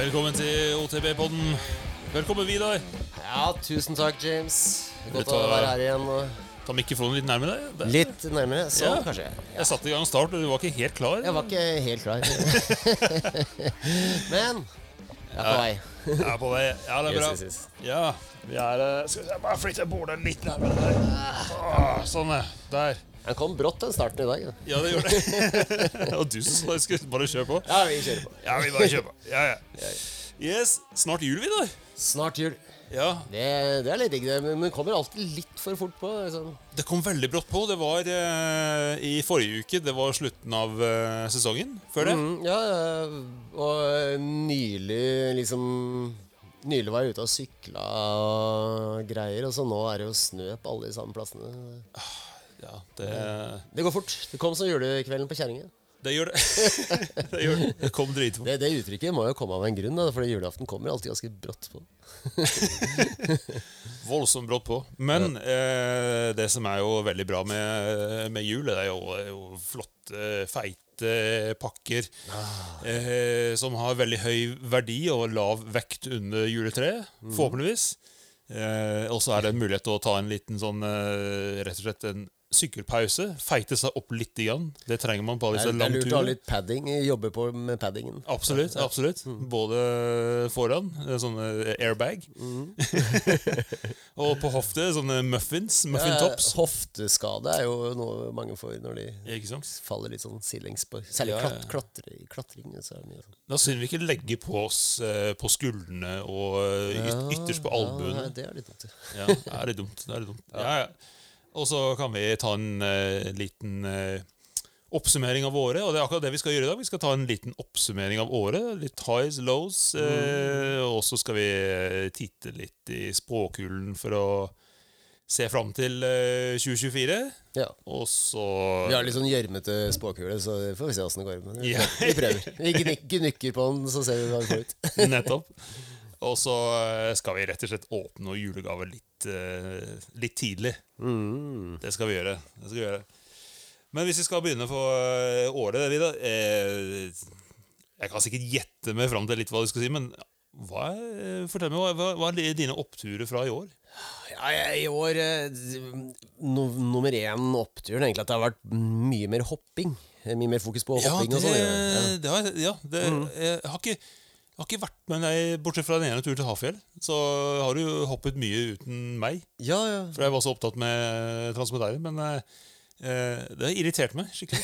Velkommen til OTB-podden. Velkommen, Vidar. Ja, tusen takk, James. Godt Vet å være her igjen. Ta mikrofonen litt nærmere deg. Der. litt nærmere. så Ja. kanskje. Jeg satte i gang start, og du var ikke helt klar. Jeg var ikke helt klar. Men jeg er på vei. Jeg er på vei. Ja, det er bra. Yes, yes, yes. Ja, vi er eh, Skal vi se, bare flytte bordet litt nærmere der. Åh, sånn, ja. Der. Den kom brått, den starten i dag. da. Ja, det gjorde det. og du som sa jeg skulle bare kjøre på. Ja, vi kjører på. Ja, vi bare kjører på. Ja, ja. Yes, snart jul, Vidar. Snart jul. Ja, Det, det er litt digg, det. Men det kommer alltid litt for fort på. Liksom. det kom veldig brått på. Det var eh, i forrige uke. Det var slutten av eh, sesongen. Før det. Mm, ja, ja, og nylig liksom Nylig var jeg ute og sykla og greier, og så nå er det jo snø på alle de samme plassene. Ja, det, Det går fort. Det kom som julekvelden på kjerringa. det gjør det. det gjør det. Det kom dritfort. Det, det uttrykket må jo komme av en grunn, da, fordi julaften kommer alltid ganske brått på. Voldsomt brått på. Men eh, det som er jo veldig bra med, med jul, det er jo, jo flotte, feite pakker eh, som har veldig høy verdi og lav vekt under juletreet, forhåpentligvis. Eh, og så er det en mulighet til å ta en liten sånn eh, rett og slett en sykkelpause. Feite seg opp litt. Igjen. Det trenger man på alle disse langturene. det er lurt å ha litt padding. Jobbe på med paddingen. Absolutt. absolutt Både foran, eh, sånne airbag, og på hofte, sånne muffins. Muffin tops. Eh, hofteskade er jo noe mange får når de faller litt sånn sidelengs på Særlig Ja, ja. klat, klatre, klatring. Så er det mye sånn. Da synd vi ikke legge på oss eh, på skuldrene og eh, yt ytterst på albuene. Ja, det er litt dumt. Ja, det er litt dumt. Det er litt dumt. Ja, ja. Og så kan vi ta en uh, liten uh, oppsummering av året. Og det er akkurat det vi skal gjøre i dag. Vi skal ta en liten oppsummering av året. Litt highs, lows. Uh, og så skal vi titte litt i spåkulen for å se fram til eh, 2024. Ja. Og så Vi har litt sånn gjørmete spåkule, så får vi se åssen det går. Men Ja. vi prøver. Vi gnikker på den, så ser vi hva vi får ut. Nettopp. Og så eh, skal vi rett og slett åpne noen julegaver litt, eh, litt tidlig. Mm. Det skal. Det skal vi gjøre. Men hvis vi skal begynne på eh, året, Vida, Jeg kan sikkert gjette meg fram til litt hva du skal si, men hva er, fortell meg, hva, hva, er dine oppturer fra i år? Ja, I år no, Nummer én oppturen egentlig at det har vært mye mer hopping. Mye mer fokus på hopping og sånt, Ja. Mm. det, har, ja, det jeg, har ikke, jeg har ikke vært med deg, bortsett fra den ene turen til Hafjell. Så har du jo hoppet mye uten meg. Ja, ja. For jeg var så opptatt med Transmodære. Men eh, eh, det irriterte meg skikkelig.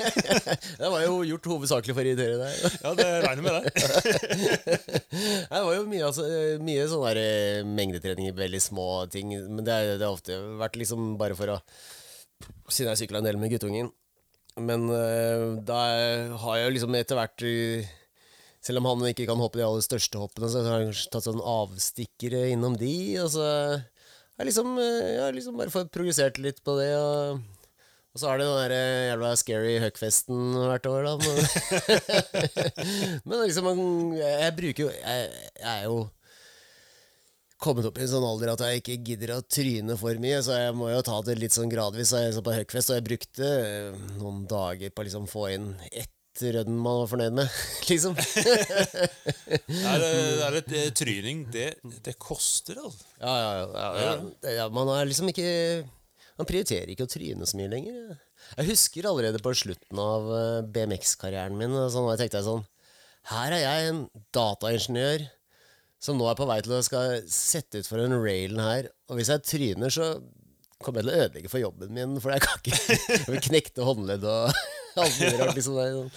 Det var jo gjort hovedsakelig for å irritere deg. Ja, det regner med det. Det var jo mye, altså, mye sånn der eh, mengdetrening i veldig små ting. Men det, det har ofte vært liksom bare for å Siden jeg sykla en del med guttungen. Men eh, da har jeg jo liksom etter hvert Selv om han ikke kan hoppe de aller største hoppene, så har jeg tatt sånn avstikkere innom de. Og så har jeg liksom, ja, liksom bare fått progressert litt på det. Og, og så har det den der eh, jævla scary huckfesten hvert år, da. Men, men liksom, jeg bruker jo jeg, jeg er jo kommet opp i en sånn alder at jeg ikke gidder å tryne for mye, så jeg må jo ta det litt sånn gradvis. Så jeg så på Huckfest, og jeg brukte eh, noen dager på å liksom få inn ett rønn man var fornøyd med, liksom. det, det, det er et tryning. Det, det koster, altså. Ja, ja, ja, ja. Man er liksom ikke Man prioriterer ikke å tryne så mye lenger. Jeg husker allerede på slutten av eh, BMX-karrieren min, sånn, og jeg tenkte sånn Her er jeg en dataingeniør som nå er på vei til å skal sette ut for en railen her, og hvis jeg tryner, så kommer jeg til å ødelegge for jobben min, for jeg kan ikke knekte håndledd og rart. Liksom, sånn.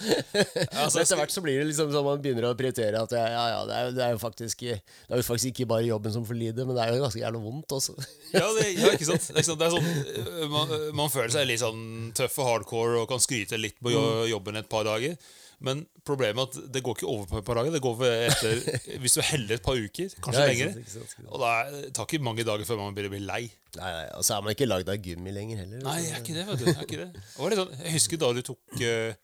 altså, etter hvert så blir det liksom sånn man begynner å prioritere at ja, ja, det, er, det, er faktisk, det er jo faktisk ikke bare jobben som får lide, men det er jo ganske jævla vondt også. Ja, det, ja, ikke sant? Det er, det er sånn eh, man, man føler seg litt sånn tøff og hardcore og kan skryte litt på jobben et par dager. Men problemet er at det går ikke over på et par dager. Det går etter, Hvis du er heldig et par uker, kanskje Ja, lenger. Og da det tar ikke mange dager før man begynner å bli lei. Nei, nei, Og så er man ikke lagd av gummi lenger heller. Nei, jeg er ikke det, vet du. Jeg, er ikke det. Sånn, jeg husker da du tok uh,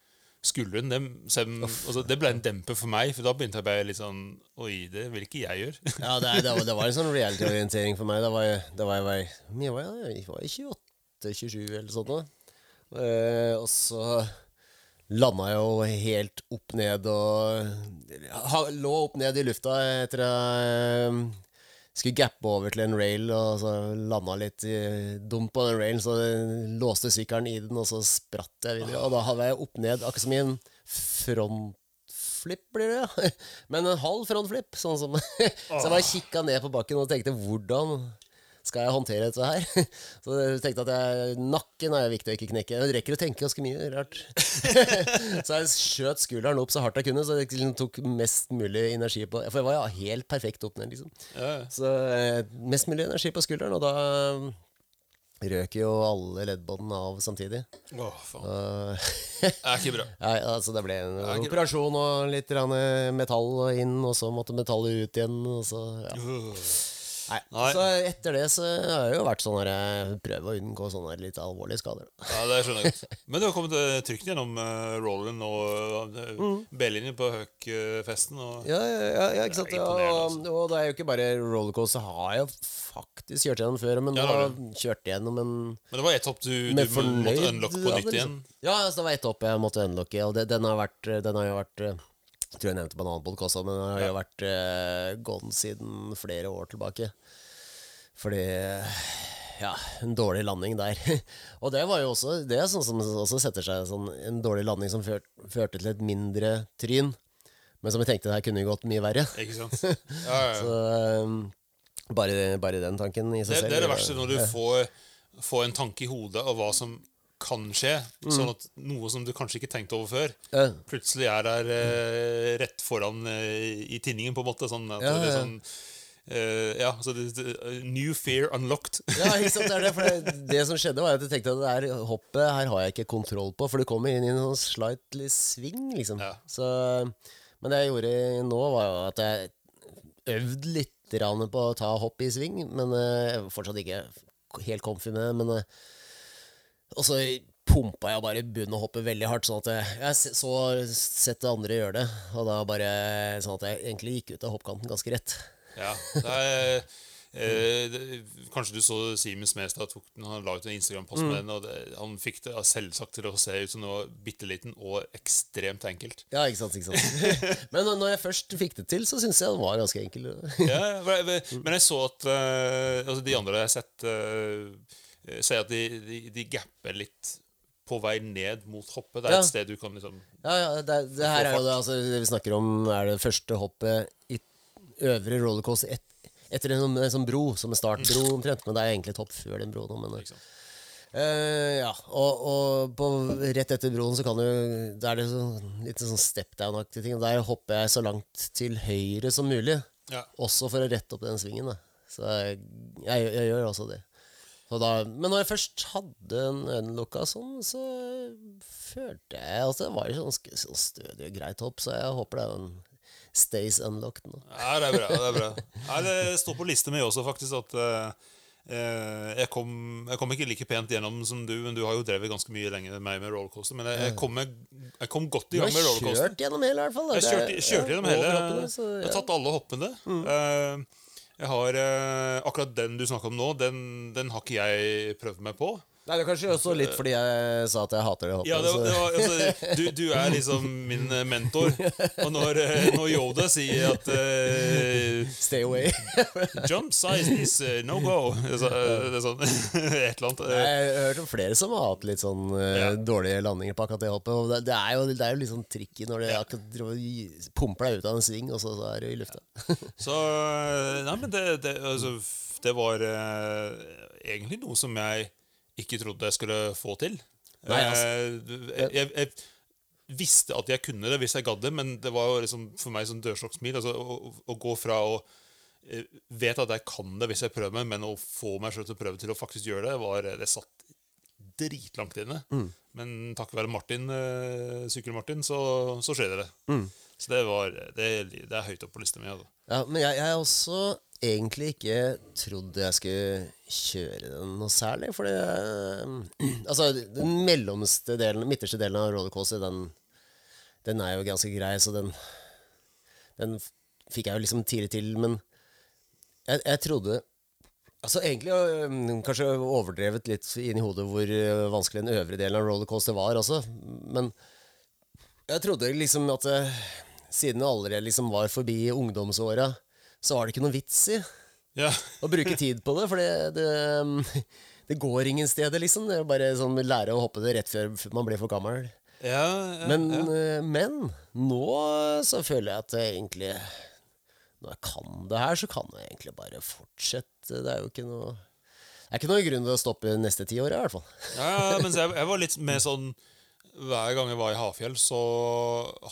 skulderen. Det, sem, altså, det ble en demper for meg, for da begynte jeg bare litt sånn Oi, det vil ikke jeg gjøre. Ja, det, det, var, det var en sånn reality-orientering for meg. Da var jeg, da var jeg, var jeg, var jeg, var jeg 28-27 eller sånt. Eh, og så landa jo helt opp ned og Lå opp ned i lufta etter jeg skulle gappe over til en rail, og så landa litt eh, dumt på den railen, så låste sykkelen i den, og så spratt jeg videre. Og da hadde jeg opp ned, akkurat som i en frontflip, blir det. ja. Men en halv frontflip. Sånn som Så jeg bare kikka ned på bakken og tenkte hvordan skal jeg håndtere dette her? Så jeg tenkte at jeg, nakken er viktig å ikke knekke. Jeg rekker å tenke ganske mye rart. så jeg skjøt skulderen opp så hardt jeg kunne, så jeg liksom tok mest mulig energi på For jeg var ja, helt perfekt opp ned, liksom. Ja, ja. Så eh, mest mulig energi på skulderen, og da eh, røk jo alle leddbåndene av samtidig. Å, faen. Det er ikke bra. ja, altså det ble en det operasjon og litt metall inn, og så måtte metallet ut igjen. Og så, ja. Nei. Nei. så etter det så har jeg jo vært sånn her eh, Prøve å unngå sånne litt alvorlige skader. Ja, det skjønner jeg godt. Men du har kommet eh, trygt gjennom uh, rollen og uh, B-linjen på Høk-festen. Og... Ja, ja, ja, ikke sant? Ja, og, og det er jo ikke bare rollercoaster har jeg faktisk kjørt gjennom før, men Ja, da kjørte gjennom en Men det var ett hopp du, du fornøyd måtte unlocke på nytt igjen. Ja, altså, det var ett hopp jeg måtte unlocke, og det, den, har vært, den har jo vært eh, Jeg tror jeg nevnte på en annen podkast men det har jo vært uh, gone siden flere år tilbake. Fordi Ja, en dårlig landing der. og det var jo også Det er sånn som også setter seg sånn En dårlig landing som før, førte til et mindre tryn, men som jeg tenkte her kunne gått mye verre. Ikke sant? Ja, ja. Så um, bare, bare den tanken i seg Det, selv det er det verste når du får, får en tanke i hodet av hva som kan skje. Sånn at noe som du kanskje ikke tenkte over før, Ja. plutselig er der eh, rett foran eh, i tinningen, på en måte. Sånn at Ja, det er sånn Uh, Ja, så det, det, New fear unlocked. Ja, ikke sant, det er det. For det, som skjedde, var at jeg tenkte at det her hoppet her har jeg ikke kontroll på, for du kommer inn i en sånn slightly sving, liksom. Ja. Så, men det jeg gjorde nå, var jo at jeg øvde litt på å ta hopp i sving, men uh, fortsatt ikke helt comfy med det. Men eh, Og så pumpa jeg bare bunn og hoppet veldig hardt, sånn at jeg, jeg så sett det andre gjøre det, og da bare sånn at jeg egentlig gikk ut av hoppkanten ganske rett. Ja, det er eh, det, Kanskje du så Simen Smestad tok, den, han la ut en Instagram-post Mm. med den. Og det, han fikk det selvsagt til å se ut som noe bitte liten og ekstremt enkelt. Ja, ikke sant, ikke sant. Men når jeg først fikk det til, så syns jeg den var ganske enkel. Ja, men jeg så at eh, altså De andre jeg har sett, uh, sier at de, de, de gapper litt på vei ned mot hoppet. Det er Ja. et sted du kan liksom Ja, ja, det, det her er jo det, altså, det vi snakker om, er det første hoppet i øvre rollercoaster et, etter en, en sånn bro, som en startbro omtrent. Men det er egentlig et hopp før den broen. Men? Eh, ja, og, og på, rett etter broen så kan du Da er det så, litt sånn step down-aktige ting. Der hopper jeg så langt til høyre som mulig. Ja. Også for å rette opp den svingen. Da. Så jeg, jeg, jeg gjør også det. Så da, men når jeg først hadde en øyenlukka sånn, så følte jeg at det var jo ganske sånn stødig og greit hopp. Så jeg håper det er en stays unlocked nå. Ja, det er bra. Det er bra. Nei, det står på lista mi også, faktisk, at eh, jeg, kom, jeg kom ikke like pent gjennom som du, men du har jo drevet ganske mye lenger enn meg med rollercoaster. Men jeg, jeg, kom, jeg kom godt i Du gang har med rollercoaster. kjørt gjennom hele, i hvert fall. da. Jeg kjørte, ja, gjennom hele. Jeg har ja. Mm. tatt alle hoppene. Eh, jeg har eh, Akkurat den du snakker om nå, den, den har ikke jeg prøvd meg på. Nei, Det er kanskje også litt fordi jeg sa at jeg hater det hoppet. Ja, det, var- det var, altså, du, du er liksom min eh, mentor. Og når, eh, når Yoda sier at uh, Stay away. Jump size is no go så, det er sånn, Et eller annet. Jeg har hørt om flere som har hatt litt sånn Ja. dårlige landinger på akkurat det hoppet. Det, det, er jo, det er jo litt sånn tricky når du gi- pumper deg ut av en sving, og så, så er du i lufta. Så Nei, men det, det, altså, det var uh, egentlig noe som jeg ikke trodde jeg skulle få til. Nei, altså. Eh, jeg, jeg, jeg visste at jeg kunne det hvis jeg gadd det, men det var jo liksom for meg sånn dørstokkmil. Altså, å, å- gå fra å eh, Vet at jeg kan det hvis jeg prøver meg, men å få meg selv til å prøve til å faktisk gjøre det, var, det satt dritlangt inne. Mm. Men takket være Martin, eh, Sykkel-Martin, så, så skjedde det. Mm. Så det, var, det, det er høyt opp på lista mi. Altså. Ja, men jeg har også egentlig ikke trodd jeg skulle kjøre den noe særlig. For det Altså, den mellomste delen, midterste delen av rollercoaster, den, den er jo ganske grei, så den Den fikk jeg jo liksom tidlig til, men jeg, jeg trodde Altså Egentlig øhm, kanskje overdrevet litt inn i hodet hvor øh, vanskelig den øvre delen av rollercoaster var også. Men Jeg trodde liksom at eh, siden du allerede liksom var forbi ungdomsåra, så var det ikke noe vits i Ja. å bruke tid på det, for det, det, det går ingen steder, liksom. Det er bare sånn lære å hoppe det rett før man blir for gammel. Ja, ja, Men, eh, men nå så føler jeg at jeg egentlig Når jeg kan det her, så kan jeg egentlig bare fortsette. Det er jo ikke noe Det er ikke noen grunn til å stoppe neste ti år, i hvert fall. Ja, mens jeg, jeg var litt mer sånn Hver gang jeg var i Hafjell, så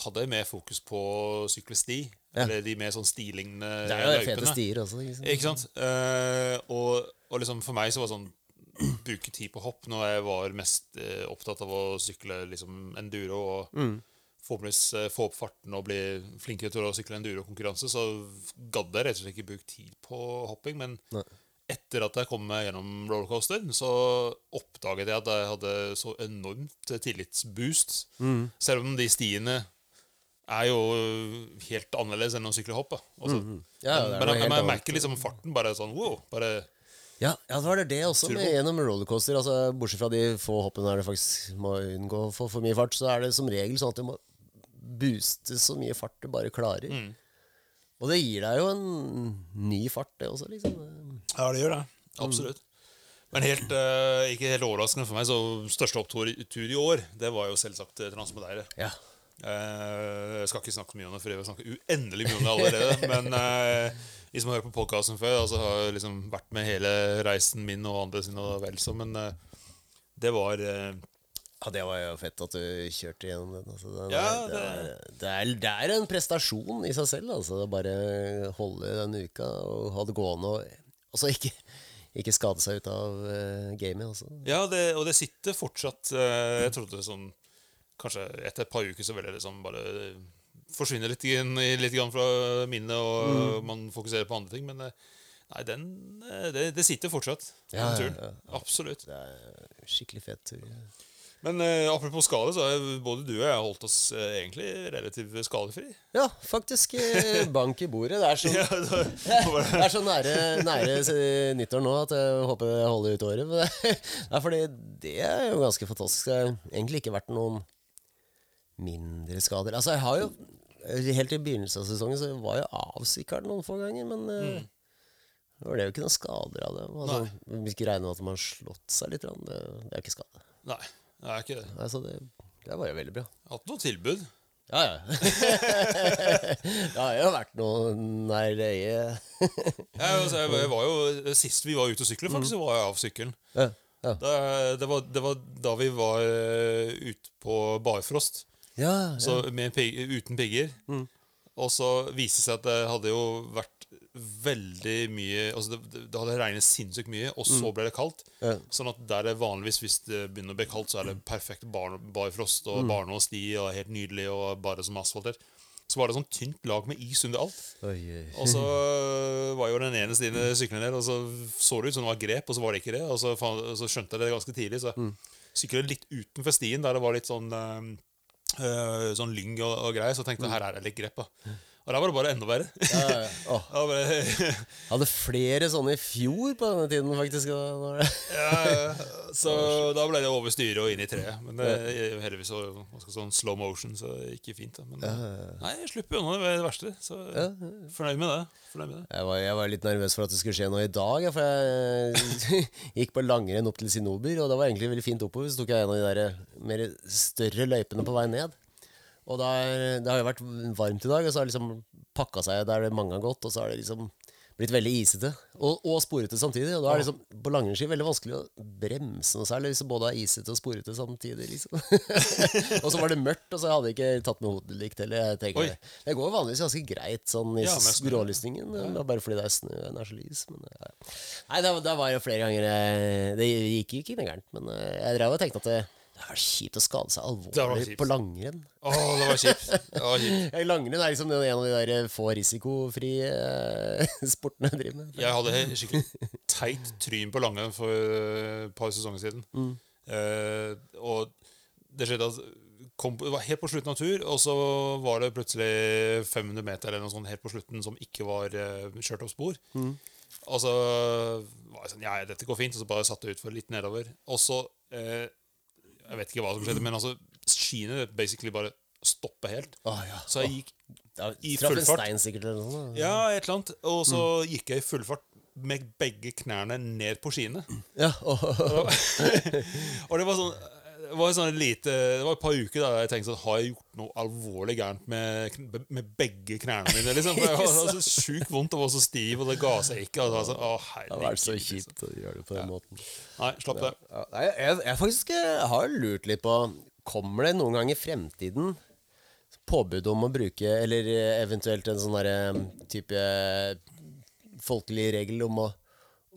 hadde jeg mer fokus på å sykle sti. Ja. Eller de mer sånn stilignende Det er jo fete stier også. Sant? Ikke sant? Eh, og, og liksom for meg så var det sånn Bruke tid på hopp når jeg var mest eh, opptatt av å sykle liksom enduro og Mm. forhåpentligvis eh, få opp farten og bli flinkere til å sykle enduro-konkurranse, så gadd jeg rett og slett ikke bruke tid på hopping. Men Nei. Etter at jeg kom meg gjennom rollercoaster, så oppdaget jeg at jeg hadde så enormt tillitsboost. Mm. Selv om de stiene er jo helt annerledes enn å sykle hopp. Altså, Mm. Ja, men jeg, jeg merker liksom farten bare sånn wow. Bare, Ja, ja, det var det det også med gjennom rollercoaster. Altså, bortsett fra de få hoppene der det faktisk må unngå for, for mye fart, så er det som regel sånn at du må booste så mye fart du bare klarer. Mm. Og det gir deg jo en ny fart, det også, liksom. ja, det gjør det. Absolutt. Men helt, uh, ikke helt overraskende for meg, så største opptur i- år, det var jo selvsagt eh, Transmodeire. Ja. Uh, jeg skal ikke snakke mye om det, for jeg har snakket uendelig mye om det allerede. men uh, de som har hørt på podkasten før, altså, har liksom vært med hele reisen min og andre sine og vel så, men det var Ja, det var jo fett at du kjørte gjennom den. Altså. Den Ja, er- det, er, det, er, det er en prestasjon i seg selv, altså. Bare holde den uka og ha det gående. Og, altså, så ikke, ikke skade seg ut av uh, gamet. Altså. Ja, det, og det sitter fortsatt Uh, Jeg trodde sånn Kanskje etter et par uker så vil det liksom bare forsvinne litt, litt fra minnet, og man fokuserer på andre ting. Men eh, nei, den, det, det sitter fortsatt. Ja, turen. ja, Absolutt. Det er skikkelig fet tur. Men uh, apropos skade, så har både du og jeg holdt oss uh, egentlig relativt skadefri. Ja, faktisk. eh, Bank i bordet. Det er så, Ja, bare, det er så nære, nære nyttår nå at jeg håper jeg holder ut året. Men det er fordi det er jo ganske fantastisk. Det har egentlig ikke vært noen mindre skader. Altså, jeg har jo Helt i begynnelsen av sesongen så var jeg avsikret noen få ganger, men mm. det var det jo ikke noen skader av det. Altså, vi ikke regne med at man har slått seg litt, det, er jo ikke skade. nei, det er ikke det. Altså, det, det var jo veldig bra. Hatt noen tilbud. Ja, ja. det har jo vært noe nær øyet. Ja, altså, jeg, jeg var jo, Sist vi var ute og sykle, faktisk, så var jeg av sykkelen. ja, ja. Da, det, var, det var da vi var uh, ute på barfrost, Ja, så med uten pigger. Og så viste det seg at det hadde jo vært veldig mye Altså det, det- hadde regnet sinnssykt mye, og så ble det kaldt. Ja. Sånn at der det vanligvis, hvis det begynner å bli kaldt, så er det perfekt bar, barfrost og barne og sti og helt nydelig og bare som asfaltert. Så var det sånn tynt lag med is under alt. Oi, oi. Og så var jo den ene stien syklende der, og så så det ut som det var grep, og så var det ikke det. Og så, fa- så skjønte jeg det ganske tidlig, så Mm. syklet litt utenfor stien, der det var litt sånn øh, øh, Sånn lyng og, og greier, så tenkte jeg her er det litt grep. da Og der var det bare enda verre. Ja, ja, Oh. Bare, hadde flere sånne i fjor på denne tiden, faktisk. da ja, så da ble det over styret og inn i treet. Men det, heldigvis så, sånn slow motion, så det gikk fint. da Men nei, jeg slipper unna det verste. Så fornøyd med det. Fornøyd med det. Jeg var, jeg var litt nervøs for at det skulle skje noe i dag, for jeg gikk på langrenn opp til Sinober, og det var egentlig veldig fint oppover. Så tok jeg en av de der mer større løypene på vei ned. Og det er- det har jo vært varmt i dag, og så har det liksom pakka seg der det mange har gått, og så har det liksom blitt veldig isete. Og, og sporete samtidig. Og da er det liksom på langrennsski veldig vanskelig å bremse noe særlig hvis det både er isete og sporete samtidig. liksom. og så var det mørkt, og så hadde jeg ikke tatt med hodelykt heller. Jeg tenker, Oi. det går vanligvis ganske greit sånn i Ja, skrålysningen, ja. bare fordi det er snø og den er så lys. Men, ja. Nei, da, da var det flere ganger eh, Det gikk jo ikke gærent, men eh, jeg drev og tenkte at det, det er kjipt å skade seg alvorlig på langrenn. Å, det var kjipt. Det var kjipt. Langrenn er liksom en av de der få risikofrie eh, sportene jeg driver med. Jeg hadde skikkelig teit tryn på langrenn for et par sesonger siden. Eh, og det skjedde at kom, Det var helt på slutten av tur, og så var det plutselig 500 meter eller noe sånt helt på slutten som ikke var eh, kjørt opp spor. Og så var jeg sånn Ja, dette går fint. Og så bare satte jeg utfor litt nedover. Og så eh, Jeg vet ikke hva som skjedde, men altså skiene basically bare stoppe helt. Å, ja. Så jeg gikk Ja, i full fart. stein sikkert eller noe. Ja, et eller annet. Og så gikk jeg i full fart med begge knærne ned på skiene. Ja, Og det var sånn det var, sånn lite, det var et par uker da jeg tenkte sånn, har jeg gjort noe alvorlig gærent med, med begge knærne mine. Liksom. For jeg var så sjukt vondt og var så stiv, og det ga seg ikke. Sånn, å, det har vært så liksom. kjipt å gjøre det på den måten. Nei, slapp det. Ja, nei, jeg, jeg faktisk eh, har lurt litt på Kommer det noen gang i fremtiden påbud om å bruke, eller eh, eventuelt en sånn type eh, folkelig regel om å,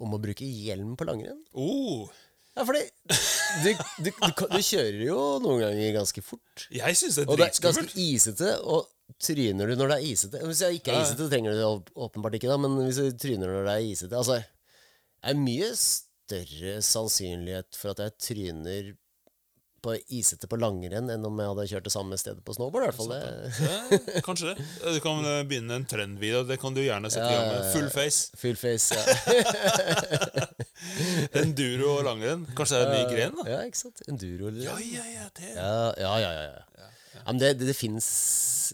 om å bruke hjelm på langrenn? Oh, Ja, fordi du, du, du, du kjører jo noen ganger ganske fort. jeg syns det er Og det er ganske isete, og tryner du når det er isete? Hvis jeg ikke er isete, så trenger du det åpenbart ikke, da, men hvis du tryner når det er isete Altså, det er mye større sannsynlighet for at jeg tryner på isete på langrenn enn om jeg hadde kjørt det samme stedet på snowboard. i hvert fall det. Ja, kanskje det. Du kan eh, begynne en trendvideo. Det kan du gjerne sette i gang med. Full face. Full face. Ja, Enduro og langrenn. Kanskje det er en ny gren? da? ja ikke sant? Enduro. eller- Ja, ja, ja, det Ja, ja, ja. ja, ja. ja men det, det, det fins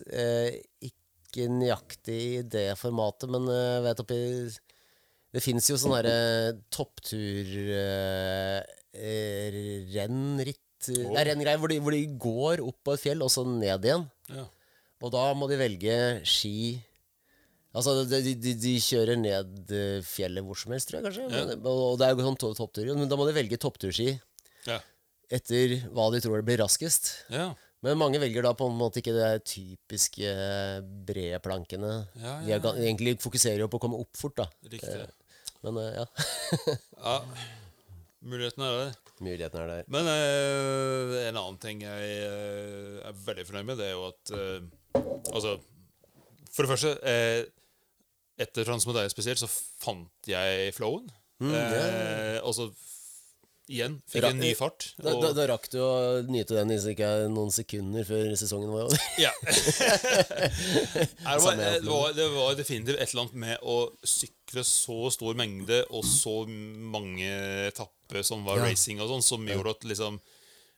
eh, ikke nøyaktig i det formatet, men eh, vet oppi Det fins jo sånne herre topptur-renn-ritt Det er renngreier hvor, de- hvor de går opp på et fjell, og så ned igjen. Ja. Og da må de velge ski Altså, de, de, de kjører ned eh, fjellet hvor som helst, tror jeg kanskje. Men, og det er jo sånn to- topptur, men da må de velge toppturski Ja. etter hva de tror blir raskest. ja. Men mange velger da på en måte ikke de typiske brede plankene. Ja, De er, egentlig fokuserer jo på å komme opp fort, da. Riktig. Men eh, ja, Ja. Muligheten er der. muligheten er der. Men eh, en annen ting jeg eh, er veldig fornøyd med, det er jo at eh, Altså, for det første eh, Etter Transmodeia spesielt, så fant jeg flowen. eh, og så igjen fikk en ny fart. Da, Og, da, da rakk du å nyte den i ikke noen sekunder før sesongen var over. Ja. Det, var, det, var, det var definitivt et eller annet med å sykle så stor mengde og så mange etapper som var Ja. racing og sånn, som gjorde at liksom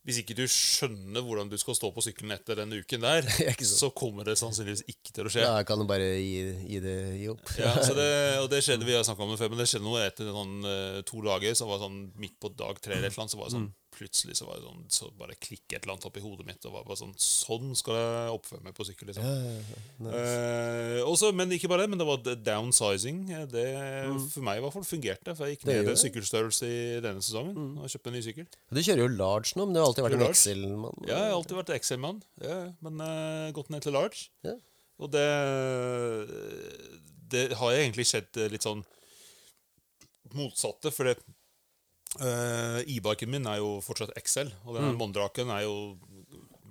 hvis ikke du skjønner hvordan du skal stå på sykkelen etter den uken der, så kommer det sannsynligvis ikke til å skje. Da kan du bare gi, gi det gi opp. Ja, så det, og det skjedde vi har om det før, men det skjedde noe etter sånn, eh, to dager. Så var det sånn midt på dag tre eller et eller annet, så var det sånn plutselig så var det sånn Så bare klikket et eller annet opp i hodet mitt. Og var bare sånn Sånn skal jeg oppføre meg på sykkel, liksom. Eh, også, men ikke bare det, men det var downsizing. Det Det for meg i hvert fall fungerte. For jeg gikk ned i en sykkelstørrelse i denne sesongen og kjøpte en ny sykkel. Du kjører jo large nå, men du har alltid vært en. Excel-mann. Ja, jeg har alltid vært Excel-mann, ja, men uh, gått ned til large. Ja. Og det Det har jeg egentlig sett eh, litt sånn motsatte, for det eh, E-biken min er jo fortsatt XL, og den Mondraken er jo,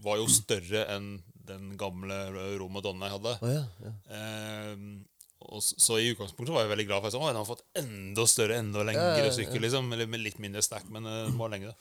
var jo større enn den gamle Roma Donna jeg hadde. Oh, ja, ja. Uh, og så, så i utgangspunktet var jeg veldig glad for at den har fått enda større, enda lengre sykkel. liksom Eller med litt mindre stack, men eh, den var lengre.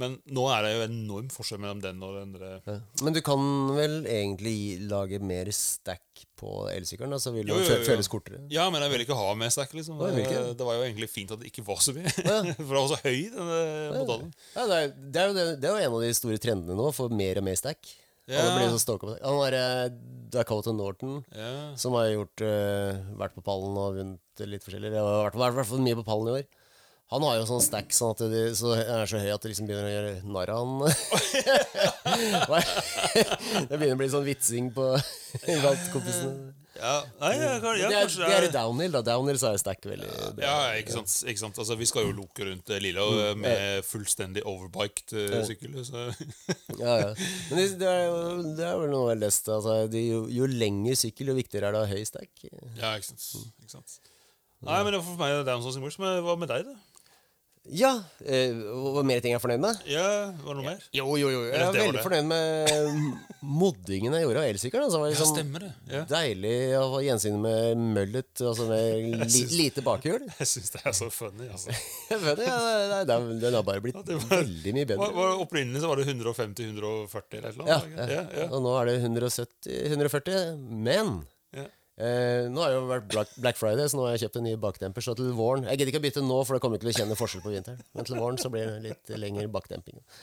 Men nå er det jo enorm forskjell mellom den og den andre. Ja. Men du kan vel egentlig lage mer stack på elsykkelen, så vil det Jo, jo, jo. føles kortere? Ja, men jeg vil ikke ha mer stack. liksom jeg vil ikke. det, det var jo egentlig fint at det ikke var så mye. Ja. For det var så høy, denne modellen. Ja, det, er, det, er jo det, det er jo en av de store trendene nå, for mer og mer stack. Ja. Alle blir så stoka på det. Han derre Dakota Norton, Ja. som har gjort, uh, vært på pallen og vunnet litt forskjellig, det har vært, vært, vært mye på pallen i år. Han har jo sånn stack sånn at det så han er så høy at det liksom begynner å gjøre narr av han. Det begynner å bli sånn vitsing på blant kompisene. ja. Nei, ja, kan- ja, det, er, kanskje det er downhill, da. Downhill så er stack veldig Ja, ikke sant. Ikke sant? Altså, vi skal jo loke rundt eh, Lilla eh, med fullstendig overbiked eh, sykkel. Så. Ja, ja. Men det, det, er, det er vel noe jeg har lest. Altså, jo, jo lengre sykkel, jo viktigere er det å ha høy stack. Ja, ikke sant. Ikke sant? Nei, men for meg det er noe sånn som hva med deg, da? Ja, eh, Hva mer ting jeg er fornøyd med? Ja, Var det noe mer? Jo, jo, jo. Jeg er veldig det. fornøyd med moddingen jeg gjorde av elsykkelen. Altså, var Ja, liksom stemmer det. Ja. Deilig å få gjensyn med møllet, altså med li, lite bakhjul. Jeg syns det er så funny. altså. funny, ja, det- det- det- Den har bare blitt ja, var- veldig mye bedre. var Opprinnelig så var det 150-140 eller noe. Ja, ja. ja, ja. Og nå er det 170-140. Men. Eh, nå har det jo vært Black, Friday, så nå har jeg kjøpt en ny bakdemper. Så til våren Jeg gidder ikke å bytte nå, for da kommer jeg ikke til å kjenne forskjell på vinteren. Men til våren så blir det litt lengre bakdemping.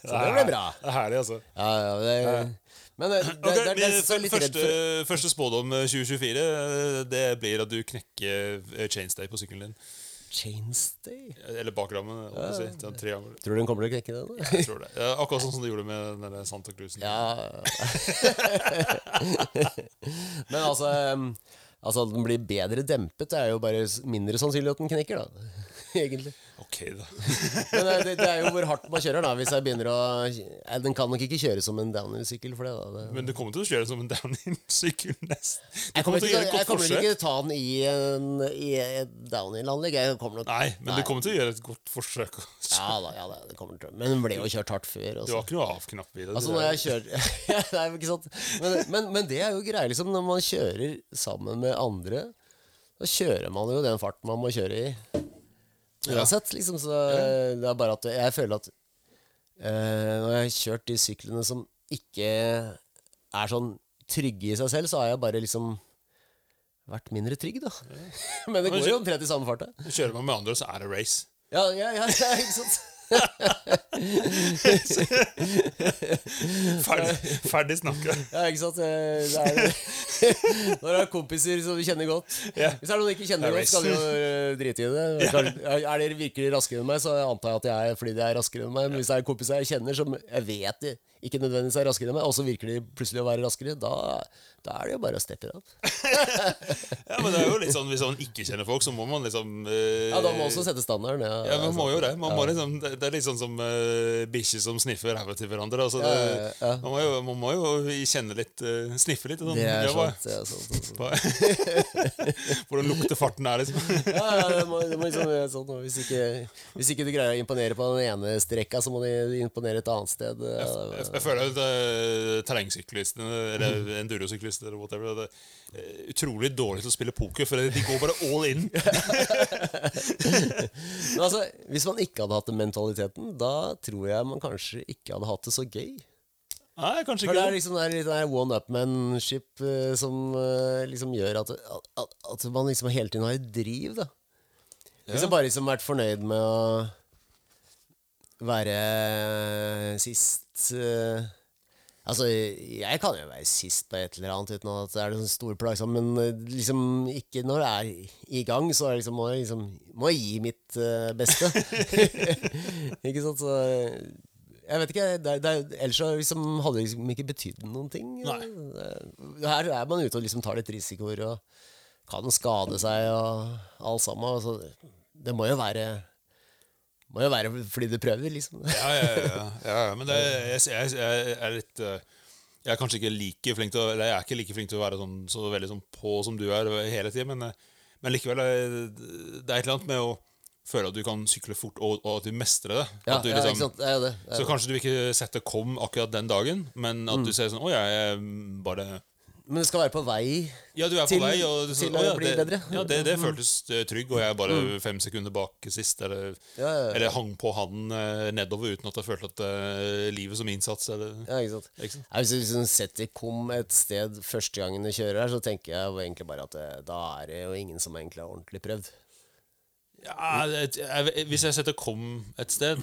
så det blir bra. Det er herlig, altså. Ja, ja, det, men eh, det, det, Ok, det, det, er så litt redd første, for første spådom eh, 2024 eh, Det blir at du knekker eh, chainstay på sykkelen din. Chainstay. Eller bakrammen. Ja. Si. Den. Tror du den kommer til å knekke den? da? Jeg tror det. Akkurat sånn som du gjorde med den Santa Cruisen. Ja Men altså Altså at den blir bedre dempet, det er jo bare mindre sannsynlig at den knekker, da. Egentlig. Ok, da. Men det, det er jo hvor hardt man kjører, da. Hvis jeg begynner å jeg, Den kan nok ikke kjøre som en downhill-sykkel for det, da. Det, Men du kommer til å kjøre som en downhill-sykkel nesten. Jeg kommer, til å jeg kommer ikke til å ta den i, en, i et downhill-anlegg. Nei, men Nei, men du kommer til å gjøre et godt forsøk. Ja da, ja det kommer til Men den ble jo kjørt hardt før. Du Også. har ikke noe av-knapp i det. Altså når jeg kjører Nei, ikke sant men, men, men det er jo greia liksom Når man kjører sammen med andre da kjører man jo den farten man må kjøre i Uansett liksom Så det er bare at jeg føler at eh, Når jeg har kjørt de syklene som ikke Er sånn trygge i seg selv Så har jeg bare liksom Vært mindre trygg da. Men det går jo omtrent i samme fart da. Kjører man med andre, så er det race. Ja, ja, ja, ja ikke sant Ferdig, ferdig snakka. Ja, ikke sant? Det er, når du har kompiser som du kjenner godt. Hvis det er noen du ikke kjenner er godt, skal du jo eh, drite i det. Er dere virkelig raskere enn meg, så antar jeg at jeg er fordi de er raskere enn meg. Men hvis det er kompiser jeg kjenner som jeg vet de ikke nødvendigvis er raskere enn meg, og så virker de plutselig å være raskere, da, da er det jo bare å steppe i. Ja, men det er jo litt sånn Hvis man ikke kjenner folk, så må man liksom eh, Ja, da må man også sette standarden. Ja, Ja, man må jo det. Man må liksom, det det er litt sånn som uh, bikkjer som sniffer ræva til hverandre. Altså, det, Ja, ja, ja. Man, må jo, man må jo kjenne litt, uh, sniffe litt. Sånn, Det er ja, sant. Det er sant, Hvordan lukter farten er, liksom. Ja, ja, det må, det må liksom sånn, hvis, ikke, hvis ikke du greier å imponere på den ene strekka, så må du imponere et annet sted. Ja, Jeg, jeg føler at uh, terrengsyklistene, eller endurosyklister, eller whatever, det er utrolig dårlig til å spille poker, for de går bare all in. Men altså, Hvis man ikke hadde hatt den mentaliteten, da tror jeg man kanskje ikke hadde hatt det så gøy. Nei, kanskje For det ikke er liksom er litt der one-up-manship eh, som eh, liksom gjør at, at, at man liksom hele tiden har et driv, da. Hvis jeg bare liksom vært fornøyd med å være sist eh, Altså, jeg kan jo være sist på et eller annet uten at det er sånn stor plagsom, men eh, liksom ikke når det er i gang, så liksom, må jeg liksom må jeg gi mitt uh, beste. ikke sant? Så jeg vet ikke. Det, det, er- ellers så liksom, hadde det liksom ikke betydd noen ting. Nei. Her er man ute og liksom tar litt risikoer og kan skade seg og alt sammen. Altså, det må jo være må jo være fordi du prøver, liksom. Ja, ja, ja, ja. Men det, jeg, er litt eh, Jeg er kanskje ikke like flink til å jeg er ikke like flink til å være sånn, så veldig sånn på som du er hele tiden, men, eh, men likevel eh, Det er et eller annet med å føle at du kan sykle fort, og, at du mestrer det. Ja, du ja, liksom, ikke sant? Det er det. det, er Så kanskje du ikke setter kom akkurat den dagen, men at du ser sånn Å, jeg bare Men det skal være på vei. Ja, du er på Til- vei, og du, til å, ja, bli det, bedre. Ja, det, det føltes eh, trygg, og jeg er bare fem sekunder bak sist. Eller, Ja, eller hang på han eh, nedover uten at jeg følte at uh, livet som innsats. Eller, Ja, ikke sant? ikke sant? Hvis du liksom setter kom et sted første gangen du kjører her, så tenker jeg egentlig bare at det, da er det jo ingen som egentlig har ordentlig prøvd. Ja, det- jeg, hvis jeg setter kom et sted,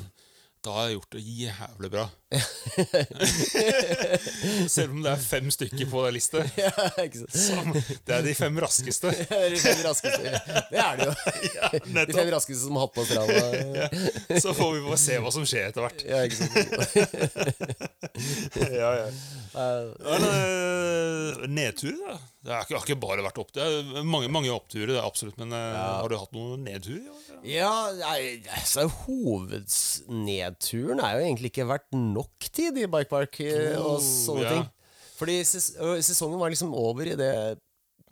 da har jeg gjort det jævlig bra. Selv om det er fem stykker på den lista. Det er de fem raskeste. Er de fem raskeste. Det er det jo. De fem raskeste som har hatt på stranda. Så får vi bare se hva som skjer etter hvert. Ja, ikke sant? Ja, ja. Eh, nedturer, da? Det har ikke, ikke bare vært opp Det er mange, mange oppturer, det er absolutt. Men ja. har du hatt noen nedturer? Ja? Ja, nei, altså, hovednedturen er jo egentlig ikke vært nok tid i Bike Park eh, og sånne ja. ting. Fordi ses sesongen var liksom over i det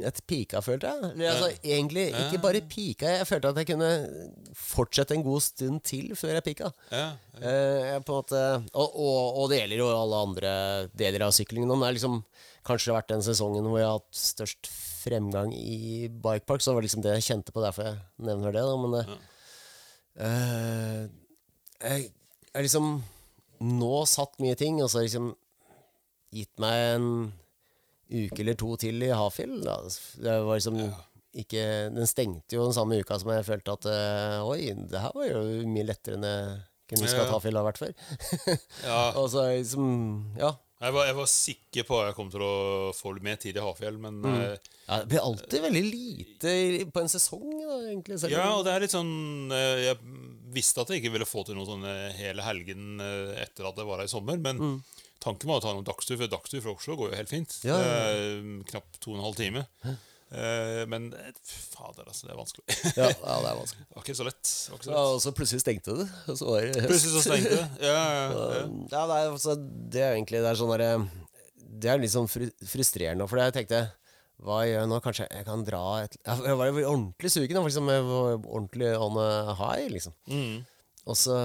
et pika, følte jeg. Eller, altså, egentlig ikke bare pika, jeg følte at jeg kunne fortsette en god stund til før jeg pika. Ja, ja. jeg på en måte, og, og, og det gjelder jo alle andre deler av syklingen. nå, Det har liksom kanskje vært den sesongen hvor jeg har hatt størst fremgang i bikepark. Så det var liksom det jeg kjente på, derfor jeg nevner det. Da, men det, eh, jeg jeg har liksom nå satt mye ting, og så har jeg liksom gitt meg en uke eller to til i Hafjell. Det var liksom ikke Den stengte jo den samme uka som jeg følte at eh, Oi, det her var jo mye lettere enn jeg kunne huske Ja. at Hafjell har vært før. Ja, Og så liksom Ja. jeg var, jeg var sikker på at jeg kom til å få litt mer tid i Hafjell, men Mm. eh, ja det blir alltid veldig lite på en sesong, da, egentlig. selv Ja, og det er litt sånn eh, Jeg visste at jeg ikke ville få til noe sånn eh, hele helgen eh, etter at det var her i sommer, men tanken var å ta noen dagstur, for dagstur fra Oslo går jo helt fint. Ja, Ja, ja, Eh, Knapt to og en halv time. Eh, men fader, altså, det er vanskelig. ja, ja, det er vanskelig. var ikke så lett. Ikke så Ja, og så plutselig stengte det. Og så var det høst. Plutselig så stengte det. Ja, ja, ja. Det er, altså, det er egentlig Det er sånn derre Det er litt sånn fru frustrerende, for jeg tenkte hva gjør jeg nå? Kanskje jeg kan dra et Jeg var jo ordentlig sugen, liksom, jeg var ordentlig on a high, liksom. Mm. Og så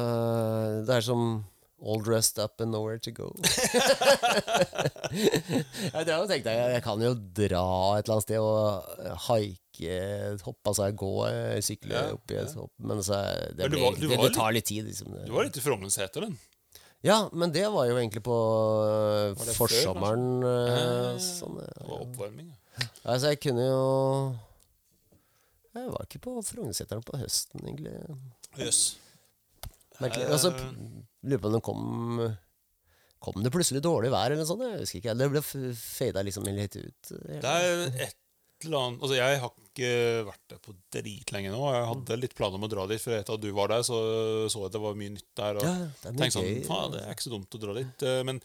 Det er som all dressed up and nowhere to go. jeg drar og tenkte jeg, jeg kan jo dra et eller annet sted og eh, haike, hoppe, altså gå, sykle Ja, opp i et hopp, men så det, Men var- du det, tar litt tid, liksom. Du var litt i Frognerseteren. Ja, men det var jo egentlig på forsommeren. før, Eh, sånn, ja. Det var oppvarming. ja. Altså, jeg kunne jo Jeg var ikke på Frognerseteren på høsten, egentlig. Jøss. Merkelig. Altså, lurer på om det kom Kom det plutselig dårlig vær, eller noe sånt? Jeg husker ikke. Det ble fada liksom litt ut. Det er et eller annet Altså, jeg har ikke vært der på dritlenge nå. Jeg hadde litt planer om å dra dit, for etter at du var der, så så jeg at det var mye nytt der. Og Ja, det er mye tenkte sånn. Faen, det er ikke så dumt å dra dit. eh, Men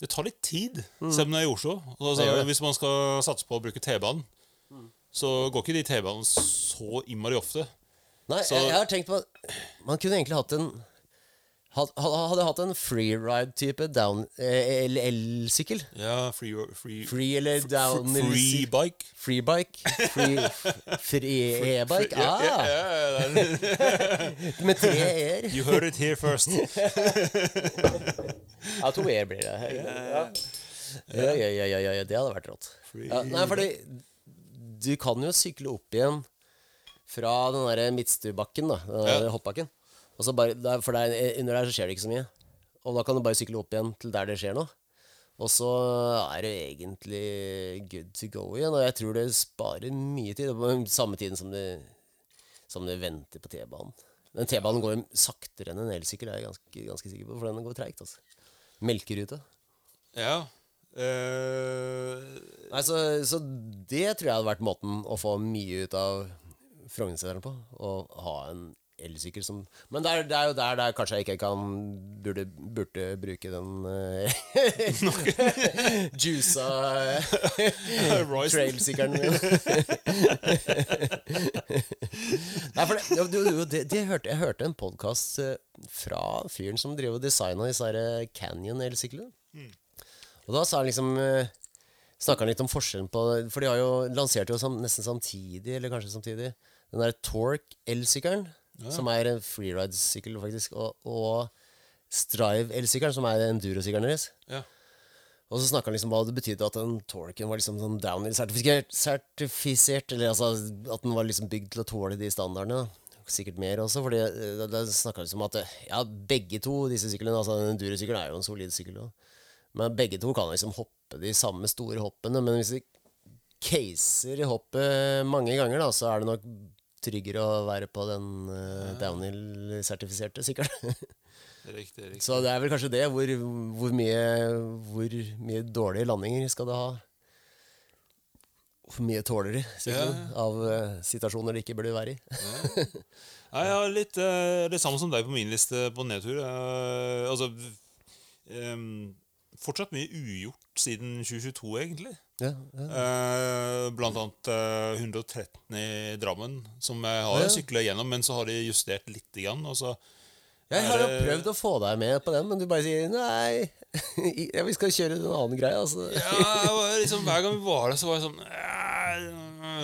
det tar litt tid, selv om det er i Oslo. Altså, hvis man skal satse på å bruke T-banen, så går ikke de T-banene så innmari ofte. Nei, Så- jeg, jeg har tenkt på Man kunne egentlig hatt en had- jeg hatt en freeride-type eh, el- elsykkel. Ja, free, free, Free eller down free bike. Free, free e-bike? Ah, med tre e-er. You heard it here first. Ja, to e-er blir det. Ja. Ja, ja, ja, ja, ja, det hadde vært rått. Nei, fordi du kan jo sykle opp igjen fra den der Midtstubakken, da. Den der hoppbakken. Og så bare, der, for der, under der så skjer det ikke så mye. Og da kan du bare sykle opp igjen til der det skjer noe. Og så er det egentlig good to go igjen. Og jeg tror det sparer mye tid. På samme tiden som det, som det venter på T-banen. Men T-banen går saktere enn en elsykkel, er jeg ganske, ganske sikker på. For den går treigt. Altså. Melkerute. Ja. Uh... Nei, så, så det tror jeg hadde vært måten å få mye ut av Frognerseteren på. Å ha en elsykkel som Men det er, det er jo der, der kanskje jeg ikke kan burde, burde bruke den uh, juica trailsykkelen min. Nei, for det, du, du, det, det hørte, jeg hørte en podkast fra fyren som driver og designa disse Canyon-elsyklene. Og da sa han liksom Snakka han litt om forskjellen på For de har jo lansert jo sam, nesten samtidig, eller kanskje samtidig, den der Torque elsykkelen, som er en freeride-sykkel, faktisk, og, og Strive-elsykkelen, som er endurosykkelen deres. ja. Og så snakka han liksom hva det betydde at den torken var liksom sånn downhill-sertifisert, sertifisert, eller altså at den var liksom bygd til å tåle de standardene. Sikkert mer også, for da da snakka liksom at eh, ja, begge to disse syklene, altså en endurosykkelen er jo en solid sykkel også. men begge to kan liksom hoppe de samme store hoppene, men hvis de caser i hoppet mange ganger, da, så er det nok tryggere å være på den uh, downhill-sertifiserte sykkelen. Riktig. riktig. Så det er vel kanskje det. Hvor, hvor, mye, hvor mye dårlige landinger skal du ha? Hvor mye tåler de ja. av uh, situasjoner de ikke burde være i? Nei, jeg har litt uh, det samme som deg på min liste på nedtur. Altså um, Fortsatt mye ugjort siden 2022, egentlig. Ja, ja. Eh, blant annet eh, 113 i Drammen, som jeg har Ja. sykla gjennom, men så har de justert lite grann. Og så Jeg har jo prøvd å få deg med på den, men du bare sier nei. Vi skal kjøre en annen greie, altså. Ja, var liksom, Hver gang vi var der, så var jeg sånn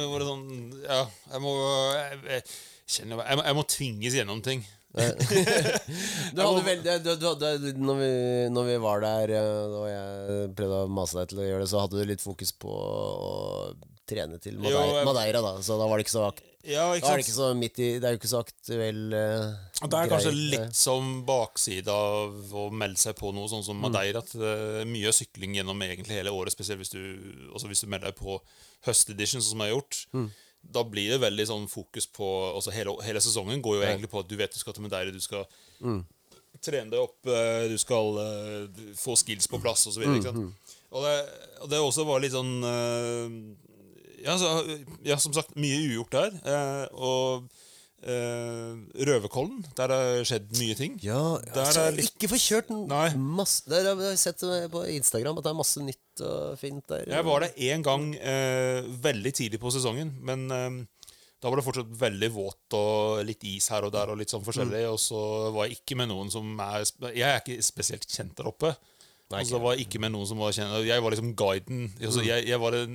var sånn Ja, jeg må jeg, jeg, jeg, må, jeg må tvinges gjennom ting. Du hadde vel, du, du, du, når, vi, når vi var der, eh, og jeg prøvde å mase deg til å gjøre det, så hadde du litt fokus på å trene til Jo, Madeira, jeg- Madeira da, så da var det ikke så, akt Ja, ikke er det ikke så midt i Det er jo ikke så aktuell uh, Det er kanskje litt som baksida av å melde seg på noe sånn som Madeira. At det er mye sykling gjennom egentlig hele året, spesielt hvis du, hvis du melder deg på høstedition, sånn som jeg har gjort. Da blir det veldig sånn fokus på altså hele, hele sesongen går jo egentlig på at du vet du skal til Madeira, du skal trene deg opp, eh, du skal uh, få skills på plass osv. Mm, og, det, og det også var litt sånn uh, ja, så, ja, som sagt, mye ugjort der. Uh, og eh, Røverkollen, der har det skjedd mye ting. Ja, Der altså, litt- ikke få kjørt masse Der har jeg sett på Instagram at det er masse nytt og fint der. Jeg var der én gang uh, veldig tidlig på sesongen, men uh, da var det fortsatt veldig våt og litt is her og der. Og litt sånn forskjellig Og så var jeg ikke med noen som er Jeg er ikke spesielt kjent der oppe. Nei, og så var ikke med noen som var kjent Jeg var liksom guiden. Altså, jeg, jeg, var en,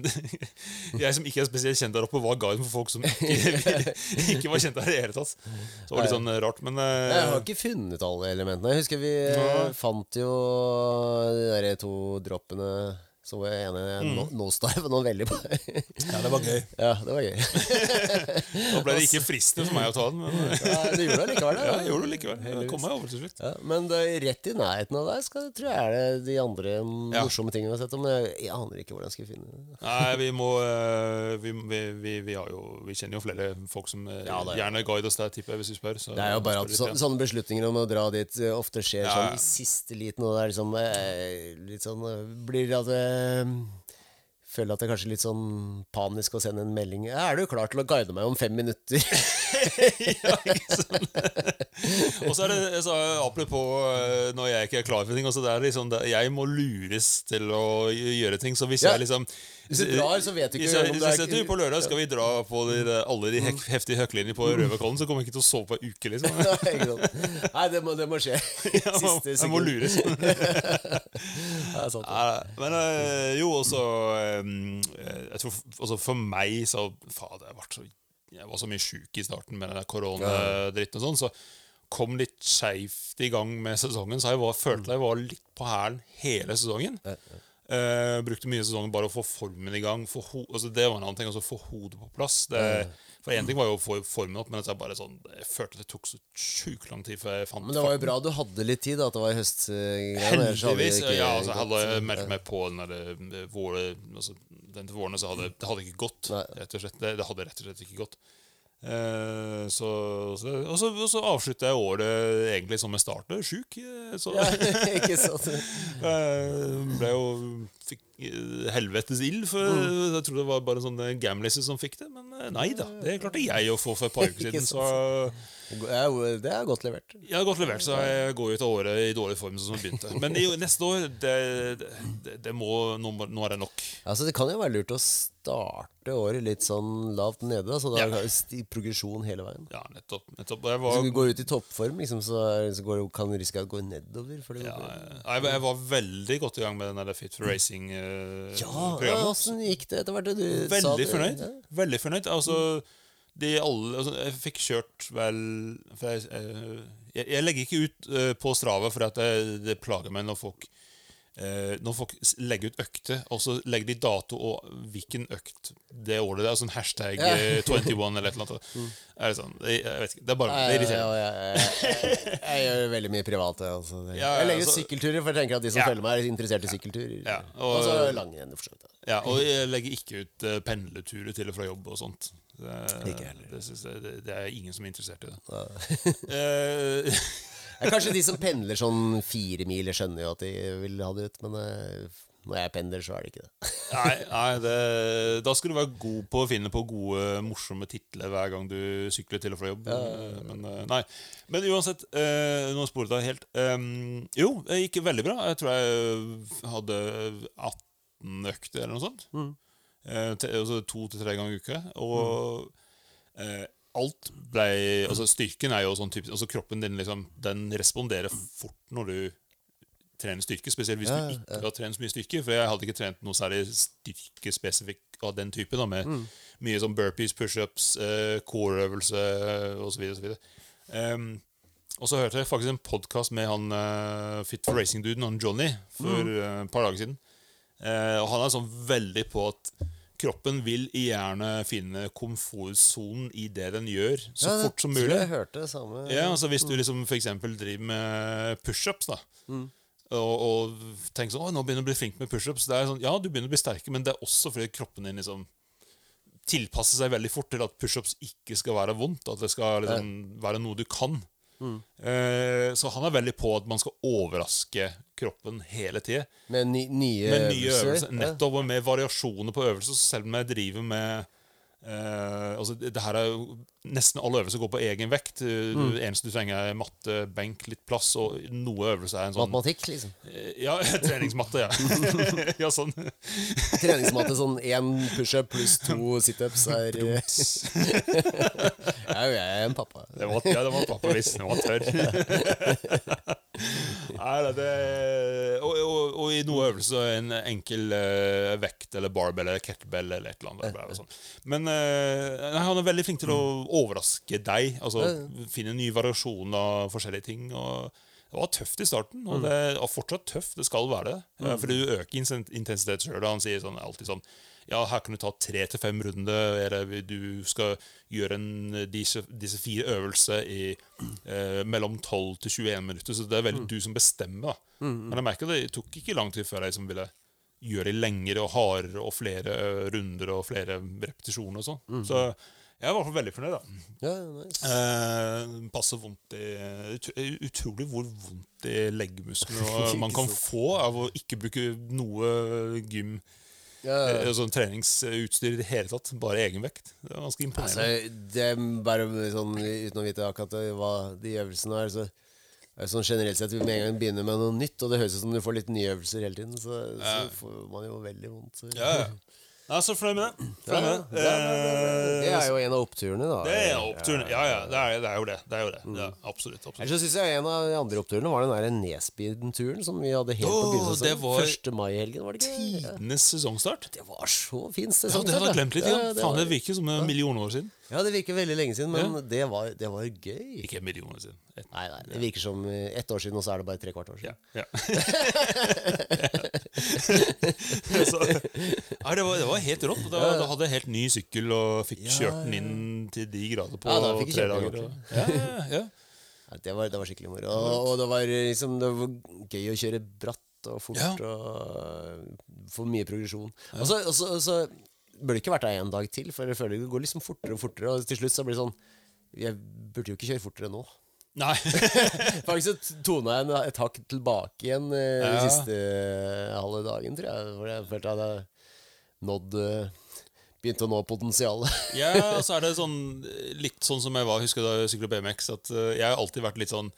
jeg som ikke er spesielt kjent der oppe, var guiden for folk som ikke, ikke var kjent der i det hele tatt. Så det var litt sånn rart. Men eh, Jeg har ikke funnet alle elementene. Jeg husker vi ja. Fant jo de der to droppene som var ene Mm. no nosedive noen noe veldig på. ja, det var gøy. ja, det var gøy. Nå ble det ikke fristende for meg å ta den. Men Ja, du gjorde det likevel, da. ja, jeg gjorde det likevel. Jeg kom meg over til slutt. Ja, men det er rett i nærheten av deg skal, tror jeg er det de andre Ja. morsomme tingene vi har sett. Men jeg, jeg aner ikke hvordan jeg skal finne det. Nei, vi må eh, vi, vi, vi, jo, vi kjenner jo flere folk som eh, Ja, er- gjerne guider oss der, tipper jeg, hvis vi spør. så- Det er jo bare at så, sånne beslutninger om å dra dit eh, ofte skjer sånn i siste liten, og det er liksom eh, litt sånn eh, Blir at jeg føler at det er kanskje litt sånn panisk å sende en melding. 'Er du klar til å guide meg om fem minutter?' ja, ikke sant? Og så er det så apropos eh, når jeg ikke er klar for ting. Også det er liksom, jeg må lures til å gjøre ting. Så hvis Ja. jeg liksom Hvis du drar, så vet du ikke om det er- setter på lørdag skal vi dra på de, alle de hek, heftige høklelinjene på Røverkollen, så kommer jeg ikke til å sove på en uke, liksom. Nei, det må, det må skje. Må, Siste jeg må sekund. lures. Ja, sant. Men eh, jo, også eh, Jeg tror også for meg så Fader, jeg, så, jeg var så mye sjuk i starten med den koronadritten og sånn, så kom litt skeivt i gang med sesongen. Så jeg var, følte jeg var litt på hælen hele sesongen. Eh, brukte mye sesongen bare å få formen i gang. Altså det var en annen ting, altså få hodet på plass. Det, for én ting var jo å få formen opp, men jeg, bare sånn, jeg følte det tok så sjukt lang tid før jeg fant Men det var jo bra du hadde litt tid, da, at det var i høst. det Heldigvis. Ja, altså, jeg hadde meldt meg på den der eh, våre, altså, den til vårene, så hadde det hadde ikke gått. Rett og slett. Det, det hadde rett og slett ikke gått. Eh, så, så, og, så, og så avslutter jeg året egentlig som jeg startet, sjuk. eh, Så Ja, ikke sant? jeg ble jo fikk eh, helvetes ild. For Mm. jeg trodde det var bare en sånn gamliser som fikk det. Men eh, nei da. Det klarte jeg å få for et par uker siden. Så Det er godt levert. har godt levert, så jeg går ut av året i dårlig form. som begynte Men i neste år, det, det, det må, nå, nå er det nok. Altså, det kan jo være lurt å starte året litt sånn lavt nede, da, så da Ja. er progresjon hele veien. Ja, nettopp. nettopp. Jeg Hvis du går ut i toppform, liksom, så, så går, kan du risikere å gå nedover. For ja, går jeg, jeg var veldig godt i gang med den der Fit for Racing-programmet. åssen gikk det etter hvert? Du Veldig det- fornøyd. Ja. Veldig fornøyd. Altså, de alle, altså, jeg fikk kjørt vel jeg, jeg, jeg legger ikke ut eh, på Strava, for at det, det plager meg når folk eh, Når folk legger ut økter, og så legger de dato og hvilken økt det året det er. Sånn hashtag Ja. eh, 21 eller et eller annet. Er det sånn? Jeg, vet ikke. Det er bare det Nei, irriterer. jeg, gjør veldig mye privat. Altså. Ja, jeg legger ut altså- sykkelturer, for jeg tenker at de som Ja. følger meg, er interessert i sykkelturer. Og, og- så langrenn, for så vidt. Ja, og jeg legger ikke ut pendleturer til og fra jobb og sånt. Det, Ikke heller. det, jeg, det, det er ingen som er interessert i det. Eh, kanskje de som pendler sånn fire mil, skjønner jo at de vil ha det ut, men eh, når jeg pendler, så er det ikke det. nei, nei det, da skal du være god på å finne på gode, morsomme titler hver gang du sykler til og fra jobb. Ja. Men, eh, nei. Men uansett, eh, nå sporet jeg helt. Um, jo, det gikk veldig bra. Jeg tror jeg hadde 18 økter eller noe sånt. Eh, te- altså to til tre ganger i uka. Og mm. alt ble Altså Styrken er jo sånn typisk Altså Kroppen din liksom Den responderer fort når du trener styrke, spesielt hvis Ja, du ikke har trent så mye styrke. For jeg hadde ikke trent noe særlig styrkespesifikk av den type. da Med mye sånn burpees, pushups, eh, core-øvelse osv. osv. Um, og så hørte jeg faktisk en podkast med han uh, Fit for Racing-duden, han Johnny, for eh, et par dager siden. Eh, og han er sånn veldig på at kroppen vil gjerne finne komfortsonen i det den gjør, så Ja, det fort som mulig. Jeg hørte det samme. Ja, altså Hvis du liksom for eksempel driver med pushups, da og, og tenker sånn, å, nå begynner du å bli flink med pushups sånn, Ja, du begynner å bli sterkere, men det er også fordi kroppen din liksom tilpasser seg veldig fort til at pushups ikke skal være vondt. At det skal liksom være noe du kan. Eh, så han er veldig på at man skal overraske kroppen hele tida. Med ny, nye Med nye øvelser. øvelser. Nettopp med variasjoner på øvelser. Selv om jeg driver med eh, altså det, det her er jo Nesten alle øvelser går på egen vekt. Mm. Det eneste du trenger, er matte, benk, litt plass, og noe øvelse er en sånn Matematikk, liksom. Eh, Ja, treningsmatte, ja. ja, sånn. Treningsmatte sånn én pushup pluss to situps er Ja, jo, jeg er en pappa. Det var, ja, det var pappa hvis den var tørr. Nei, det, og, og, og i noe øvelse en enkel uh, vekt eller barbell eller kettlebell eller et eller annet. sånn. Men uh, han er veldig flink til å overraske deg. Altså Finne ny variasjon av forskjellige ting. og det var tøft i starten, og det er fortsatt tøft. Det skal være det. Mm. Fordi du øker intensitet sjøl. Han sier sånn, alltid sånn Ja, her kan du ta tre til fem runder. Eller du skal gjøre en, disse, disse fire øvelser i eh, mellom 12 til 21 minutter. Så det er veldig du som bestemmer. da. Men jeg merker det tok ikke lang tid før jeg liksom ville gjøre det lengre og hardere og flere eh, runder og flere repetisjoner og sånn. Så jeg er i hvert fall veldig fornøyd. da. Ja, nice. Eh, passer vondt i ut- Utrolig hvor vondt i leggmusklene man kan få av å ikke bruke noe gym Ja, ja. sånn treningsutstyr i det hele tatt. Bare egenvekt. Det er ganske altså, imponerende. det er bare sånn uten å vite akkurat hva de øvelsene er, så sånn generelt sett med en gang begynner med noe nytt, og det høres ut som du får litt nye øvelser hele tiden, så, så får man jo veldig vondt. Så. ja, ja. Er så fornøyd med det. Ja, ja, det. ja. Det er jo en av oppturene, da. Det er oppturen. Ja, ja. Det er, det er jo det. det, er jo det. Ja, absolutt. absolutt. Jeg synes jeg en av de andre oppturene var den der Nesbyen-turen som vi hadde helt på Åh, begynnelsen. var 1. mai-helgen, var det ikke? Tidenes sesongstart. Det var så fint Ja, det hadde jeg glemt litt. Ja, Faen, det virker som en million år siden. Ja, det virker veldig lenge siden, men det, var, det var gøy. Ikke en million år siden. Et, Nei, nei, det virker som eh, ett år siden, og så er det bare tre kvart år ja, ja. så, nei, det, var, det var helt rått. Da, da hadde jeg helt ny sykkel og fikk kjørt den inn til de grader på Ja, da tre dager. og- Ja, ja, ja. Det, var, det var skikkelig moro. Og, og det var liksom Det var gøy å kjøre bratt og fort Ja. og få mye progresjon. Og så, og så, og så burde det ikke vært der en dag til, for jeg føler det går liksom fortere og fortere, og til slutt så blir det sånn Jeg burde jo ikke kjøre fortere nå. Nei. Faktisk tona jeg en- et hakk tilbake igjen eh, den Ja. siste uh, halve dagen, tror jeg. Hvor jeg følte at jeg nådd uh, Begynte å nå potensialet. Ja, og så er det sånn litt sånn som jeg var, husker da jeg sykla BMX, at eh, jeg har alltid vært litt sånn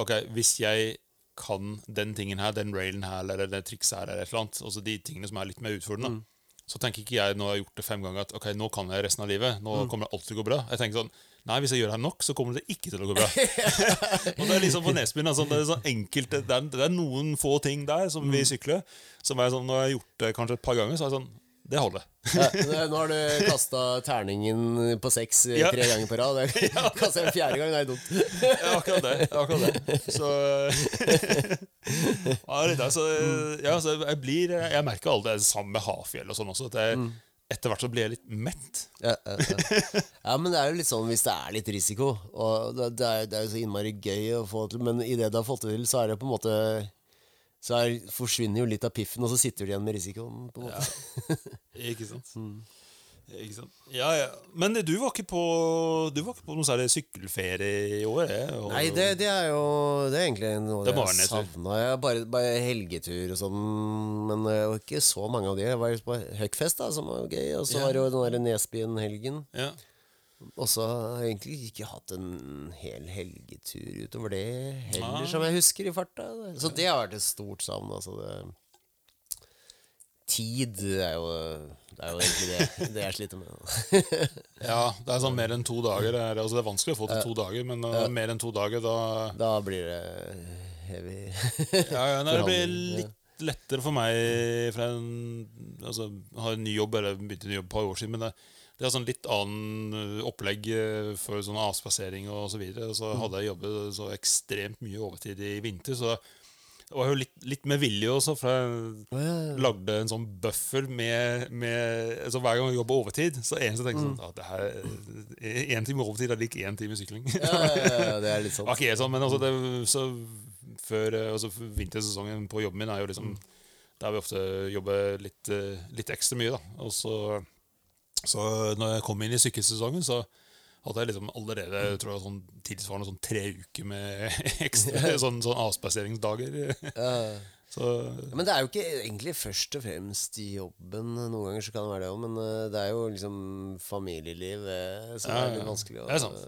Ok, hvis jeg kan den tingen her, den railen her, eller det trikset her, eller et eller annet, altså de tingene som er litt mer utfordrende, så tenker ikke jeg når jeg har gjort det fem ganger, at ok, nå kan jeg resten av livet. Nå kommer det alltid til å gå bra. Jeg tenker sånn Nei, hvis jeg gjør det her nok, så kommer det ikke til å gå bra. og det er liksom på Nesbyen altså, det er sånn enkelte, det, er, det er noen få ting der som vi sykler, som er sånn Når jeg har gjort det kanskje et par ganger, så er det sånn Det holder. Ja, nå har du kasta terningen på seks eh, Ja. tre ganger på rad. Kasta en fjerde gang, det er dumt. Ja, akkurat det. Akkurat det. Så ja, det så, ja, så jeg blir Jeg merker alle det samme med Hafjell og sånn også. At jeg, etter hvert så blir jeg litt mett. Ja, ja, ja. ja, men det er jo litt sånn hvis det er litt risiko, og det, det, er, det er jo så innmari gøy å få til, men idet du har fått det til, så er det på en måte Så er, forsvinner jo litt av piffen, og så sitter du igjen med risikoen. på en måte Ikke sant? Ikke sant? Ja, ja. Men du var ikke på Du var ikke på noe særlig sykkelferie i år? Jeg, og, Nei, det, det er jo Det er egentlig noe Det jeg savna. Bare, bare helgetur og sånn, men det var ikke så mange av de. Jeg var på Huckfest, da, som var gøy, og så Ja. var det jo den der Nesbyen-helgen. Ja. Og så har jeg egentlig ikke hatt en hel helgetur utover det heller, Nei. som jeg husker i farta. Så det har vært et stort savn. Altså det Tid er jo, det er jo egentlig det, det jeg sliter med. ja, det er sånn mer enn to dager. Det er, altså, det er vanskelig å få til to dager, men uh, mer enn to dager, da Da blir det heavy. Ja, ja nei, det blir litt lettere for meg fra en, altså, har en ny jobb, eller begynte en ny jobb et par år siden, men det, det er sånn litt annen opplegg uh, for sånn avspasering og så videre. Så hadde jeg jobbet så ekstremt mye overtid i vinter, så Det var jo litt, litt med vilje også, for jeg lagde en sånn buffer med, med altså Hver gang jeg jobber overtid, så eneste jeg tenker Mm. sånn at det her Én time overtid er lik én time sykling. Ja, ja, ja, det er litt sånn. Det helt sånn, men altså det, så før eh, altså Vintersesongen på jobben min er jo liksom Der vi ofte jobber litt, eh, litt ekstra mye. da Og så, så når jeg kom inn i sykkelsesongen, så hadde jeg liksom allerede jeg tror jeg, sånn tilsvarende sånn tre uker med ekstra sånn, sånn avspaseringsdager. Ja. Så Men det er jo ikke egentlig først og fremst i jobben. Noen ganger så kan det være det òg, men eh, det er jo liksom familieliv eh, som Ja, er ja. litt vanskelig å er sant,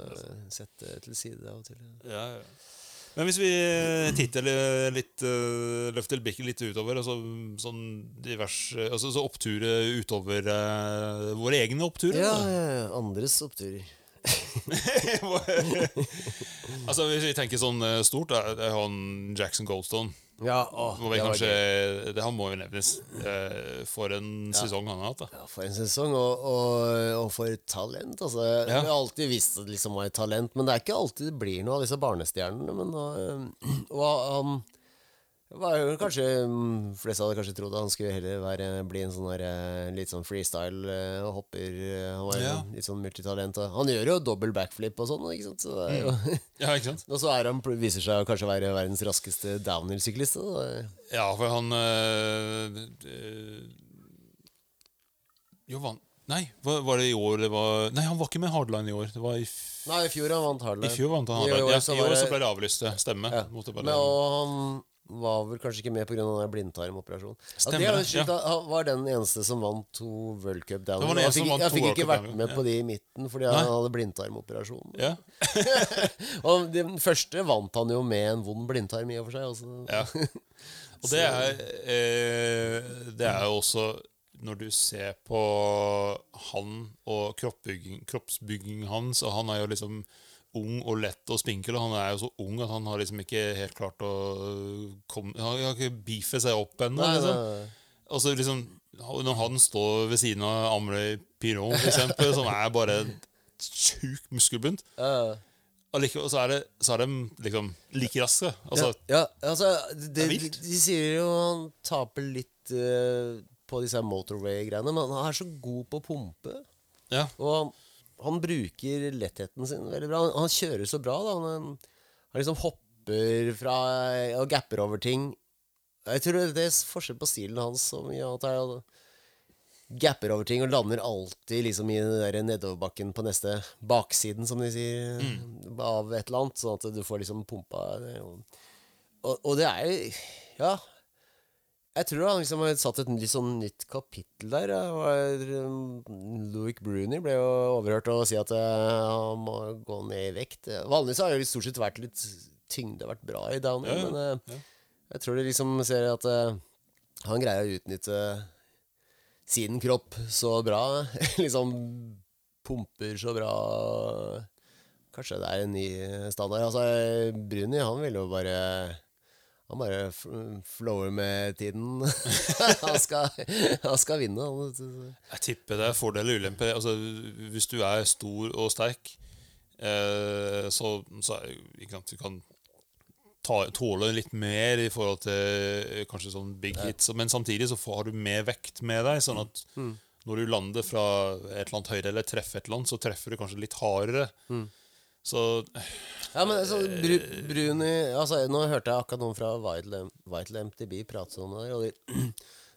sette til side av og til. Ja, ja. Men hvis vi eh, titter litt Løfter blikket litt utover, altså, sånn diverse altså, Så oppturer utover våre egne oppturer? Ja, ja, ja. Andres oppturer. altså Hvis vi tenker sånn eh, stort, da, det er han Jackson Goldstone. Ja, å, Må det kanskje, det, han må jo nevnes. Eh, for en sesong han har hatt. da Ja, for en sesong, og, og, og for talent. Altså, Ja. Vi har alltid visst at det liksom var et talent, men det er ikke alltid det blir noe av disse barnestjernene. Men, og, og han kanskje flest Fleste hadde kanskje trodd han skulle heller være, bli en sånn der, eh, litt sånn freestyle eh, hopper. eh, Han var jo Ja. litt sånn multitalent. Han gjør jo dobbel backflip og sånn. Ikke sant? Så det er jo, Ja, ikke sant? og så er han, viser seg å kanskje være verdens raskeste downhill-syklist. Ja, for han øh, øh, Jo, van... Nei, var, var det i år det var Nei, han var ikke med Hardline i år. Det var i, Nei, i fjor han vant Hardline. i fjor vant han I Hardline. år Ja, I år så ble det avlyst. stemme. Ja. Men, og han var vel kanskje ikke med pga. blindtarmoperasjonen. Stemmer det er sjukt, ja. Han var den eneste som vant to World Cup downhill. den Han eneste fikk, ikke vært med på de i midten fordi Nei. han hadde blindtarmoperasjon. ja. Og den første vant han jo med en vond blindtarm i og for seg. Også. Ja. Og det er, eh, det er jo også Når du ser på han og kroppsbygging hans Og han er jo liksom ung og lett og spinkel, og han er jo så ung at han har liksom ikke helt klart å komme Han har ikke beefet seg opp ennå. Liksom. nei, nei. Og så liksom Når han står ved siden av Amrøy Piron, for eksempel, som er bare sjukt muskelbunt Ja, Allikevel så er det, så er de liksom like raske. Altså, ja, altså det, Det er de, vilt. de sier jo han taper litt uh, på disse motorway-greiene, men han er så god på å pumpe. ja. Og han, bruker lettheten sin veldig bra. Han, han kjører så bra. da Han, han liksom hopper fra og gapper over ting. Jeg tror det er forskjell på stilen hans så mye. At han gapper over ting og lander alltid liksom i den der nedoverbakken på neste baksiden, som de sier, av et eller annet. Sånn at du får liksom pumpa det. Og, og, og det er jo Ja. Jeg tror han liksom har satt et litt sånn nytt kapittel der. Det um, Louis Bruni ble jo overhørt å si at eh, han må gå ned i vekt. Vanligvis har jo stort sett vært litt tyngde vært bra i downhill, Ja, ja, men eh, ja. jeg tror de liksom ser at eh, han greier å utnytte sin kropp så bra. liksom pumper så bra. Kanskje det er en ny standard. Altså, Bruni, han vil jo bare han bare flower med tiden. han, skal, han skal vinne. Jeg tipper det er fordel og ulempe. Altså, hvis du er stor og sterk, eh, så, så sant, du kan ta, tåle litt mer i forhold til eh, kanskje sånn big hits. Men samtidig så får, har du mer vekt med deg, sånn at når du lander fra et eller annet høyre eller treffer et eller annet, så treffer du kanskje litt hardere. Så Ja, men altså, Bru, Bruni altså, Nå hørte jeg akkurat noen fra Vital, Vital MTB prate det. der, Og de,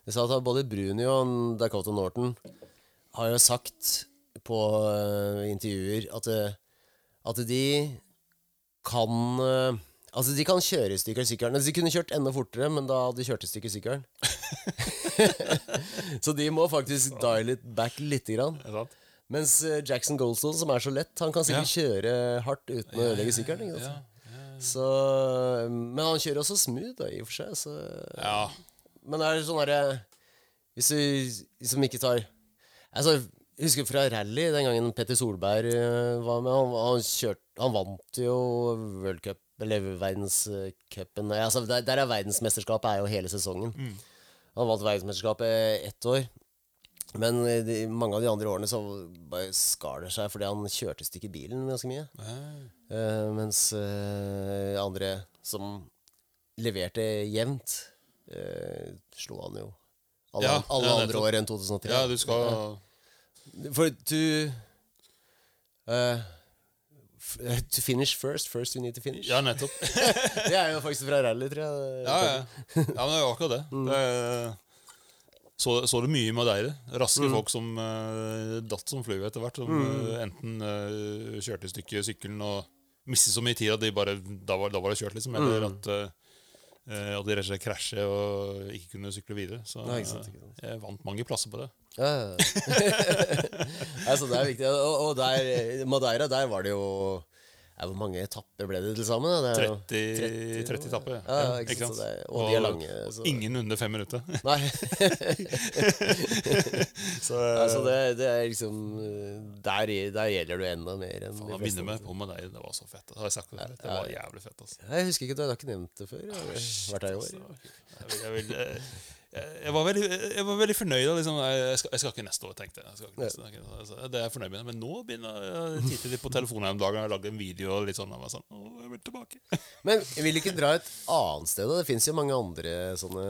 de sa at både Bruni og Dakota Norton har jo sagt på uh, intervjuer at, eh, at de kan uh, Altså, de kan kjøre i stykker sykkelen. Altså, De kunne kjørt enda fortere, men da hadde de kjørt i stykker sykkelen. Så de må faktisk dial it back lite grann. Mens eh, Jackson Goldstone, som er så lett, han kan sikkert kjøre hardt uten å ødelegge sykkelen. Ja, Så, men han kjører også smooth, da, i og for seg. Så, ja. men det er sånn herre Hvis du liksom ikke tar Altså, jeg husker fra rally, den gangen Petter Solberg eh, var med. Han, han, kjørt, han vant jo World Cup, eller verdenscupen altså, der, der er verdensmesterskapet er jo hele sesongen. Han vant verdensmesterskapet ett år. Men de, mange av de andre årene så bare skar det seg fordi han kjørte i stykker bilen ganske mye. Eh, mens uh, andre som leverte jevnt, uh, slo han jo alle, Ja, alle ja, andre år enn 2003. Ja, du skal For du To finish first, first you need to finish. Ja, nettopp. det er jo faktisk fra rally, tror jeg. Ja, ja. ja men det er jo akkurat det. Mm. det så, så det mye med deg. Raske Mm. folk som uh, datt som flue etter hvert. Som eh, enten uh, kjørte i stykker sykkelen og mistet så mye tid at de bare, da, var, da var det kjørt, liksom. Eller Mm. at, at de rett og slett krasjet og ikke kunne sykle videre. Så Nei, ikke sant, ikke sant. jeg vant mange plasser på det. Ja, ja. altså, det er viktig. Og, og der, Madeira, der var det jo ja, Hvor mange etapper ble det til sammen? Det er jo 30, 30 etapper. Ja, ja, ikke sant, det er- og de er lange, så- ingen under fem minutter. Nei. Så altså, det, det er liksom Der, der gjelder du enda mer enn Faen, fleste vinne på med deg, det var så fett. Det har jeg sagt det. Det var jævlig fett. altså. Jeg husker ikke, du har ikke nevnt det før. Jeg har vært her i år. Jeg, vil- jeg, vil, eh, jeg, jeg, var veldig, jeg var veldig fornøyd. Liksom, jeg, skal, jeg skal ikke neste år, tenkte jeg. jeg neste, altså, det er jeg fornøyd med. Men nå begynner jeg å titte litt på telefonen her om dagen. og lage en video og litt sånn. Og jeg sånn, å, jeg vil tilbake. Men vil ikke dra et annet sted? Det fins jo mange andre sånne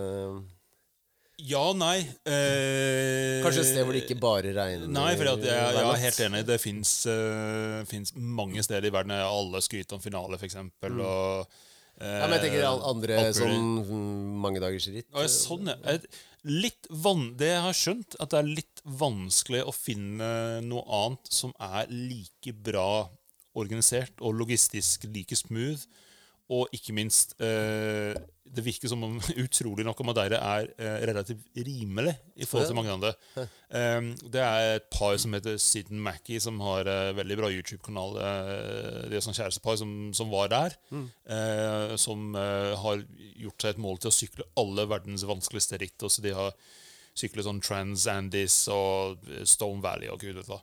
Ja, og nei. Eh, Kanskje et sted hvor det ikke bare regner? Nei, for jeg, jeg jeg, er helt enig. Det fins mange steder i verden. Alle skryter om finale, f.eks. Mm. Og, eh, Ja, men jeg tenker andre sånn mm, mangedagers-ritt. Ja, sånn, ja. Litt van det jeg har skjønt, at det er litt vanskelig å finne noe annet som er like bra organisert og logistisk like smooth. Og ikke minst eh, Det virker som om utrolig nok Madeira er eh, relativt rimelig i forhold til mange andre. Eh, det er et par som heter Sid Mackey, Mackie, som har eh, veldig bra YouTube-kanal. Det er sånn kjærestepar som, som var der. Eh, som har gjort seg et mål til å sykle alle verdens vanskeligste ritt. Også de har syklet sånn Trans Andis og Stone Valley og gud vet hva.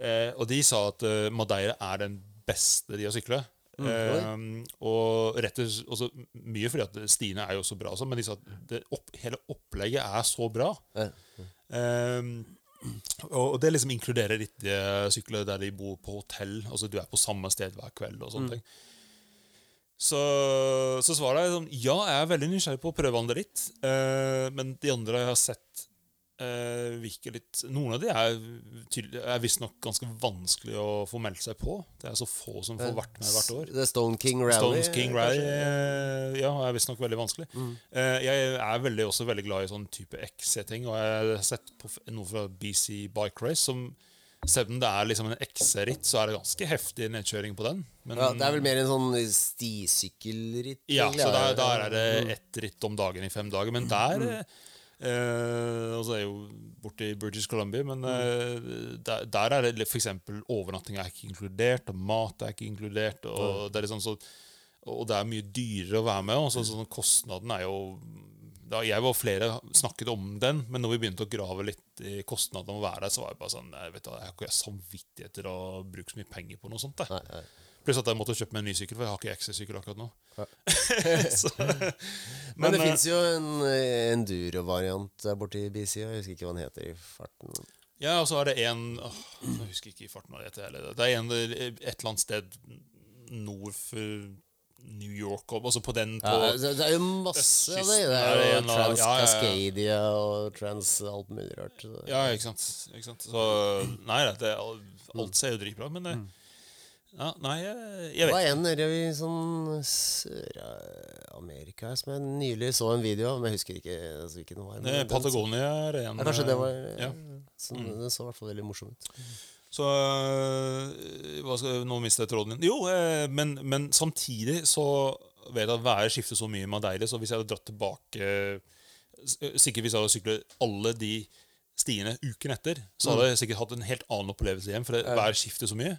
Eh, og de sa at Madeira er den beste de har syklet. Eh, og rett og slett også Mye fordi at Stine er jo så bra, sånn, men det opp, hele opplegget er så bra. Mm. Eh, og det liksom inkluderer litt det sykler der de bor på hotell. Altså Du er på samme sted hver kveld og sånne ting. Så, så svaret er sånn Ja, jeg er veldig nysgjerrig på å prøve litt. Eh, men de andre jeg har sett, eh, virker litt Noen av de er, tydelig- er visstnok ganske vanskelig å få meldt seg på. Det er så få som får vært med hvert år. Er Stone King Rally. Stones King Rally uh, ja, er visstnok veldig vanskelig. Eh, jeg er veldig, også veldig glad i sånn type XC-ting, og jeg har sett på noe fra BC Bike Race som selv om det er liksom en XC-ritt, så er det ganske heftig nedkjøring på den. Men, Ja, det er vel mer en sånn stisykkelritt? ja, så der, der er det ett ritt om dagen i fem dager. Men der eh, eh, Og så er jeg jo borte i British Columbia, men eh, der, der er det f.eks. overnatting er ikke inkludert, og mat er ikke inkludert. Og det er liksom så og det er mye dyrere å være med. Og så, sånn, kostnaden er jo da Jeg og flere snakket om den, men når vi begynte å grave litt i kostnadene om å være der, så var jeg bare sånn Jeg, vet, jeg har ikke samvittighet til å bruke så mye penger på noe sånt. Nei, nei. Pluss at jeg måtte kjøpe meg en ny sykkel, for jeg har ikke XC-sykkel akkurat nå. så, Men, det eh, fins jo en eh, enduro-variant i BC. Jeg husker ikke hva den heter i farten. Ja, og så er det en åh, Jeg husker ikke i farten hva det heter heller. Det er en et eller annet sted nord for New York og også på den på, Ja, det det er jo masse av det. Det er jo Trans ja, ja, ja. Cascadia og Trans alt mulig rart. så Ja, ikke sant. ikke sant? Så Nei, det, alt ser jo dritbra men det, ja, Nei, jeg, jeg Det var en nede i sånn Sør-Amerika som jeg nylig så en video av, men jeg husker ikke altså, hvilken det var. ikke. men Patagonia er en Ja, kanskje det var ja. sånn, Den så i hvert fall veldig morsom ut. Så hva skal, Nå mistet jeg tråden min. Jo, eh, men, men samtidig så vet jeg at været skifter så mye med deilig, så hvis jeg hadde dratt tilbake Sikkert hvis jeg hadde syklet alle de stiene uken etter, så hadde jeg sikkert hatt en helt annen opplevelse igjen, for det, været skifter så mye.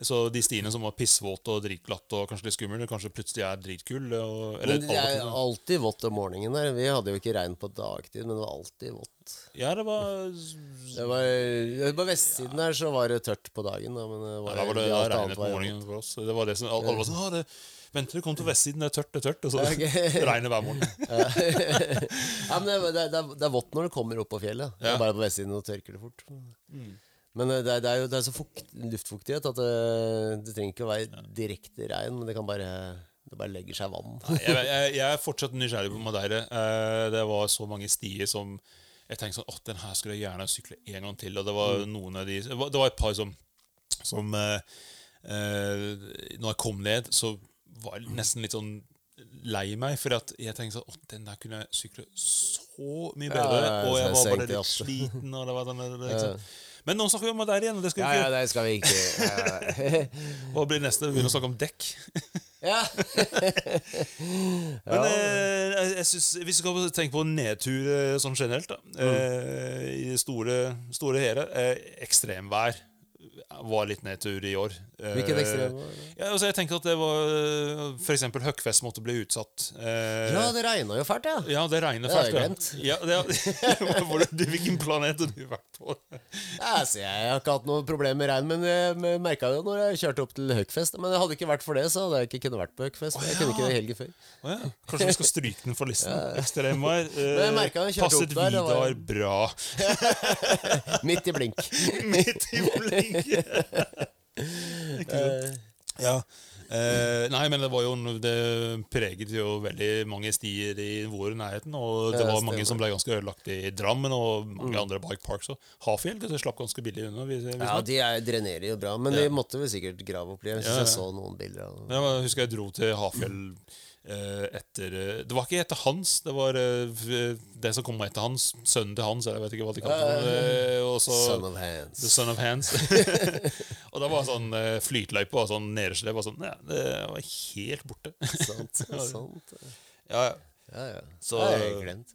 Så de stiene som var pissvåte og dritglatte og kanskje litt skumle, kanskje plutselig er dritkule. Eller Men det er alltid vått om morgenen der. Vi hadde jo ikke regn på dagtid, men det var alltid vått. Ja, det var Det var, på vestsiden her så var det tørt på dagen, da, men det Ja, da var det det regnet på morgenen for oss. Det var det som, alle var sånn, ah, det, Venter du kommer til vestsiden, det er tørt, det er tørt. Og så okay. regner hver morgen. ja, men det, det, det, er- vått når det kommer opp på fjellet. Det er bare på vestsiden og tørker det fort. Men det er, det er jo det er så fukt, luftfuktighet at det, det trenger ikke å være direkte regn, men det kan bare Det bare legger seg vann. jeg, jeg, jeg er fortsatt nysgjerrig på Madeira. Eh, det var så mange stier som jeg tenkte sånn, åh, den her skulle jeg gjerne sykle en gang til. Og det var noen av de Det var, et par som, som eh, eh, Når jeg kom ned, så var jeg nesten litt sånn lei meg. For at jeg tenkte sånn, åh, den der kunne jeg sykle så mye bedre. Ja, ja, ja, og jeg var bare litt sliten. Og det var sånn, det, liksom. Men nå snakker vi om der igjen, og det skal Ja, vi ja, ikke gjøre. det skal vi ikke ja. Hva blir neste? Vi begynner å snakke om dekk. ja. Men eh, jeg, synes, hvis vi skal tenke på nedtur eh, sånn generelt, da, eh, i store, store hele eh, Ekstremvær var litt nedtur i år. Eh, Hvilket ekstremvær? Ja, altså jeg tenker at det var F.eks. For eksempel Høgfest måtte bli utsatt. Eh, ja, det regna jo fælt, ja. ja, det regner Det hadde fælt. jeg glemt. Ja, hvilken planet har du vært på? Ja, altså, jeg har ikke hatt noe problem med regn, men jeg merka det når jeg kjørte opp til Høgfest. Men det hadde ikke vært for det, så hadde jeg ikke kunnet vært på Høgfest. Jeg kunne ikke det helgen før. Kanskje vi skal stryke den for listen? Ekstremvær. Eh, passet Vidar bra. Midt i blink. Midt i blinken. Eh, Ja. Eh, nei, men det var jo Det preget jo veldig mange stier i vår nærheten. Og det var mange som ble ganske ødelagt i Drammen, og mange andre bike parks. Og Hafjell det slapp ganske billig unna. Hvis, hvis ja, de er, drenerer jo bra, men de måtte vel sikkert grave opp litt. Jeg synes Ja, ja. jeg så noen bilder av. Men jeg husker jeg dro til Hafjell eh, etter eh, Det var ikke etter Hans, det var eh, det som kom etter Hans. Sønnen til Hans, eller jeg vet ikke hva de kalte det. Eh, Son of hands. The Son of Hands. og da var sånn flytløype og sånn nederste var sånn, ja, Det var helt borte. Sant, sant. ja, ja. Ja, ja. Så- det har jeg glemt.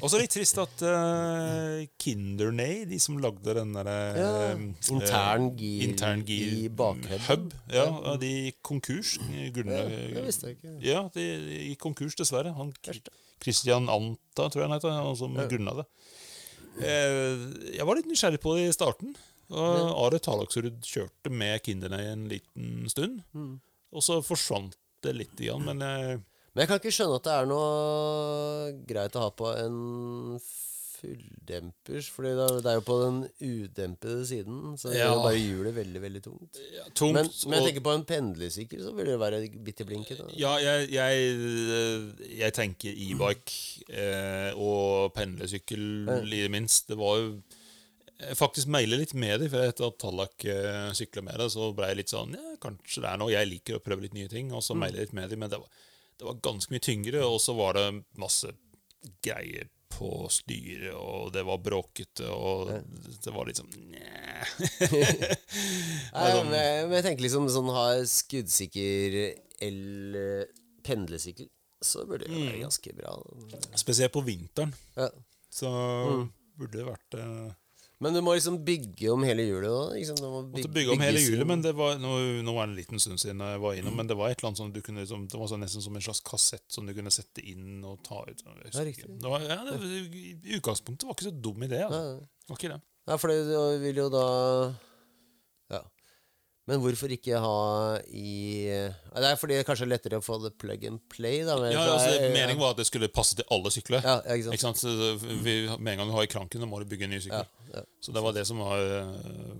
Og så litt trist at uh, Kinderney, de som lagde den derre Ja, uh, intern eh, gir intern gir i bakhub. hub, ja, ja, de gikk konkurs. Grunne, Ja, det visste jeg ikke. Ja, de gikk konkurs, dessverre. Han, Christian Anta, tror jeg han heter, han som grunna det. Uh, jeg var litt nysgjerrig på det i starten. Og Are Talaksrud kjørte med Kinderney en liten stund. Mm. Og så forsvant det litt igjen, men eh, Men jeg kan ikke skjønne at det er noe greit å ha på en fulldempers, Fordi det er- det er jo på den udempede siden, så det Ja. gjør bare hjulet veldig, veldig tungt. ja, tungt. Men, men jeg tenker på en pendlersykkel, så vil det være bitte blinket. Ja, jeg, jeg, jeg tenker e-bike eh, og pendlersykkel i det minst. Det var jo jeg faktisk mailer litt med det, for etter at Tallak eh, sykla med det, så ble jeg litt sånn Ja, kanskje det er noe. Jeg liker å prøve litt nye ting, og så mailer jeg litt med det, men det var, det var ganske mye tyngre, og så var det masse greier på styret, og det var bråkete, og det var litt sånn. Nei, men, men jeg tenker liksom sånn ha skuddsikker el- pendlersykkel, så burde det være ganske bra. Spesielt på vinteren. Ja. Så burde det vært eh, Men du må liksom bygge om hele hjulet òg. Liksom. Måtte bygge om hele hjulet, men det var, nå, nå var det en liten stund siden jeg var innom, men det var et eller annet sånn du kunne liksom, Det var sånn, nesten som en slags kassett som du kunne sette inn og ta ut. Ja, riktig. Det var, ja, det, I utgangspunktet var ikke så dum idé. Altså. Ja. Det var ikke det. Ja, for det vil jo da. Men hvorfor ikke ha i Det er fordi det kanskje er lettere å få det plug and play, da. Men Ja, altså, jeg- Meningen var at det skulle passe til alle sykler. Ja, ja, ikke sant. Ikke sant? Så vi, med en gang du har i kranken, må du bygge en ny sykkel. Ja. Så det var det som var, eh,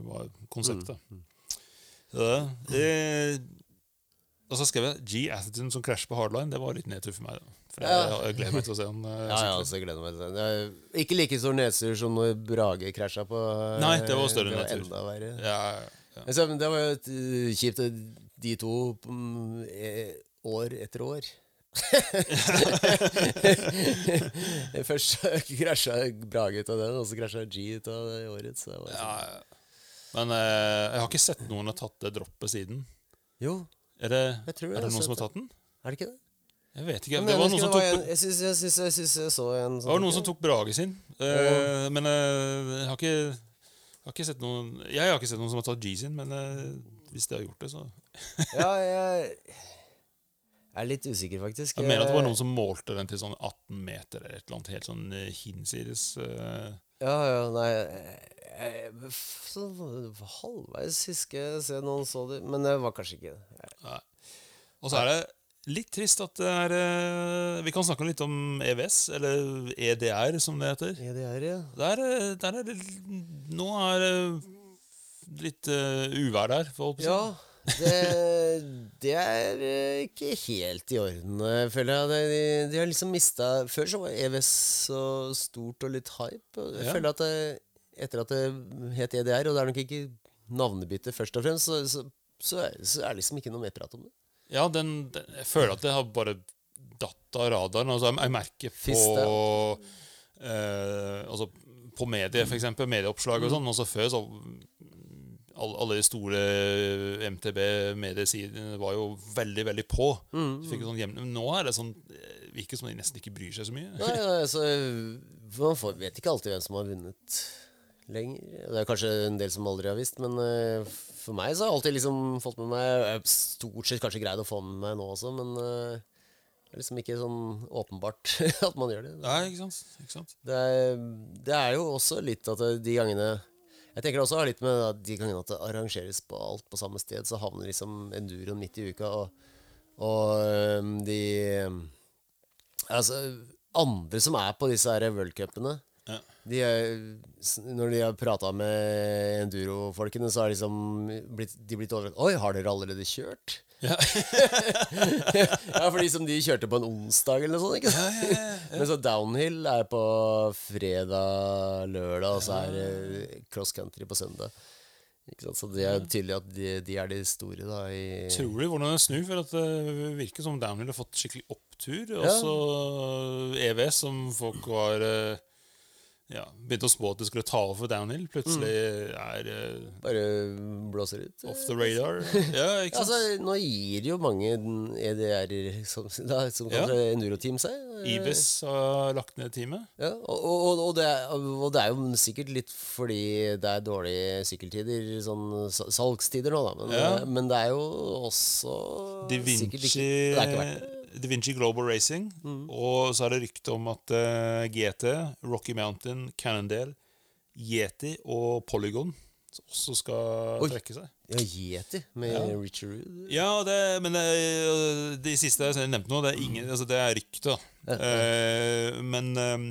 var konseptet. Mm, eh, og så skrev jeg G. Atherton som krasjer på hardline. Det var litt nedtur for meg. Da. For jeg, jeg gleder meg til å se han eh, Ja, jeg gleder meg til det. Ikke like stor nedtur som når Brage krasja på Nei, det var større nedtur. Enda verre. Ja, ja. Men så- det var jo uh, kjipt, de to mm, eh, år etter år. Først krasja Brage ut av den, og så krasja G ut av årets. Så det sånn. Ja, Men eh, jeg har ikke sett noen ha tatt det droppet siden. Jo, Er det, Jeg tror jeg er det noen som har tatt den? er det ikke det? Jeg vet ikke. Det var noen som tok, en- Jeg syns jeg, jeg, jeg så en det var noen som tok Brage sin. Eh, men eh, jeg har ikke jeg har ikke sett noen Jeg har ikke sett noen som har tatt sin, men eh, hvis de har gjort det, så Ja, jeg er litt usikker, faktisk. Jeg mener at det var noen som målte den til sånn 18 meter eller et eller annet helt sånn eh, hinsides. eh. Ja, ja, nei jeg, jeg, så, Halvveis husker jeg å se noen så det, men det var kanskje ikke det. Nei. Og så er det litt trist at det er eh, Vi kan snakke litt om EVS, eller EDR, som det heter. EDR, Ja, er. Der, eh, der er det Nå er det litt uh, uvær der, for å holde på si. Ja, Det, det er eh, ikke helt i orden, eh, føler jeg. De, de har liksom mista Før så var EVS så stort og litt hype. Og jeg Ja. føler at det, etter at det het EDR, og det er nok ikke navnebytte først og fremst, så, så, så, er, så er det liksom ikke noe mer prat om det. Ja, den, den, jeg føler at det har bare datt av radaren. Altså, jeg, jeg merker på eh, Altså på medier, f.eks. Medieoppslag og sånn. Og før så alle, alle de store MTB-mediesidene var jo veldig, veldig på. Mm, jo sånn nå er det sånn eh, Virker som de nesten ikke bryr seg så mye. Nei, altså, Man får, vet ikke alltid hvem som har vunnet lenger. Det er kanskje en del som aldri har visst, men eh, for meg så har jeg alltid liksom fått med meg stort sett kanskje greid å få med meg nå også, men uh, det er liksom ikke sånn åpenbart at man gjør det. Nei, ikke sant? Ikke sant? Det er, det er jo også litt at de gangene Jeg tenker det også har litt med at de gangene at det arrangeres på alt på samme sted, så havner liksom enduroen midt i uka, og, og øhm, de Altså, andre som er på disse her worldcupene Ja. de er, Når de har prata med enduro-folkene, så har liksom blitt, de blitt overrasket. Oi, har dere allerede kjørt? Ja. ja, fordi som de kjørte på en onsdag eller noe sånt. ikke sant? Men så downhill er på fredag, lørdag, og så er det cross country på søndag. Så det er tydelig at de, de er de store, da. I, Tror du hvordan det snur? For at det virker som Downhill har fått skikkelig opptur. Og så EVS, som folk var eh, ja, begynte å spå at det skulle ta over for Downhill, plutselig er uh, bare blåser ut. off the radar. Ja, ikke sant? Altså, nå gir jo mange EDR-er som, da, som Ja. kanskje enduro-team seg. Ibis har lagt ned teamet. Ja, og, og, og, det er, og det er jo sikkert litt fordi det er dårlige sykkeltider, sånn salgstider nå, da. Men, Ja. men det er jo også Da sikkert ikke Det er ikke verdt det. Da Vinci Global Racing. Og så er det rykte om at uh, GT, Rocky Mountain, Cannondale, Yeti og Polygon også skal Oi. trekke seg. Ja, Yeti med Ja. Richard Rood. Ja, det, men det, de siste jeg nevnte nå, det er, ingen, altså det er rykte. Ja, ja. Uh, men eh, eh,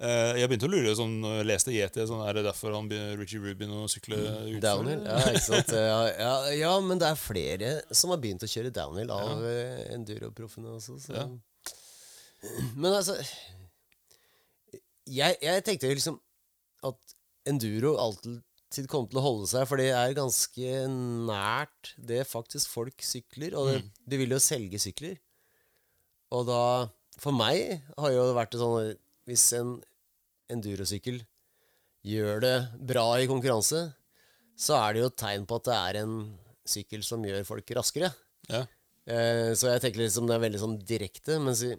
jeg begynte å lure sånn, når jeg leste Yeti, sånn, er det derfor han, Richie Rubin å sykle utfor? Downhill. Ja, ikke sant. Ja, ja, ja, men det er flere som har begynt å kjøre downhill av ja. enduro-proffene også. Så. Men altså jeg, jeg tenkte jo liksom at enduro alltid kom til å holde seg, for det er ganske nært det faktisk folk sykler. Og det, de vil jo selge sykler. Og da For meg har jo vært sånn Hvis en endurosykkel gjør det bra i konkurranse, så er det jo et tegn på at det er en sykkel som gjør folk raskere. Ja. Eh, så jeg tenker liksom det er veldig sånn direkte. Mens i,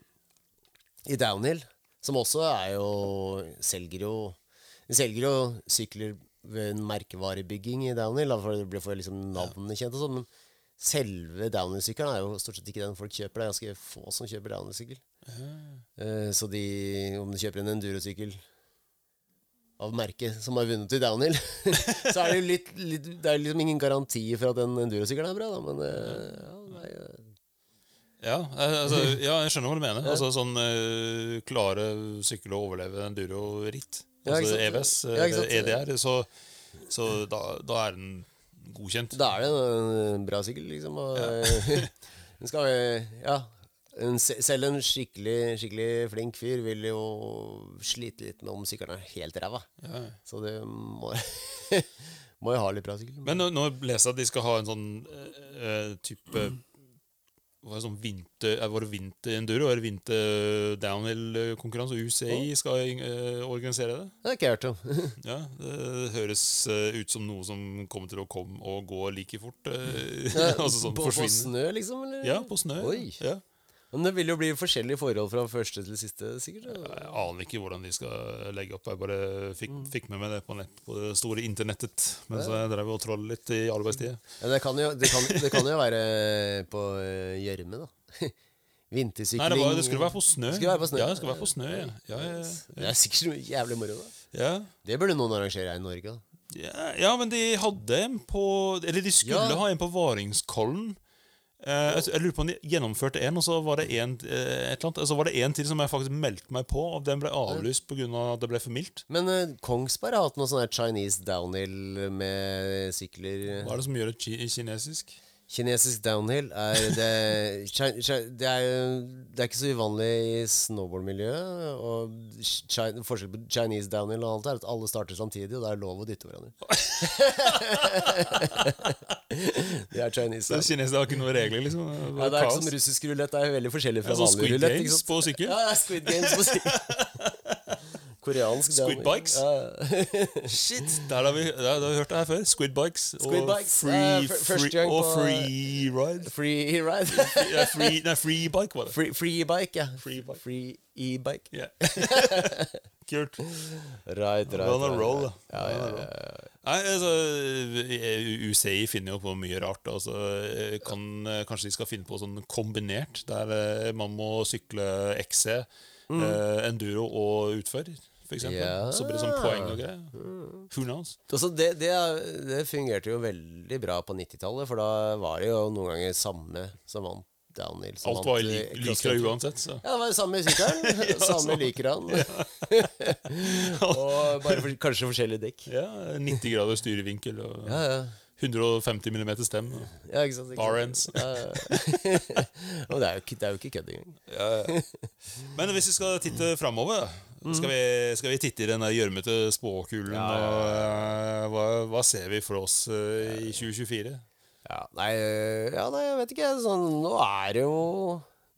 i downhill, som også er jo Selger jo selger jo sykler ved en merkevarebygging i downhill, for det blir for liksom navnet kjent og sånn. Men selve downhill-sykkelen er jo stort sett ikke den folk kjøper. Det er ganske få som kjøper downhill-sykkel. Eh, så de, om du kjøper en endurosykkel av merket som har vunnet i downhill, så er det jo litt, litt Det er liksom ingen garanti for at en endurosykkelen er bra, da, men eh, ja, nei, eh, Ja, eh, altså, ja, jeg skjønner hva du mener. Altså sånn uh, Klare sykle og overleve enduro-ritt. Altså ja, EVS, Ja. EDR. Så, så da, da er den godkjent. Da er det en bra sykkel, liksom. Og, den skal Ja. En, selv en skikkelig, skikkelig flink fyr vil jo slite litt med om sykkelen er helt ræva. Ja. Så det må, må jo ha litt bra sykkel. Men nå, nå leser jeg at de skal ha en sånn eh, eh, type hva er det sånn vinter, er det vinter enduro eller vinter downhill-konkurranse? UCI skal uh, organisere det. Det har ikke jeg hørt om. Ja, Det høres eh, ut som noe som kommer til å komme og gå like fort. altså sånn på, på snø, liksom? Eller? Ja, på snø. Oi. Ja. Men det vil jo bli forskjellige forhold fra første til siste, sikkert. Jeg aner ikke hvordan de skal legge opp. Jeg bare fikk, fikk med meg det på, nett, på det store internettet mens jeg drev og trollet litt i arbeidstida. Ja, det, kan jo, det, kan, det kan jo være på eh, gjørme, da. Vintersykling. Nei, det, var, det skulle være på snø. Det skulle være på snø. Ja, det skulle være på snø, ja. Ja, ja, ja. Det er sikkert noe jævlig moro, da. ja. Det burde noen arrangere her i Norge. da. Ja, ja, men de hadde en på Eller de skulle Ja. ha en på Varingskollen. Eh, jeg, jeg lurer på om de gjennomførte en, og så var det en, eh, et eller annet, så var det én til som jeg faktisk meldte meg på, og den ble avlyst pga. Av at det ble for mildt. Men eh, Kongsberg har hatt noe sånn Chinese downhill med sykler. Hva er det som gjør det ki kinesisk? Kinesisk downhill er det det, er, det er ikke så uvanlig i snowboardmiljøet. Og chi, forskjell på Chinese downhill og alt er at alle starter samtidig, og det er lov å dytte hverandre. det er Chinese. Så kinesere har ikke noen regler, liksom? Ja, det er ikke som russisk rulett. Det er veldig forskjellig fra Ja, vanlig Squid rulett. ikke Games på sykkel? Ja, Squid Games på sykkel. Koreansk Squid bikes? Ja. Shit! Der har vi, der, har vi hørt det her før. Squid bikes. Squid og bikes, Free, free, og free ride. Free ride. Ja, free, nei, free bike, var det. Free, free bike, ja. Free bike. Free e-bike. Ja. Kult. Right, right, On a roll, da. Ja, ja, ja. Nei, altså, UCI finner jo på mye rart. Altså, eh, kan, eh, kanskje de skal finne på sånn kombinert, der eh, man må sykle XC, eh, enduro og utfor, eksempel. Ja. Så blir det sånn poeng og greier. Who knows? Det, det, det fungerte jo veldig bra på 90-tallet, for da var det jo noen ganger samme som vant downhill. som Alt vant, var i likere country. uansett. Så. Ja, det var samme sykkelen. ja, samme. liker han. og bare for, kanskje forskjellige dekk. Ja, 90 grader styrevinkel og Ja, ja. 150 millimeter stem. ja ikke sant? Bar ends. Ja, ja. Og det er jo det er jo ikke kødd engang. Ja. Men hvis vi skal titte framover, skal, vi, skal vi titte i den gjørmete spåkulen? Ja, ja, Og, eh, hva, hva ser vi for oss uh, i 2024? Ja, nei, øh, ja, nei, jeg vet ikke. Sånn, nå er det jo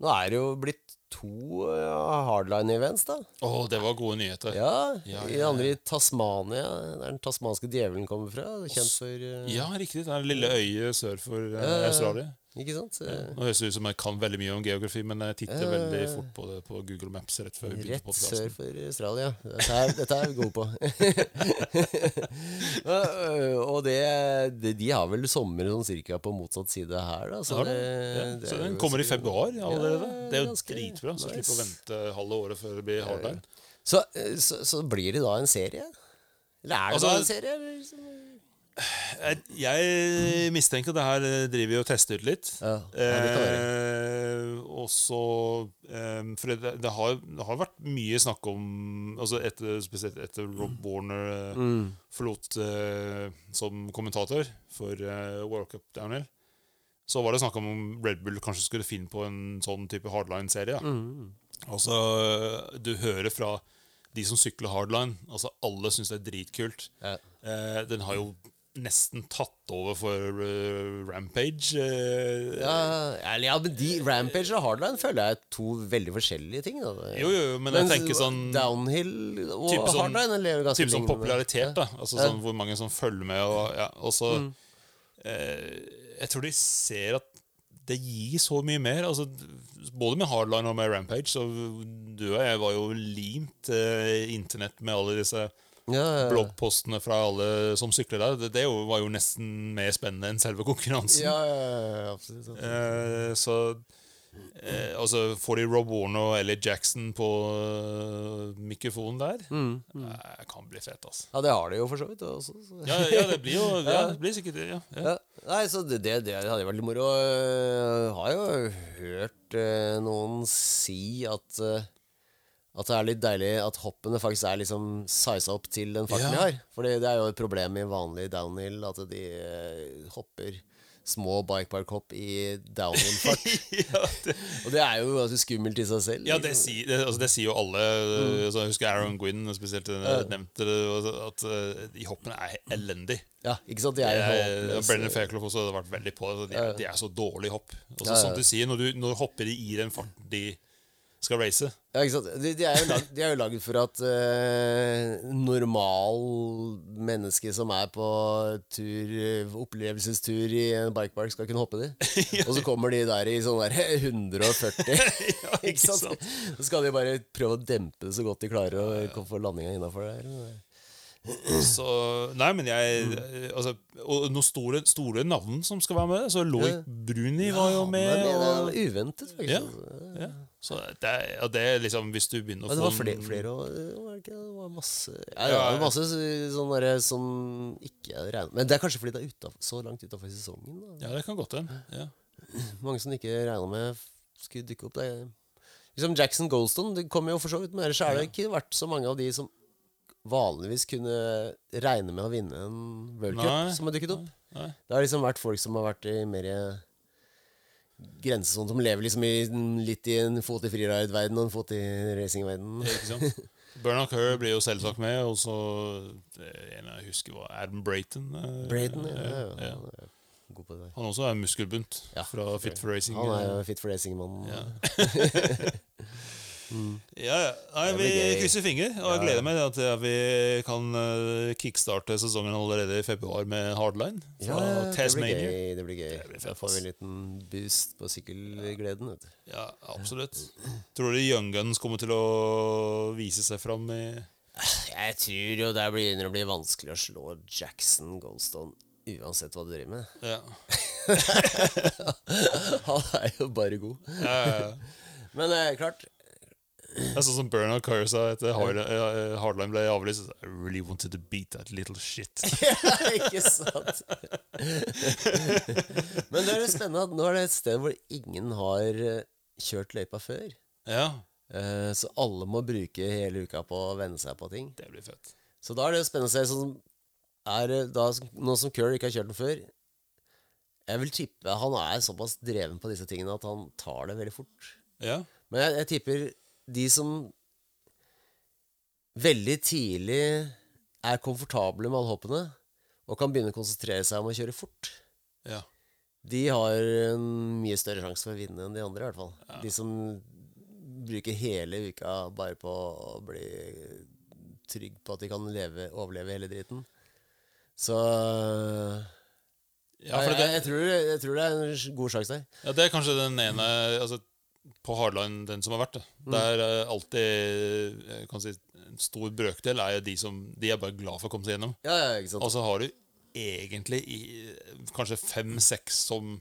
Nå er det jo blitt to uh, hardline-events, da. Å, det var gode nyheter. Ja, Ja, I ja, andre i Tasmania, der den tasmanske djevelen kommer fra. Kjent for uh, Ja, riktig. Det er det lille øyet sør for uh, Ja, ja, ja. Australia. Ikke sant? Ja, Nå høres det ut som jeg kan veldig mye om geografi, men jeg titter ja. veldig fort på det på Google Maps rett før vi Rett sør for Australia. Dette er, dette er vi gode på. Øh, og det, det, de har vel sommer sånn cirka på motsatt side her, da. Så, det? Ja, det så den kommer i februar allerede. Ja, Det er jo ganske dritbra. Så nice. slipper å vente halve året før det blir hardline. Så, øh, så, så blir det da en serie? Eller er det Altså- da en serie? Eller? Liksom? Jeg, jeg mistenker at det her eh, driver vi og tester ut litt. Ja, eh, og så eh, For det, det, har, det har vært mye snakk om altså etter, Spesielt etter Rob Warner eh, Mm. forlot eh, som kommentator for eh, World Cup Downhill. Så var det snakk om Red Bull kanskje skulle finne på en sånn type hardline-serie. Mm. Altså, du hører fra de som sykler hardline. Altså, alle syns det er dritkult. Ja. Eh, den har jo nesten tatt over for uh, Rampage. Uh, Ja, eller ja, men de, Rampage og Hardline føler jeg er to veldig forskjellige ting. Da. Jo, jo, men, men jeg tenker sånn Downhill og Type sånn- Hardline lever ganske Typ sånn popularitet, da. Altså sånn Hvor mange som følger med. Og, ja, og så Mm. uh, Jeg tror de ser at det gir så mye mer. Altså, både med Hardline og med Rampage. Så du og jeg var jo limt eh, internett med alle disse Ja, ja, bloggpostene fra alle som sykler der. Det, det var jo nesten mer spennende enn selve konkurransen. Ja, ja, ja, absolutt. absolutt. Eh, så eh, Altså, får de Rob Warner og Ellie Jackson på uh, mikrofonen der, Mm, eh, kan bli fett, altså. Ja, det har de jo for så vidt. Også, så. Ja, ja, det blir jo ja, det blir sikkert det. Ja. Nei, så det, det, det hadde vært litt moro. Jeg har jo hørt eh, noen si at eh, At det er litt deilig at hoppene faktisk er liksom siza opp til den farten de har. For det er jo et problem i vanlig downhill at de eh, hopper små bikepark-hopp i downhill-fart. ja, Og det er jo ganske skummelt i seg selv. ja, det, sier, det, altså, det sier jo alle. Altså, jeg husker Aaron Gwynn spesielt ja. nevnte det, at uh, de hoppene er elendige. Ja, ikke sant? De er jo Brennan Fairclough også hadde vært veldig på det. De, er- de er så dårlige hopp. Altså, Ja, ja. Sånn du sier, når du, når du hopper i den farten de skal race Ja, ikke sant? De, de, er jo lag, de er jo laget for at eh, normal menneske som er på tur, opplevelsestur i en bikepark, skal kunne hoppe de. Og så kommer de der i sånn der 140. Ja, ikke sant? Så skal de bare prøve å dempe det så godt de klarer og få landinga innafor der. Så, nei, men jeg altså, Og noen store, store navn som skal være med. Så Loic Bruni var jo med. Det Og, er uventet, faktisk. Ja. ja. Så det er, det er liksom Hvis du begynner å få det var flere, flere og, det var masse ja, det var masse sånn der, som ikke regna Men det er kanskje fordi det er utenfor, så langt utafor sesongen. Da. Ja, det kan godt hende. Ja. mange som ikke regna med skulle dukke opp. Det liksom Jackson Goldstone det kommer jo for så vidt, men ellers har det ikke vært så mange av de som vanligvis kunne regne med å vinne en World Cup, som har dukket opp. Nei. Det har liksom vært folk som har vært i mer i grensesonen, som lever liksom i, litt i en fot i freeride-verden og en fot i racing-verden. Bernard Kerr blir jo selvsagt med, og så eh, en jeg husker var Adam Brayton. eh, Braden, ja, ja, ja. ja. God på det der. Han også er muskelbunt Ja, fra Fit for Racing. Han er jo fit for racing-mannen. Ja. Ja, ja. Nei, vi krysser fingre, og jeg gleder meg til at vi kan eh, kickstarte sesongen allerede i februar med Hardline Ja, det blir gøy. Det blir gøy. Det blir Da får vi en liten boost på sykkelgleden. Vet du. Ja, absolutt. Tror du Young Guns kommer til å vise seg fram i Jeg tror jo det begynner å bli vanskelig å slå Jackson Goldstone uansett hva du driver med. Ja. Han er jo bare god. Ja, ja, ja. Men eh, klart Det er sånn som Bernard Kerr sa etter eh, Hardline ble avlyst. I really wanted to beat that little shit. Ikke sant? Men det er jo spennende at nå er det et sted hvor ingen har eh, kjørt løypa før. Ja, Eh, Så alle må bruke hele uka på å venne seg på ting. det blir fett. Så da er det spennende å se sånn er, da, Nå som Kerr ikke har kjørt den før Jeg vil tippe Han er såpass dreven på disse tingene at han tar det veldig fort. Ja, Men jeg, jeg tipper de som veldig tidlig er komfortable med alle hoppene og kan begynne å konsentrere seg om å kjøre fort, ja. de har en mye større sjanse for å vinne enn de andre, i hvert fall. De som bruker hele uka bare på å bli trygg på at de kan leve, overleve hele driten. Så ja for jeg, jeg, tror, jeg tror det er en god sjanse der. Ja, det er kanskje den ene altså, På hardline, den som har vært det. Mm. Det er eh, alltid jeg kan si, En stor brøkdel er jo de som De er bare glad for å komme seg gjennom. Ja, ja, ikke sant. Og så har du egentlig i, kanskje fem-seks som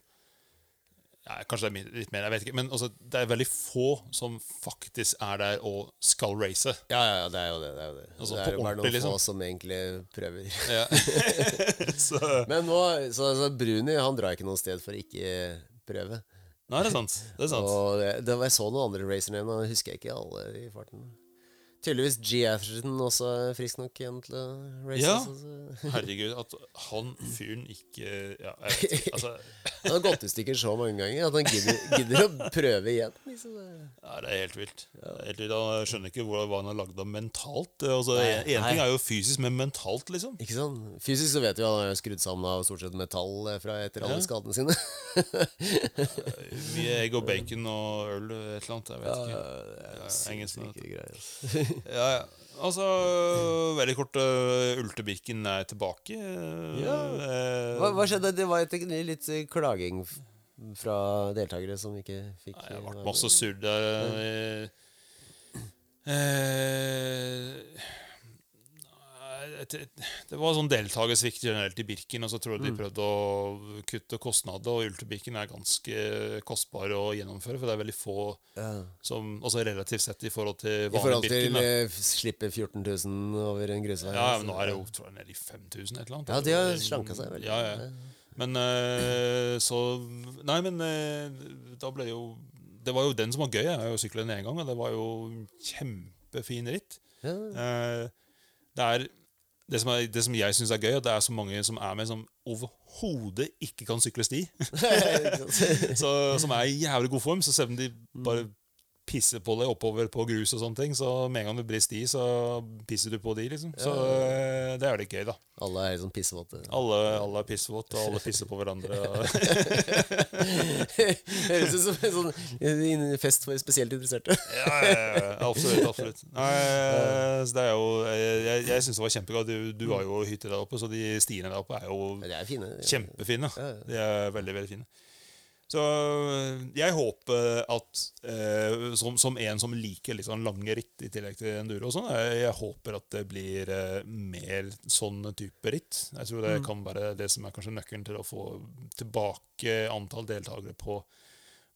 ja, Kanskje det er litt mer, jeg vet ikke. Men altså, det er veldig få som faktisk er der og skal race. Ja, ja, ja, det er jo det. Det er, jo det. Altså, det på er jo bare ordentlig, noen liksom. få som egentlig prøver. Ja. så, Men nå, så, så Bruni han drar ikke noe sted for å ikke prøve. Nei, det er sant. Det er sant. Og det, det jeg så noen andre racernavn, nå husker jeg ikke alle i farten. Tydeligvis G. Atherton også er frisk nok igjen til å race. Ja. så- så- Herregud, at han fyren ikke Ja, jeg vet ikke. Altså, Han har gått i stykker så mange ganger at han gidder, gidder å prøve igjen. Liksom. ja, det er helt vilt. Det er helt vilt. Jeg skjønner ikke hva han har lagd av mentalt. Altså, Nei, en, en ting nei. er jo fysisk, men mentalt, liksom. Ikke sant? Fysisk så vet vi at han er skrudd sammen av stort sett metall eh, fra etter alle Ja. skadene sine. Mye egg og bacon og øl, et eller annet. Jeg vet ikke. det er Ja, vet du. syke greier. altså. Ja, ja. Altså, veldig kort uh, Ultebirken er tilbake. Uh, Ja. eh, Hva, hva skjedde? Det var etter litt klaging fra deltakere som ikke fikk Nei, det eh, masse surr der. nei, det, var sånn deltakersvikt generelt i Birken, og så tror jeg Mm. de prøvde å kutte kostnader. Og ultrabirken er ganske kostbar å gjennomføre, for det er veldig få som Altså relativt sett i forhold til I forhold til Birken. eh, slippe 14 000 over en grusvei. Ja, men nå er det jo tror jeg, nede i 5000 et eller annet. Ja, de har slanka seg veldig. Ja, ja. Men øh, så Nei, men øh, da ble det jo Det var jo den som var gøy. Jeg har jo sykla den én gang, og det var jo kjempefin ritt. Ja. Uh, det er det som, er, det som jeg syns er gøy, at det er så mange som er med som overhodet ikke kan sykle sti. Så, som er i jævlig god form. Så selv om de bare pisser på deg oppover på grus og sånne ting, så med en gang du brister i, så pisser du på de, liksom. Så ja. det er litt gøy, da. Alle er liksom pissvåte? Alle, alle er pissvåte, og alle pisser på hverandre. Høres ut som en sånn fest for spesielt interesserte. Ja, ja, absolutt. absolutt Nei, så det er jo Jeg, jeg syns det var kjempegøy. Du, du har jo hytte der oppe, så de stiene der oppe er jo er fine. kjempefine. De er veldig, veldig fine. Så jeg håper at eh, som, som en som liker litt sånn lange ritt i tillegg til enduro og sånn, jeg, jeg håper at det blir eh, mer sånn type ritt. Jeg tror Mm. det kan være det som er kanskje nøkkelen til å få tilbake antall deltakere på,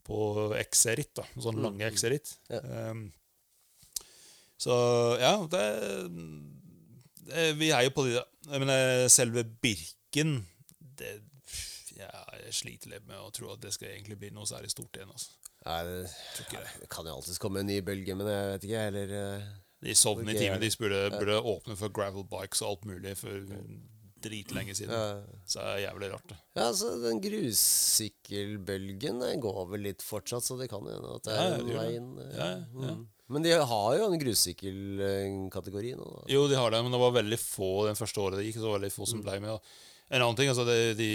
på XC-ritt. da, Sånn lange XC-ritt. Mm. Ja. Um, så ja, det, det Vi er jo på de Jeg mener, selve Birken det, jeg sliter litt med å tro at det skal egentlig bli noe særlig stort igjen. Altså. Nei, det, det. kan jo alltids komme en ny bølge, men jeg vet ikke, eller eh, De sovner i timen. De burde, burde åpne for gravel bikes og alt mulig for dritlenge siden. Så det er jævlig rart. det. Ja, altså, den grussykkelbølgen går vel litt fortsatt, så det kan jo hende at det er ja, eh, Ja, ja, ja. mm. Men de har jo en grussykkelkategori nå. da. Jo, de har det, men det var veldig få den første året det gikk. Så var det veldig få som ble med. Og en annen ting, altså, det, de,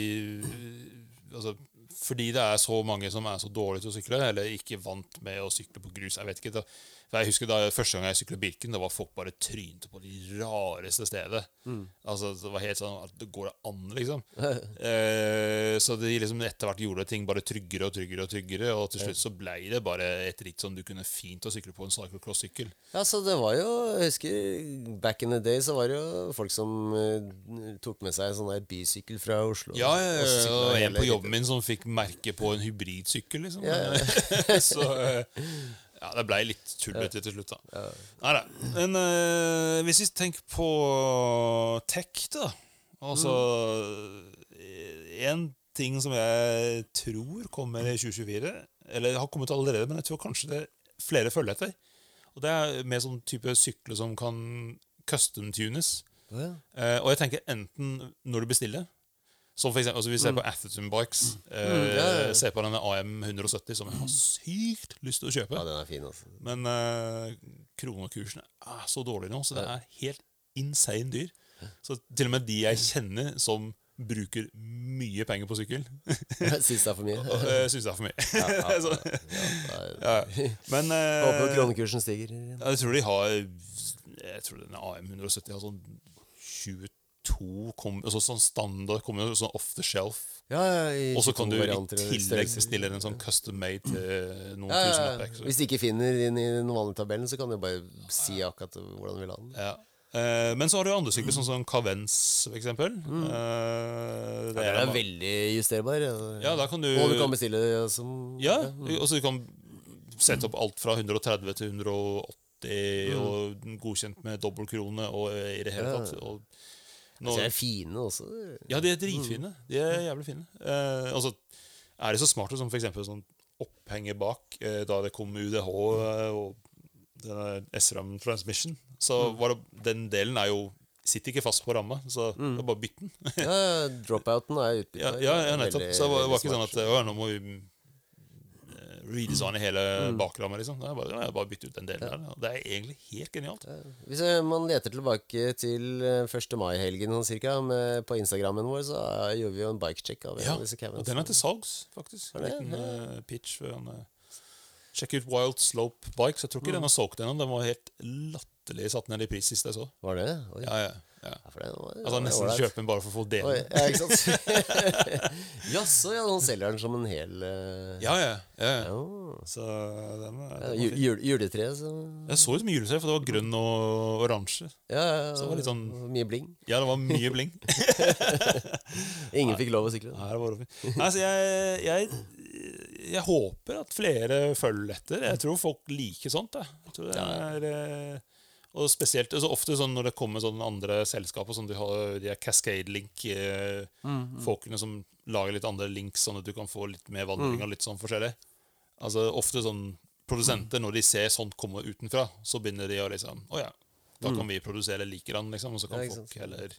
altså Fordi det er så mange som er så dårlige til å sykle, eller ikke vant med å sykle på grus Jeg vet ikke, da, for jeg husker da Første gang jeg syklet Birken, da var folk bare trynte på de rareste stedet. Altså, Det var helt sånn at det går det an, liksom? eh, så de liksom etter hvert gjorde ting bare tryggere og tryggere, og tryggere Og til slutt så ble det bare et ritt som du kunne fint å sykle på en cyclocross-sykkel. Ja, så det var jo Jeg husker back in the day så var det jo folk som uh, tok med seg sånn der bysykkel fra Oslo. Ja, ja, ja, Og og en på jobben min som fikk merke på en hybridsykkel, liksom. Ja, ja. så eh, ja, det blei litt tullete til slutt, da. Nei da. Men eh, hvis vi tenker på tech, da Altså En ting som jeg tror kommer i 2024, eller har kommet allerede, men jeg tror kanskje det flere følger etter. Og det er med sånn type sykler som kan custom-tunes. Ja. Eh, og jeg tenker enten når du bestiller Som for eksempel, altså Vi ser på Atherton Bikes. Eh, Mm, ja, ja. Ser på denne AM 170, som jeg har sykt lyst til å kjøpe. ja, den er fin, altså. Men eh, kronekursen er så dårlig nå, så det er helt insane dyr. Så til og med de jeg kjenner som bruker mye penger på sykkel, Syns det er for mye. uh, syns det er for mye. Så, Ja. Men eh, Håper kronekursen stiger. Jeg tror de har Jeg tror denne AM 170 har sånn 22 kom, altså sånn standard kommer jo sånn off the shelf. Ja, ja, Og så kan du i 22 varianter eller tillegg bestille en sånn custom made til noen ja, tusen ekstra. Hvis de ikke finner den i den vanlige tabellen, så kan du bare si akkurat hvordan du vil ha den. Ja. Eh, men så har du andre sykler, sånn som Cavens, for eksempel. Eh, det er, er veldig justerbar. Ja, da kan du, Og du kan bestille som Ja, og så du kan sette opp alt fra 130 til 180 og godkjent med dobbeltkrone og i det hele tatt. Og Så de er fine også. ja, de er dritfine. De er jævlig fine. Eh, altså, er de så smarte som eksempel sånn opphenger bak. Eh, da det kom UDH eh, og denne SRAM Transmission, så var det, den delen er jo Sitter ikke fast på ramma, så det er bare å bytte den. Ja, Dropouten er utbytta. ja, ja nettopp. Så det var, det var ikke sånn at «Å, nå må vi eh, redesigne hele bakramma. Liksom. Det er bare, ja, bare bytte ut den delen der. og Det er egentlig helt genialt. Hvis eh, man leter tilbake til eh, 1. mai-helgen sånn cirka, med, på Instagrammen vår, så eh, gjorde vi jo en bikecheck av Ja, av disse Cavens. og den er til salgs, faktisk. En liten eh, pitch. For en, uh, Check ut Wild Slope Bikes. Jeg tror ikke den har solgt ennå. Den var helt latterlig satt ned i pris sist jeg så. Var det? Oi. Ja, ja, ja. Ja, det var, Altså Nesten ålreit. kjøpe den bare for å få dele delen. ja, ikke sant? Jaså, ja, han selger den som en hel uh... Ja, ja. ja. ja. Så den var, Ja, den var ju- jul, Juletre, så Jeg så ut som juletre, for det var grønn og oransje. Ja, ja, Så det var litt sånn- mye bling. Ja, det var mye bling. Ingen fikk lov å sykle. Nei, det var. Nei, så jeg, jeg, jeg håper at flere følger etter. Jeg tror folk liker sånt. Jeg. Jeg tror det er, eh, og spesielt altså Ofte sånn når det kommer sånne andre selskaper, som de har de er Cascade Link, eh, folkene som lager litt andre links, sånn at du kan få litt mer vandring og litt sånn forskjellig. Altså Ofte sånn produsenter, når de ser sånt komme utenfra, så begynner de å liksom Å ja, da kan vi produsere likedan, liksom, og så kan folk heller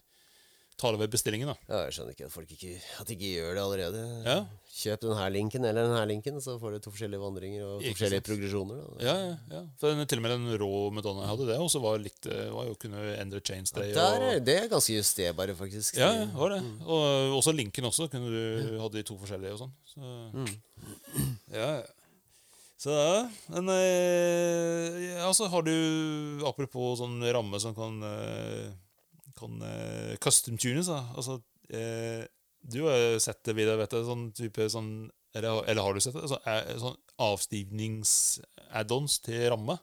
ta over bestillingen. da Ja, jeg skjønner ikke at folk ikke, at de ikke gjør det allerede. Ja. Kjøp den her linken eller den her linken, så får du to forskjellige vandringer og to forskjellige progresjoner. Da. Ja, ja, ja. For til og med den rå Madonna hadde, det også var litt eh, var jo kunne endre chainstay. Der er, Og, det er ganske justerbare, faktisk. ja, ja, var det. Og også linken også. kunne du hadde de to forskjellige og sånn. Så, ja, ja. Så ja, men eh, ja, så har du Apropos sånn ramme som kan eh, Kan uh, custom tunes, da. Altså uh, Du har jo sett det, Vidar, vet du. Sånn type sånn Eller, eller har du sett det? Altså, eh, sånn avstivnings-add-ons til ramme.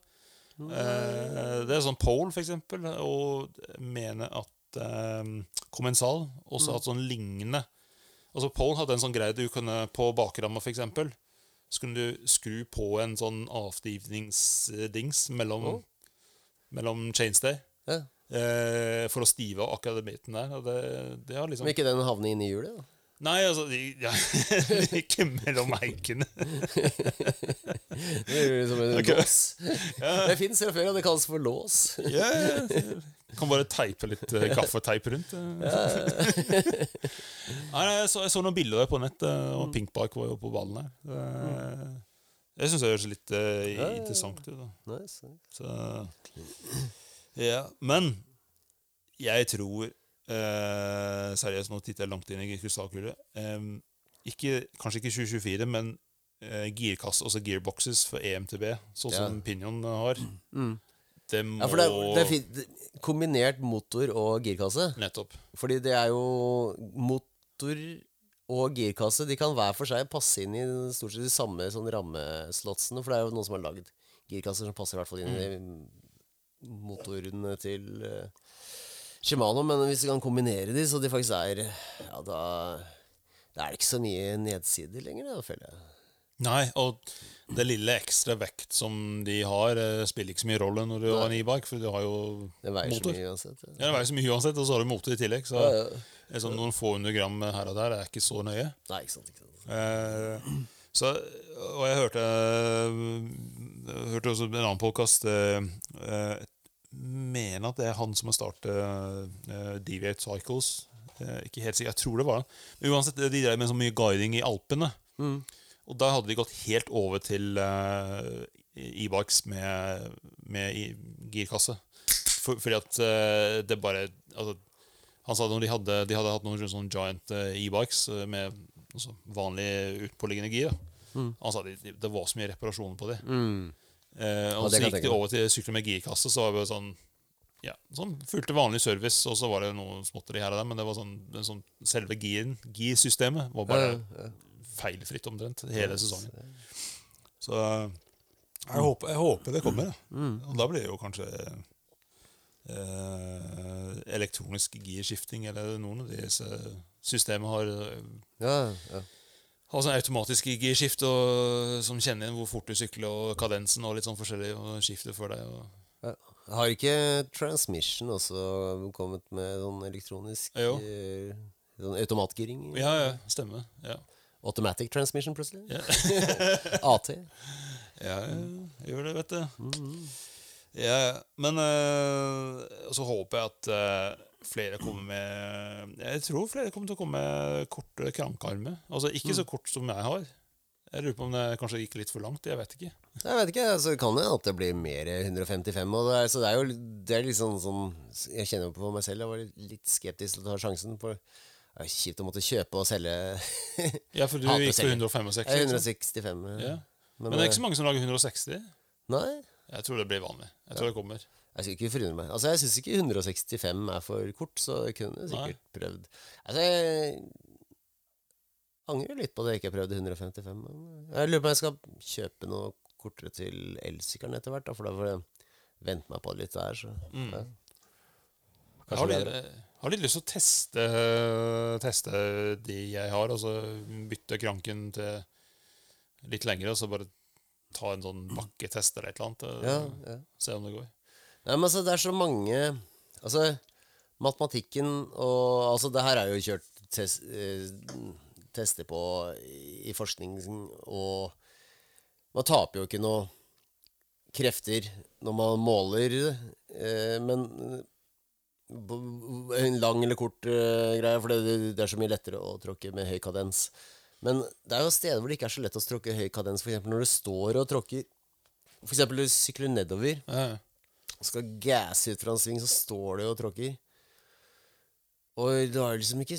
Eh, det er sånn Pole, for eksempel, og mener at uh, Kommensal også har hatt sånn lignende Altså Pole hadde en sånn greie du kunne på bakramma, for eksempel. Så kunne du skru på en sånn avstivningsdings mellom, oh. mellom chainstay. Ja. Eh, for å stive biten der. Og det, det har liksom Men ikke den havne inn i hjulet? da? Nei, altså ja, Ikke mellom eikene. Det er jo som en okay. lås. Det fins fra før, og det kalles for lås. Ja, ja. Kan bare teipe litt eh, gaffeteip rundt. eh. Nei, jeg, så, jeg så noen bilder der på nett, og og Pinkbike var jo på ballen her. Eh, Jeg syns det høres litt ja, ja. interessant ut. da Nice. Så Ja. Men jeg tror eh, Seriøst, nå titter jeg langt inn i krystallkulet. Eh, ikke, kanskje ikke 2024, men eh, girkasse, altså gearboxes for EMTB, sånn Ja. som Pinion har. Mm. Det må Ja, for det, er- det er fint. Kombinert motor og girkasse. Nettopp. Fordi det er jo motor og girkasse De kan hver for seg passe inn i stort sett de samme sånn rammeslotsene. For det er jo noen som har lagd girkasser som passer i hvert fall inn i motorene til uh, Shimano. Men hvis du kan kombinere de, så de faktisk er Ja, da Da er det ikke så mye nedsider lenger, da, føler jeg. Nei, og det lille ekstra vekt som de har, eh, spiller ikke så mye rolle når du har en e-bike, for du har jo Det veier så motor. mye uansett. Ja, det veier så mye uansett, og så har du motor i tillegg. Så Ja, ja. sånn noen få hundre gram her og der er ikke så nøye. Nei, ikke sant. Ikke sant. Eh, så, og jeg hørte jeg hørte også en annen podkast Jeg mener at det er han som har startet uh, Deviate Cycles. Eh, ikke helt sikker, jeg tror det var han. Men uansett, de drev med så mye guiding i Alpene. Og da hadde de gått helt over til eh, e-bikes med, med girkasse. For, fordi at eh, det bare altså, Han sa at de hadde, de hadde hatt noen sånne giant eh, e-bikes eh, med altså, vanlig utpåliggende gir. Mm. Han sa de, de, det var så mye reparasjoner på dem. Mm. Eh, og Ja, så gikk de over til sykler med girkasse. Så var det sånn ja, sånn fulgte vanlig service, og så var det noe småtteri her og der. Men det var sånn, sånn selve giren, girsystemet, var bare Ja, ja. feilfritt omtrent hele sesongen. Så jeg håper, jeg håper det kommer. ja. Mm. Og da blir det jo kanskje eh, elektronisk girskifting, eller noen av disse systemene har Ja, ja. Har sånn automatisk girskift som kjenner igjen hvor fort du sykler, og kadensen og litt sånn forskjellig, og skifter for deg. Ja. Har ikke Transmission også kommet med sånn elektronisk ja, eh, Sånn automatgiring? ja, ja, stemmer. Ja, Automatic transmission, plutselig? AT? ja, gjør det, vet du. Ja, men eh, så håper jeg at eh, flere kommer med Jeg tror flere kommer til å komme med korte krankarmer. Altså ikke så kort som jeg har. Jeg lurer på om det kanskje gikk litt for langt. Jeg vet ikke. Jeg vet ikke, altså, kan jo at det blir mer 155. Og det er, så det er jo det er liksom sånn Jeg kjenner jo på meg selv, jeg var litt, skeptisk til å ta sjansen. For det er kjipt å måtte kjøpe og selge. Ja, for du gikk på 165. Jeg er liksom. 165. Ja. Men, Men det er eh, ikke så mange som lager 160. Nei, Jeg tror det blir vanlig. Jeg tror det kommer. Jeg skulle ikke forundre meg. Altså, jeg syns ikke 165 er for kort, så jeg kunne sikkert prøvd. Altså, jeg angrer litt på at jeg ikke har prøvd 155. Men jeg lurer på om jeg skal kjøpe noe kortere til elsykkelen etter hvert, da, for da får jeg vente meg på det litt der. Så. Mm. Ja. Jeg har litt, har litt lyst til å teste, teste de jeg har, altså bytte kranken til litt lengre, og så bare ta en sånn bakketest eller et eller annet. Ja, ja. Se om det går. Nei, men altså, det er så mange Altså, matematikken og Altså, det her er jo kjørt tes, eh, tester på i forskning, og man taper jo ikke noe krefter når man måler eh, men en lang eller kort eh, greie, for det, det er så mye lettere å tråkke med høy kadens. Men det er jo steder hvor det ikke er så lett å tråkke høy kadens, f.eks. når du står og tråkker eksempel du sykler nedover Ja, skal gasse ut fra en sving, så står du og tråkker. Og du har liksom ikke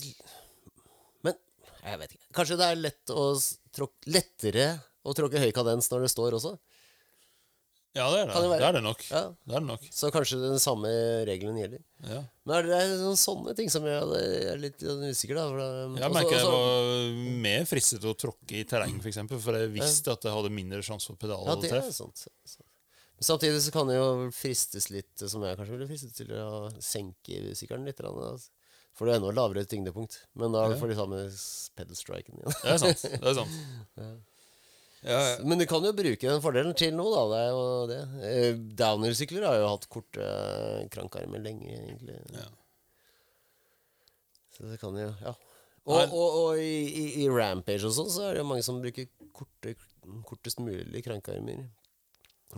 Men jeg vet ikke. Kanskje det er lett å s- tråk- lettere å tråkke høy kadens når det står også? ja, det er det. Det? Det er det nok. Ja. Det er det nok. Så kanskje den samme regelen gjelder. Ja. Men er det noen sånne ting som jeg er litt usikker, da? For da- Jeg merker jeg også- var mer fristet til å tråkke i terreng, for, eksempel, for jeg visste at jeg hadde mindre sjanse for pedaler. Ja, det er sant. sant. Samtidig så kan det jo fristes litt, som jeg kanskje ville fristet til å senke sykkelen litt. Altså. For det er enda lavere tyngdepunkt. Men da får du samme pedalstriken igjen. Det er sant. det er sant. Ja, ja. Men du kan jo bruke den fordelen til noe, da. Det er jo det. Eh, Downer-sykler har jo hatt korte krankarmer lenge, egentlig. Ja. Så det kan jo Ja. Og, og, og i, i, Rampage og sånn, så er det jo mange som bruker korte, kortest mulig krankearmer.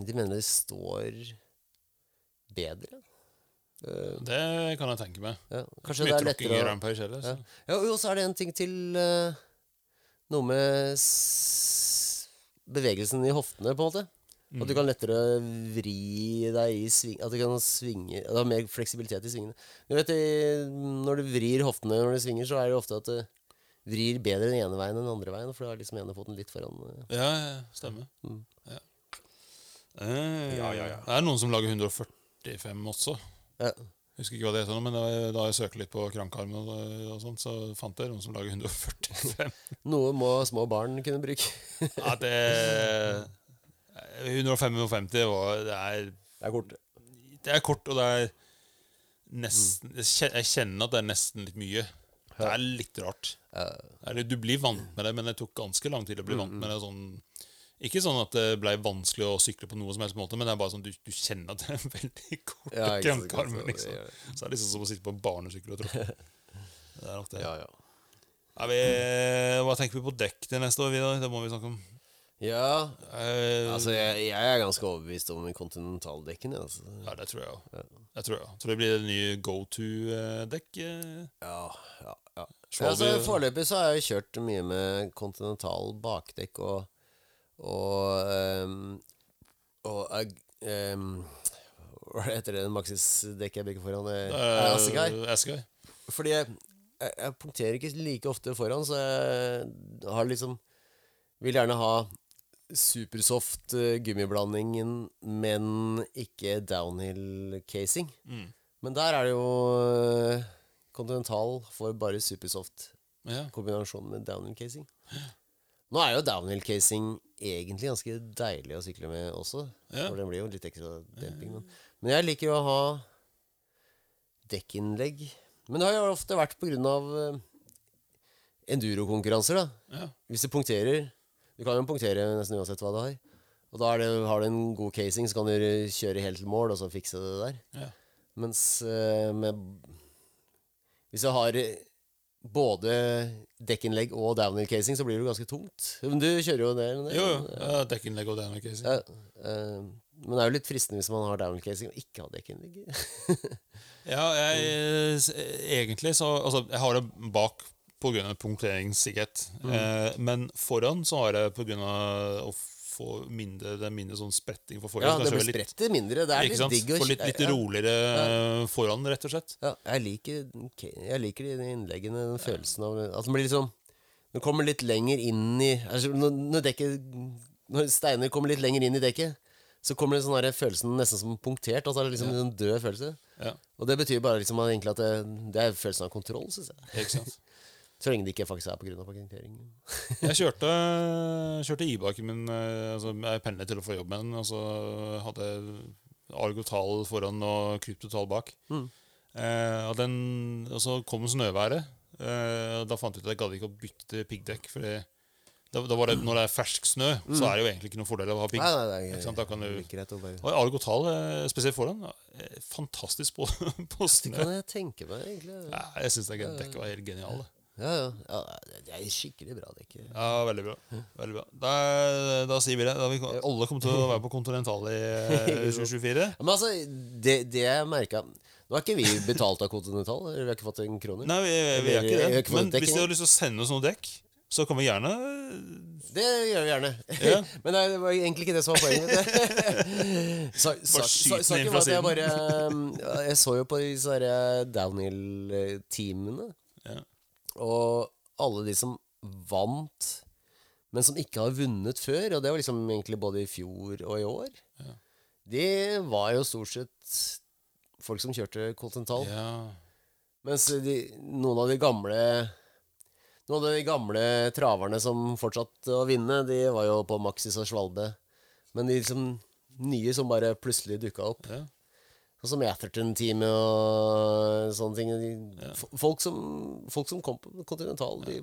De mener det står bedre. Uh, Det kan jeg tenke meg. ja. Kanskje det er lettere å Rampage heller. ja. ja, Og så er det en ting til uh, Noe med bevegelsen i hoftene, på en måte. At du kan lettere vri deg i sving At du kan svinge Du har mer fleksibilitet i svingene. Du vet, Når du vrir hoftene når du svinger, så er det ofte at du vrir bedre den ene veien enn den andre veien. For du har liksom ene foten litt foran. eh. Ja, ja, stemmer. Mm. Ja. Eh, Ja, ja, ja. Det er noen som lager 145 også. Ja. Husker ikke hva det heter men da jeg, søkte litt på krankarm og, sånt, så fant jeg noen som lager 145. Noe må små barn kunne bruke. Ja, det 155 var Det er, Det er kort. det er kort, og det er nesten Jeg jeg kjenner at det er nesten litt mye. Det er litt rart. Eller, du blir vant med det, men det tok ganske lang tid å bli vant med det. sånn ikke sånn at det ble vanskelig å sykle på noe som helst måte, men det er bare sånn du, du kjenner at det er veldig kort Ja, krankarm. Liksom. Så det er liksom som å sitte på en barnesykkel og tråkke. Det er nok det. Ja, ja. Er vi, hva tenker vi på dekk til neste år, Vidar? Det må vi snakke om. Ja, Eh, altså jeg, jeg er ganske overbevist om kontinentaldekkene. Altså. ja, det tror jeg òg. Jeg tror, jeg. tror det blir det nye go to-dekk. eh. Ja, ja, ja. Altså, Foreløpig så har jeg kjørt mye med kontinental bakdekk og Og um, Og um, Hva heter det Maxis-dekket jeg bruker foran? Det er Assegai. Assegai. Fordi jeg, jeg, jeg punkterer ikke like ofte foran, så jeg har liksom Vil gjerne ha supersoft uh, gummiblandingen, men ikke downhill-casing. Mm. Men der er det jo uh, Continental for bare supersoft Ja. Kombinasjonen med downhill-casing. Nå er jo downhill-casing egentlig ganske deilig å sykle med også. Ja. For den blir jo litt ekstra demping. Men, men jeg liker jo å ha dekkinnlegg. Men det har jo ofte vært på grunn av uh, endurokonkurranser, da. Ja. Hvis du punkterer Du kan jo punktere nesten uansett hva du har. Og da det, har du en god casing, så kan du kjøre helt til mål og så fikse det der. Ja. Mens eh, med Hvis jeg har eh, både dekkinnlegg og downhill casing, så blir det jo ganske tungt. Men du kjører jo det? det Jo, jo. Ja, dekkinnlegg og downhill casing. Ja, uh, men det er jo litt fristende hvis man har downhill casing og ikke har dekkinnlegg. Ja, jeg Egentlig så Altså, jeg har det bak pga. punkteringssikkerhet. Eh, men foran så har jeg pga. Å få mindre Det er mindre sånn spretting for ja, det blir spretter mindre. Det er litt digg å Få litt, litt roligere ja. foran, rett og slett. Ja, jeg liker, jeg liker de innleggene, den følelsen av At den blir liksom Den kommer litt lenger inn i altså, når, dekket Når steiner kommer litt lenger inn i dekket, så kommer det sånn følelsen nesten som punktert. Altså liksom en død følelse. Ja, Og det betyr bare liksom at at det, det er følelsen av kontroll, syns jeg. ikke sant? Så lenge det ikke faktisk er pga. parkering. Jeg kjørte, kjørte e-baken min eh, altså Jeg pendlet til å få jobb med den, og så hadde jeg Argotal foran og Kryptotal bak. Mm. Eh, og, den, og så kom snøværet. Eh, og da fant jeg ut at jeg gadd ikke å bytte piggdekk. Fordi da, da var det, når det er fersk snø, så er det jo egentlig ikke noen fordel av å ha pigg. Mm. Nei, det? Da kan du, og Argotal, eh, spesielt foran, eh, fantastisk på, på Det kan jeg tenke meg, egentlig. Ja, jeg syns dekket var helt geniale. Ja, ja. ja det er skikkelig bra dekk. Ja, veldig bra. Veldig bra. Da, da sier vi det. Da vi, alle kommer til å være på Continental i eh, 2024. Men altså, det, det jeg merka Nå har ikke vi betalt av Continental. Vi har ikke fått en krone. Nei, vi, vi er ikke det. Men hvis de har lyst til å sende oss noen dekk, så kan vi gjerne Det gjør vi gjerne. Ja. Men nei, det var egentlig ikke det som var poenget. så, sa- skyt den inn fra jeg bare um, Jeg så jo på disse eh, downhill-teamene, Ja. Og alle de som vant, men som ikke har vunnet før, og det var liksom egentlig både i fjor og i år, Ja. det var jo stort sett folk som kjørte Continental. ja. Mens de, noen av de gamle Noen av de gamle traverne som fortsatte å vinne, de var jo på Maxis og Svalde. Men de liksom nye som bare plutselig dukka opp, ja. Sånn som Atherton-teamet og sånne ting de, ja. folk, som, folk som kom på Continental, de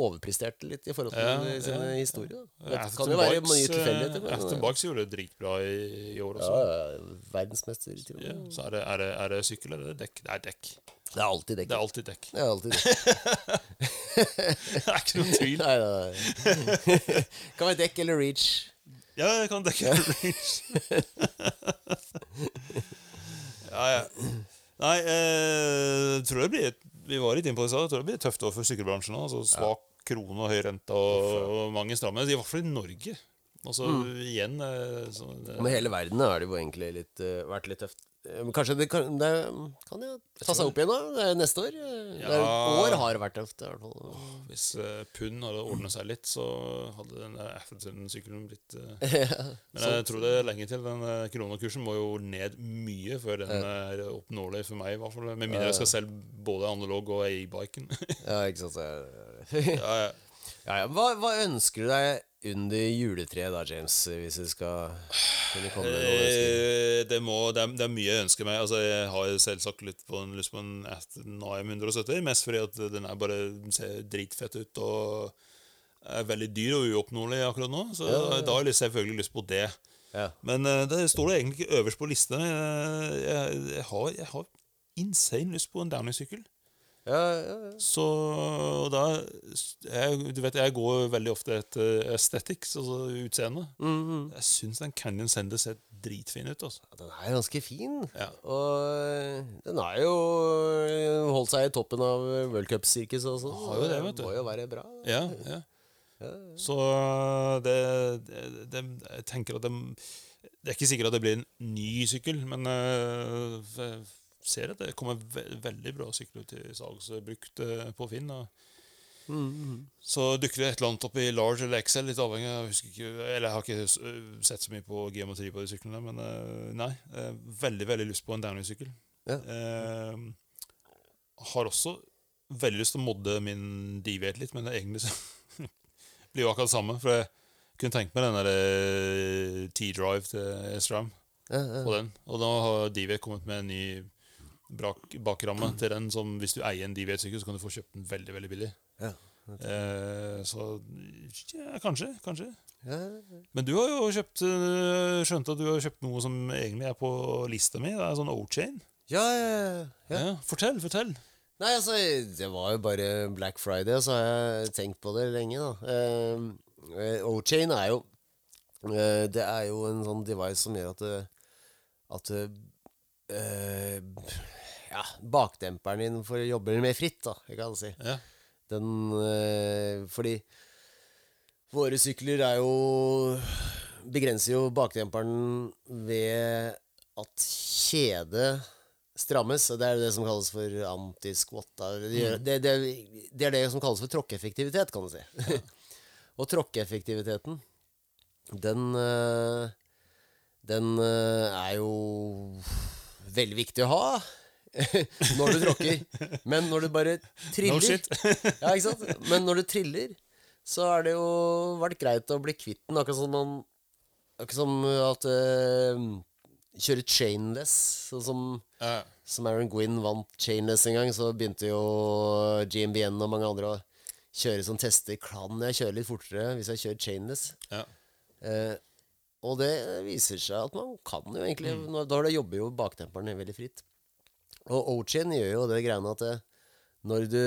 overpresterte litt i forhold til Ja, sine ja, historier. Det kan jo være mange eh, tilfeldigheter. Aston Bucks gjorde det dritbra i, i år også. ja, verdensmester til og med. så er det, er, det, er det sykkel eller er dekk? Det er dekk. Det er alltid dekk. Det er alltid dekk. Det er alltid dekk. det er ikke noen tvil. Nei, nei. kan være dekk eller reach. Ja, jeg kan dekke range. ja, ja. Nei, eh, tror det blir Vi var litt inne på det. Jeg tror det blir tøft år for sykkelbransjen òg. Altså, svak krone og høy rente og, og mange stramme. I hvert fall i Norge. Altså igjen eh, så, det, Med hele verden har det jo egentlig litt, uh, vært litt tøft. Eh, kanskje det kan, det kan jo ta seg opp igjen da neste år. Ja. år har vært tøft. i hvert fall. Hvis uh, pund hadde ordnet seg litt, så hadde den Atherton-sykkelen blitt eh, Men jeg tror det er lenge til. Den uh, kronekursen må jo ned mye før den er oppnåelig for meg, i hvert fall. Med mindre jeg skal selge både analog og e-biken. Ja, ikke sant. ja, ja. Ja, ja. Hva, hva ønsker du deg under juletreet da, James? Hvis du skal kunne komme med noe ønsker? Eh, det, må, det, er, det er mye jeg ønsker meg. Altså, jeg har selvsagt litt på en, lyst på en Aston AM 170. Mest fordi at den er bare ser dritfett ut og er veldig dyr og uoppnåelig akkurat nå. Så da har jeg selvfølgelig lyst på det. Ja. Men eh, det står det egentlig ikke øverst på lista. Jeg, jeg, jeg, har, jeg har insane lyst på en Downing-sykkel. Ja, ja, ja. Så da jeg, Du vet, jeg går veldig ofte etter aesthetics, altså utseende. Mhm. Jeg syns den Canyon Sender ser dritfin ut. altså. Den er ganske fin. Ja. Og den har jo holdt seg i toppen av World Cup-sirkuset også. Har jo det, vet du. Må jo være bra. Ja, ja. Så det, det, det Jeg tenker at det, det er ikke sikkert at det blir en ny sykkel, men jeg ser at det kommer ve veldig bra sykler til salgs brukt øh, på Finn. Og mm. så dukker det et eller annet opp i large eller XL, litt avhengig av jeg ikke, Eller jeg har ikke sett så mye på geometri på de syklene, men øh, nei. øh, veldig, veldig lyst på en downhill-sykkel. Ja. Eh, har også veldig lyst til å modde min Deviate litt, men det egentlig så blir jo akkurat det samme. For jeg kunne tenkt meg den der eh, T-drive til Estram. Ja, ja. på den. Og nå har Deviate kommet med en ny brak, bakramme til den som hvis du eier en Deviate-sykkel, så kan du få kjøpt den veldig, veldig billig. Ja. Eh, så ja, kanskje, kanskje. Ja, Men du har jo kjøpt skjønt skjønte at du har kjøpt noe som egentlig er på lista mi. Det er sånn O-chain. ja, ja, ja. Ja. Fortell, fortell. Nei, altså, det var jo bare Black Friday, så har jeg tenkt på det lenge, da. Eh, eh, O-chain er jo eh, Det er jo en sånn device som gjør at det, at eh, Ja, bakdemperen din for å jobbe mer fritt, da, jeg kan si. Ja. Den øh, Fordi våre sykler er jo Begrenser jo bakdemperen ved at kjedet strammes. og Det er det som kalles for antisquat. Det, det, det, det er det som kalles for tråkkeeffektivitet, kan du si. og tråkkeeffektiviteten, den øh, Den øh, er jo veldig viktig å ha når du tråkker. Men når du bare triller No shit. ja, ikke sant? Men når du triller, så har det jo vært greit å bli kvitt den. Akkurat som man Akkurat som at uh, Kjøre chainless. Sånn som, Ja. som Aaron Gwynn vant chainless en gang, så begynte jo GMBN og mange andre å kjøre som tester. Kan jeg kjøre litt fortere hvis jeg kjører chainless? Ja. Eh, og det viser seg at man kan jo egentlig nå- Da jobber jo baktemperen veldig fritt. Og O-chain gjør jo det greiene at det, når du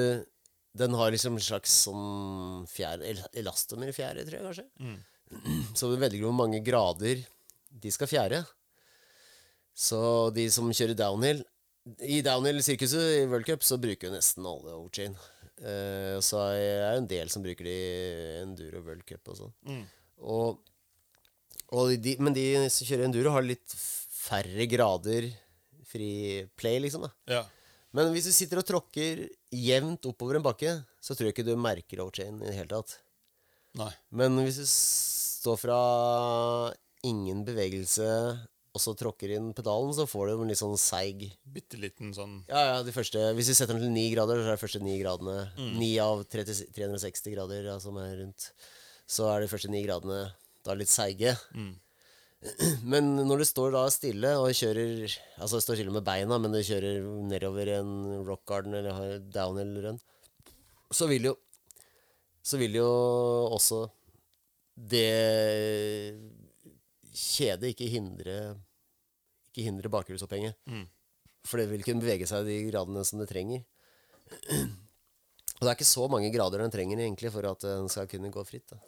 Den har liksom en slags sånn fjære Elastomer i fjære, tror jeg kanskje. Så du velger hvor mange grader de skal fjære. Så de som kjører downhill I downhill-sirkuset i World Cup så bruker jo nesten alle O-chain. Eh, så er det en del som bruker det i Enduro World Cup og sånn. Og, og de, men de som kjører enduro, har litt færre grader fri play, liksom. da ja. Men hvis du sitter og tråkker jevnt oppover en bakke, så tror jeg ikke du merker O-chain i det hele tatt. Nei. Men hvis du står fra ingen bevegelse, og så tråkker inn pedalen, så får du en litt sånn seig Bitte liten sånn Ja, ja, de første Hvis du setter den til ni grader, så er det første ni gradene Ni av 30, 360 grader ja, som er rundt. Så er de første ni gradene da litt seige. Men når du står da stille og kjører Altså står stille med beina, men du kjører nedover en rock garden eller down downhill run, så vil jo så vil jo også det kjedet ikke hindre Ikke hindre bakhjulsopphenget. Mm. For det vil kunne bevege seg de gradene som det trenger. Og det er ikke så mange grader den trenger egentlig for at den skal kunne gå fritt. Da.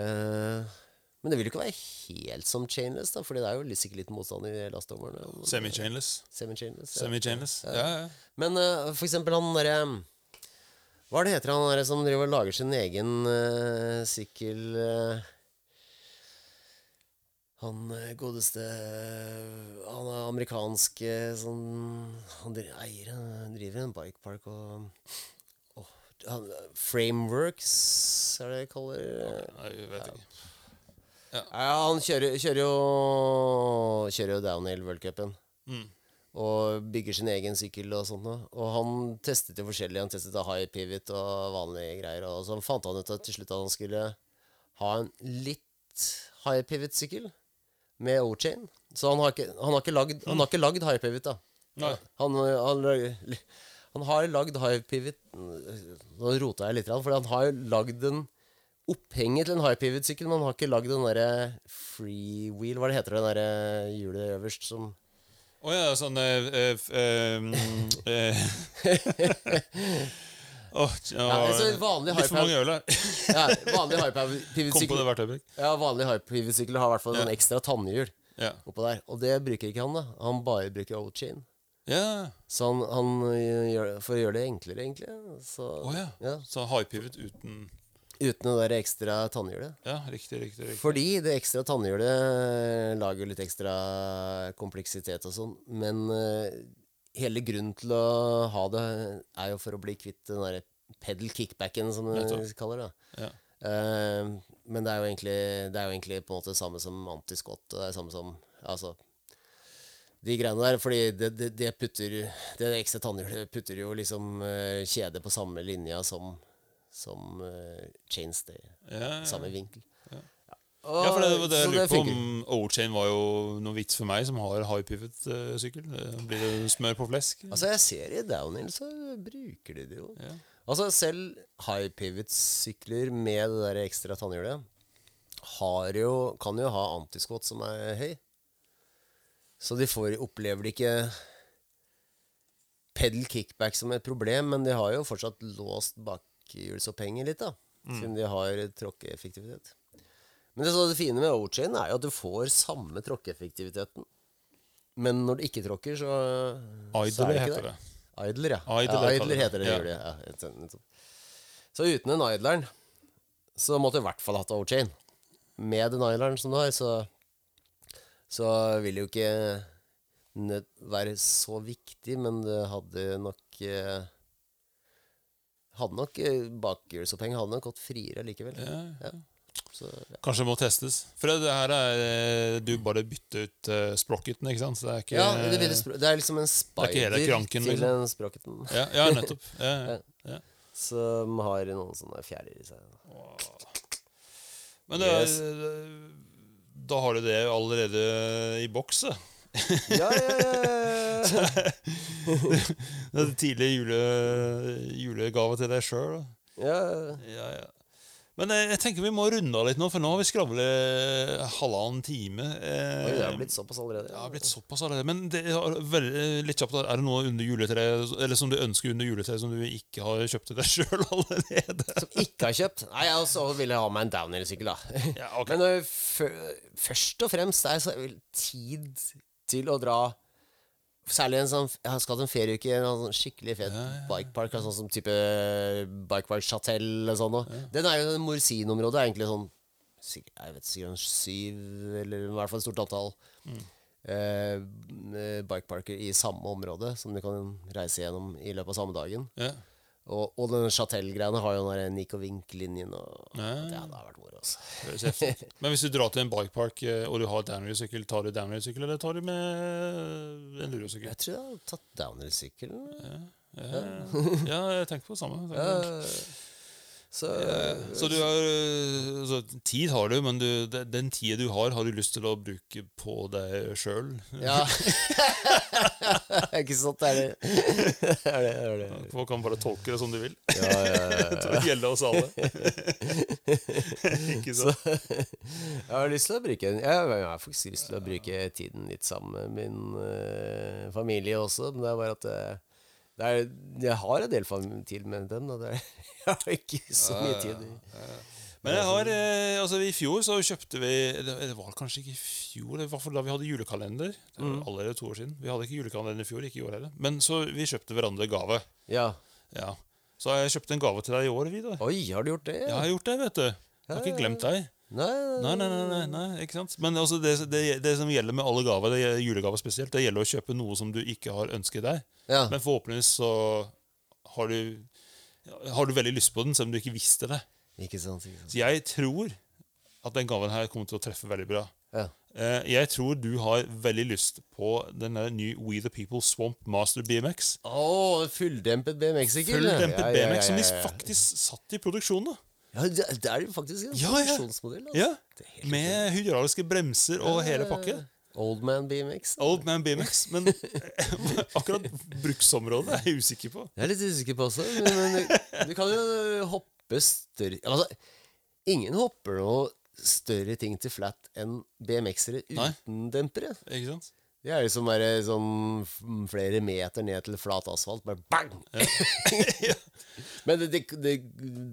Eh, men det vil jo ikke være helt som chainless, da, Fordi det er jo sikkert litt motstand i lastdommerne. Semi-chainless. Semi-chainless. ja. Semi-chainless. Ja, ja. Men uh, for eksempel han derre Hva er det heter han derre som driver og lager sin egen uh, sykkel uh, Han godeste Han er amerikansk sånn Han eier driver en bikepark og åh, han, Frameworks, er det de kaller det? Jeg vet ikke. Ja, han kjører, kjører jo Kjører jo downhill World Cupen. Mm. Og bygger sin egen sykkel og sånt noe. Og han testet jo forskjellig. Han testet high pivot og vanlige greier. Og så fant han ut at til slutt at han skulle ha en litt high pivot-sykkel med O-chain. Så han har ikke, han har ikke, lagd, han har ikke lagd high pivot, da. Nei. Han, han, han har lagd high pivot Nå rota jeg litt, for han har jo lagd en opphenget til en high pivot-sykkel, Man har ikke lagd den derre freewheel Hva det heter det derre hjulet øverst som Å ja, sånn eh, mm, eh, ja, altså, vanlig Litt for mange øl her. ja, Vanlig high pivot-sykkel. Ja, har i hvert fall Ja. en ekstra tannhjul Ja. oppå der. Og det bruker ikke han, da. Han bare bruker old chain. ja. Så han, han øh, gjør, for å gjøre det enklere, egentlig. Så, oh, ja. ja. Så high pivot uten Uten det der ekstra tannhjulet. Ja, riktig, riktig. riktig. Fordi det ekstra tannhjulet lager litt ekstra kompleksitet og sånn. Men uh, hele grunnen til å ha det, er jo for å bli kvitt den derre pedal kickbacken, som de kaller det. Ja. Uh, men det er, egentlig, det er jo egentlig på en måte det samme som antiskott. Det er samme som Altså de greiene der, fordi det, det, det putter Det ekstra tannhjulet putter jo liksom uh, kjedet på samme linja som, som uh, chainstay. Ja. Samme vinkel. Ja. Og- Ja, for det, det, jeg lurer på om O-chain var jo noe vits for meg som har high pivot-sykkel. Blir det smør på flesk? Altså, jeg ser i downhill, så bruker de det jo. Ja. Altså, selv high pivot-sykler med det der ekstra tannhjulet har jo, kan jo ha antiskott som er høy. Så de får, opplever det ikke pedal kickback som et problem, men de har jo fortsatt låst bakhjulsopphenget litt, da. Siden de har tråkkeeffektivitet. Men det, så det fine med O-chain er jo at du får samme tråkkeeffektiviteten. Men når du ikke tråkker, så, så er det ikke heter der. det. Idler, ja. Idler ja idler det. heter det. Ja. det, Ja. nettopp. Så uten den idleren så måtte du i hvert fall hatt O-chain. Med den idleren som du har, så, så vil det jo ikke være så viktig, men det hadde nok eh, Hadde nok eh, bakhjulsoppheng hadde nok gått friere likevel. Ja, Ja. Så, ja. Kanskje det må testes. For det her er eh, Du bare bytter ut uh, sprocketen, ikke sant? Så det er ikke ja, det, det er liksom en er spider kranken, til liksom. en sprocketen. ja, ja, nettopp. Ja. Som har noen sånne fjærer i seg. Men det Yes. da har du det allerede i boks. ja, ja, ja. Det er tidlig jule, julegave til deg sjøl. ja. Ja, ja. Men jeg, jeg tenker vi må runde av litt nå, for nå har vi skravlet halvannen time. Eh, Oi, det har blitt såpass allerede. Ja, blitt såpass allerede. Men det er, veldig, litt kjapt, er det noe under juletreet Eller som du ønsker under juletreet som du ikke har kjøpt til deg sjøl allerede? Som ikke har kjøpt? Nei, jeg også vil jeg ha meg en downhill-sykkel, da. Ja, okay. Men først og fremst er det tid til å dra Særlig en sånn Jeg skal hatt en ferieuke i en sånn skikkelig fet bikepark. Sånn som type Bikepark Chatel eller sånn Ja. Den er jo Morsin-området. er egentlig sånn Jeg vet sikkert syv, eller i hvert fall et stort antall mm. eh, bikeparker i samme område som du kan reise gjennom i løpet av samme dagen. Ja. Og, og den Chatel-greiene har jo den der Nick og Vink-linjen. Og Ja. ja, det har vært moro, altså. Men hvis du drar til en bikepark eh, og du har downhill-sykkel, tar du downhill-sykkel, eller tar du med en lurosykkel? Jeg tror jeg har tatt downhill-sykkelen. Ja, ja, jeg tenker på det samme. Tenker på det. Så Så du har øh, så Tid har du, men du, den tida du har, har du lyst til å bruke på deg sjøl. Ja. ikke sant? Det er det. det, er det, det, er det. Folk kan bare tolke det som du vil. Ja, ja, ja, Til å gjelde oss alle. Ikke sant? Jeg har lyst til å bruke Jeg jeg har faktisk lyst til å bruke tiden litt sammen med min eh, familie også, men det er bare at det, det er, jeg har en del tid med dem. Da. Jeg har ikke så mye tid. Men jeg har, eh, altså i fjor så kjøpte vi Det var kanskje ikke i fjor, i hvert fall da vi hadde julekalender. Det var allerede to år siden. Vi hadde ikke julekalender i fjor, ikke i år heller. Men så vi kjøpte hverandre gave. Ja. Ja. Så jeg kjøpt en gave til deg i år, Vidar. Oi, har du gjort det? Jeg har gjort det, vet du. Jeg har ikke glemt deg. Nei, Nei, nei, nei, nei, nei ikke sant? Men altså det, det, det som gjelder med alle gaver, det gjelder julegaver spesielt, det gjelder å kjøpe noe som du ikke har ønsket deg. Ja. Men forhåpentligvis så har du, har du veldig lyst på den, selv om du ikke visste det. Ikke sant. Ikke sant. Så jeg tror at den gaven her kommer til å treffe veldig bra. Ja. Eh, Jeg tror du har veldig lyst på den nye We The People Swamp Master BMX. Oh, fulldempet BMX, ikke Fulldempet ja, BMX, som de faktisk satt i produksjon. da Ja, det er jo faktisk en produksjonsmodell. Altså. Ja, Med hydrauliske bremser og hele pakke. Old man BMX. Old Man BMX. Men akkurat bruksområdet er jeg usikker på. Jeg er litt usikker på også, men, men du, du kan jo hoppe større Altså, ingen hopper noe større ting til flat enn BMX-ere Nei. uten dempere. Ikke sant? Det er liksom bare sånn flere meter ned til flat asfalt. Bare bang! Men det, det, det,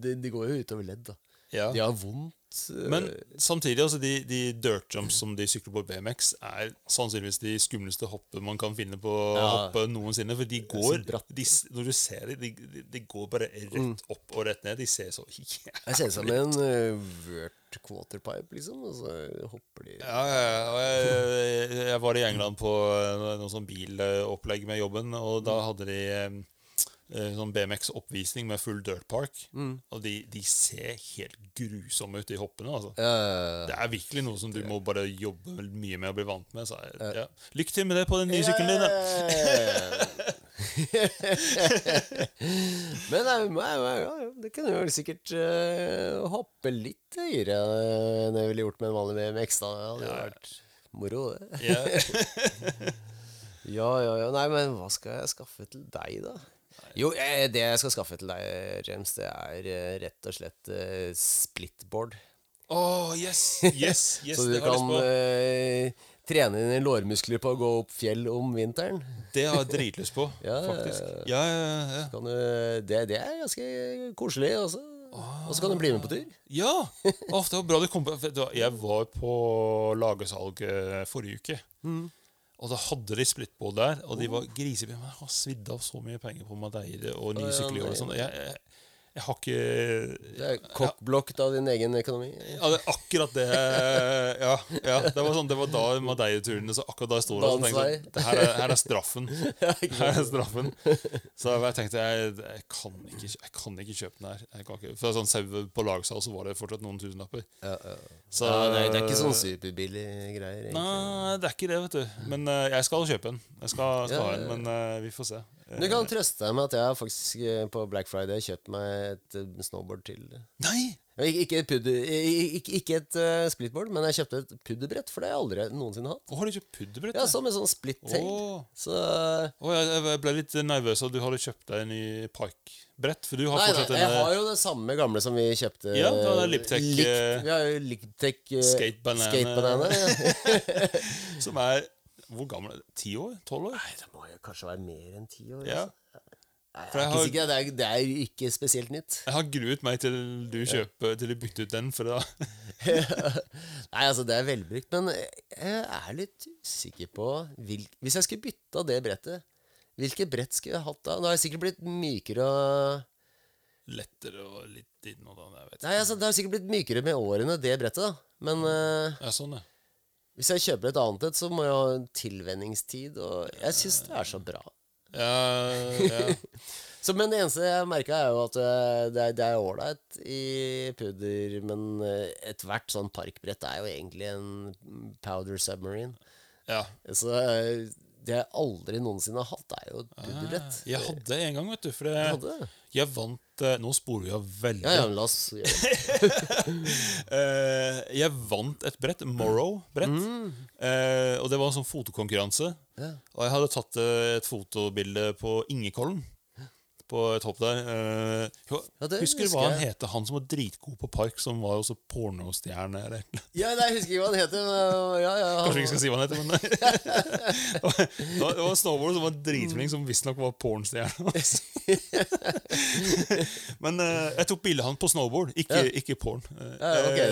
det, det går jo utover ledd, da. Ja. De har vondt. eh, Men samtidig, altså de, de dirt jumps som de sykler på BMX, er sannsynligvis de skumleste hoppene man kan finne på Ja. hoppe noensinne. For de går de, Når du ser dem, de, de, går bare rett opp og rett ned. De ser så Jeg ser ut som en uh, vert quarterpipe, liksom. Og så hopper de Ja, ja, jeg, jeg var i England på eh, noe sånn bilopplegg med jobben, og da hadde de eh, eh, sånn BMX-oppvisning med full dirt park. Og de, de ser helt grusomme ut, de hoppene. altså. Uh, Det er virkelig noe som du må bare jobbe mye med og bli vant med. Så jeg, ja. Lykke til med det på den nye sykkelen din. da. Men nei, ja, ja, det kunne jo sikkert uh, hoppe litt høyere enn jeg ville gjort med en vanlig BMX. da Det hadde ja. vært moro, det. Ja. Ja, ja, ja. Nei, men hva skal jeg skaffe til deg, da? Jo, eh, det jeg skal skaffe til deg, James, det er eh, rett og slett eh, splitboard. Åh, yes! Yes, yes, Så du kan trene dine lårmuskler på å gå opp fjell om vinteren. Det har jeg dritlyst på, Ja, faktisk. Ja, ja, ja. Kan du, det, det er ganske koselig også. Og så kan du bli med på tur. Ja! Åh, det var bra du kom på Jeg var på lagersalg eh, forrige uke. Og da hadde de splittbåt der, og de var grisebillige. Men jeg har svidd av så mye penger på Madeire og nye sykler. og sånt. sånn. Jeg, jeg, jeg har ikke Det er kokkblokket av din egen økonomi. Ja, det er akkurat det Ja, ja det var sånn Det var da Madeira-turene Så akkurat da jeg sto der og tenkte det her, er, her er straffen. Her er straffen. Så jeg tenkte jeg, jeg, kan ikke, jeg kan ikke kjøpe den her. Jeg kan ikke, for sånn sau på lagsal så var det fortsatt noen tusenlapper. Ja, ja. Så, ja, det, er, det er ikke sånn superbillig greier. egentlig. Nei, det er ikke det, vet du. Men eh, jeg skal kjøpe en. Jeg skal, skal ha en, men eh, vi får se. Du kan trøste deg med at jeg faktisk eh, på Black Friday kjøpt meg et eh, snowboard til. Nei! Ikke, et, pudder, ikke, ikke et uh, splitboard, men jeg kjøpte et pudderbrett, for det har jeg aldri noensinne hatt. Å, har du kjøpt pudderbrett? Ja, Ja, sånn med sånn split tail. Åh. Så Å, jeg, jeg ble litt nervøs av at du hadde kjøpt deg en ny parkbrett. For du har Nei, nei, fortsatt jeg en har jo det samme gamle som vi kjøpte. Ja, det var Liptech, Likt- Vi har jo Liptech uh, Skate Banana. Skate Banana, ja. Som er Hvor gammel er du? Ti år? Tolv år? Nei, det må jo kanskje være mer enn ti år. Ja. Altså. Nei, jeg jeg er ikke har- sikker. Det er, det er jo ikke spesielt nytt. Jeg har gruet meg til du kjøper Til du bytter ut den. For da Nei, altså, det er velbrukt, men jeg er litt usikker på hvil... Hvis jeg skulle bytta det brettet, hvilket brett skulle jeg hatt da? Nå har jeg sikkert blitt mykere og lettere og litt inn og da. Jeg. Nei, altså, det har sikkert blitt mykere med årene, det brettet, da. Men eh, Ja, sånn, ja. Hvis jeg kjøper et annet et, så må jeg ha en tilvenningstid, og jeg syns det er så bra. Ja, ja. Så, men det eneste jeg merka, er jo at eh, det er- det er ålreit i pudder, men eh, ethvert sånn parkbrett er jo egentlig en powder submarine. ja. Så eh, det jeg aldri noensinne har hatt, er jo et pudderbrett. Jeg hadde en gang, vet du. For Du hadde det? Jeg vant eh, Nå spoler vi av veldig. Ja, ja, men la oss. Eh, jeg vant et brett, Morrow-brett. Eh, og det var en sånn fotokonkurranse. Ja. Og jeg hadde tatt eh, et fotobilde på Ingekollen. På hopp der. Uh, Ja, det husker du hva han heter? het? Han som var dritgod på park, som var også pornostjerne? Eller? Ja, nei, jeg husker ikke hva han heter. Men, ja, ja, Kanskje vi ikke skal si hva han heter, men Det var- snowboard var snowboarder som var dritflink, som visstnok var pornstjerne. men uh, jeg tok bilde av han på snowboard, ikke, ikke porn. Eh, ja, ok, det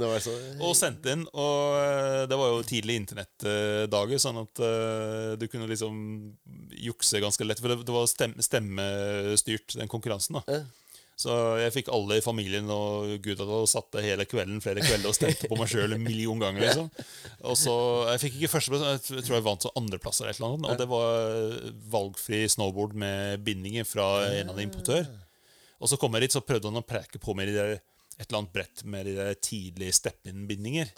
var jo og sendte inn. Og eh, det var jo tidlig internettdager, sånn at uh, du kunne liksom jukse ganske lett. For det, det var stem, stemmestyrt, den konkurransen. da. Så jeg fikk alle i familien og gud at jeg satte hele kvelden flere kvelder og stemte på meg sjøl en million ganger. liksom Og så, Jeg fikk ikke førsteplass, jeg tror jeg vant som andreplass. eller et eller annet Og det var valgfri snowboard med bindinger fra en av de importør. Og så kom jeg dit, så prøvde han å preke på meg de der, et eller annet brett med de der tidlige step-in-bindinger.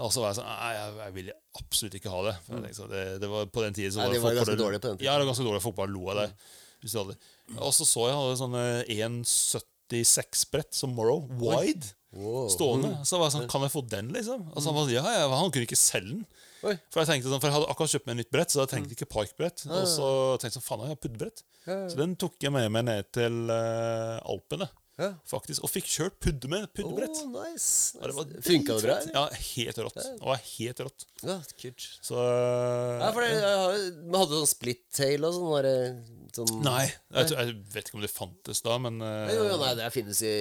Og så var jeg sånn Nei, jeg, jeg vil absolutt ikke ha det. For jeg tenkte, det, det var På den tiden så Nei, var, de var folk ganske bare- dårlige på den tiden. Ja, det var ganske dårlig. Folk bare lo av deg. Hvis du hadde. Og så så jeg hadde sånne 1,76-brett som Morrow. Wide. Wow. Stående. Så var jeg sånn Kan jeg få den, liksom? Og så han bare, ja, ja, Han kunne ikke selge den. Oi. For jeg tenkte sånn, for jeg hadde akkurat kjøpt meg En nytt brett, så jeg trengte ikke parkbrett. Og så tenkte jeg sånn, faen, jeg har puddebrett. Så den tok jeg med meg ned til uh, Alpene, Ja. faktisk. Og fikk kjørt pudde med puddebrett. Oh, nice. nice. det Funka det bra? Eller? Ja, helt rått. Det var helt rått. Ja, kult. Så eh, Ja, for det, jeg hadde sånn split tail og sånn sånn, Nei, jeg, jeg vet ikke om det fantes da, men eh, Jo, jo, nei, det finnes i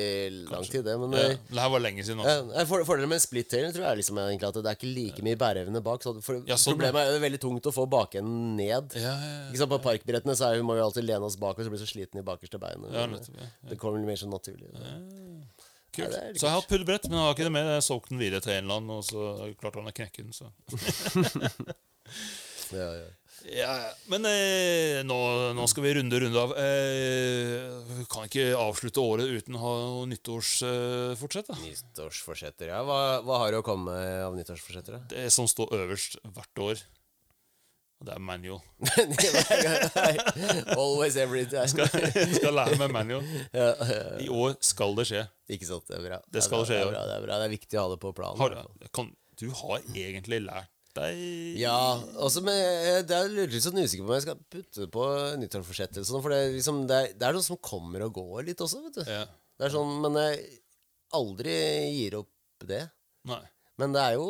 lang tid, det. Men ja, eh, Det her var lenge siden. Også. nei, for, Fordelen med split tail tror jeg liksom egentlig at det er ikke like mye bæreevne bak. Så for Ja, sånn, problemet er det veldig tungt å få bakenden ned. Ja. Ikke sant, På parkbrettene så er, må vi alltid lene oss bak, og så blir vi så sliten i bakerste beinet. Men, Det kommer mer sånn naturlig. Kult. så jeg har hatt puddebrett, men jeg har ikke det med. Jeg solgte den videre til en eller annen, og så klarte han å knekke den. Så. Ja, ja. Ja, ja. Men eh, nå, nå skal vi runde runde av. Eh, vi kan ikke avslutte året uten å ha nyttårsfortsett. Eh, Nyttårsforsetter, ja. Hva, hva har du å komme med av nyttårsforsetter? da? Det som står øverst hvert år, og det er manual. Always every time. Jeg skal lære meg manual. Ja, ja, I år skal det skje. ikke sant, det er bra. Det skal det er, bra, det er bra. Det er viktig å ha det på planen. Har, du, kan, du har egentlig lært deg Ja, med, jeg- det er litt sånn usikker på om jeg skal putte på nyttårsforsett. Sånn, for det, liksom, det, er, det er noe som kommer og går litt også, vet du. Ja. Det er sånn, Men jeg aldri gir opp det. Nei. Men det er jo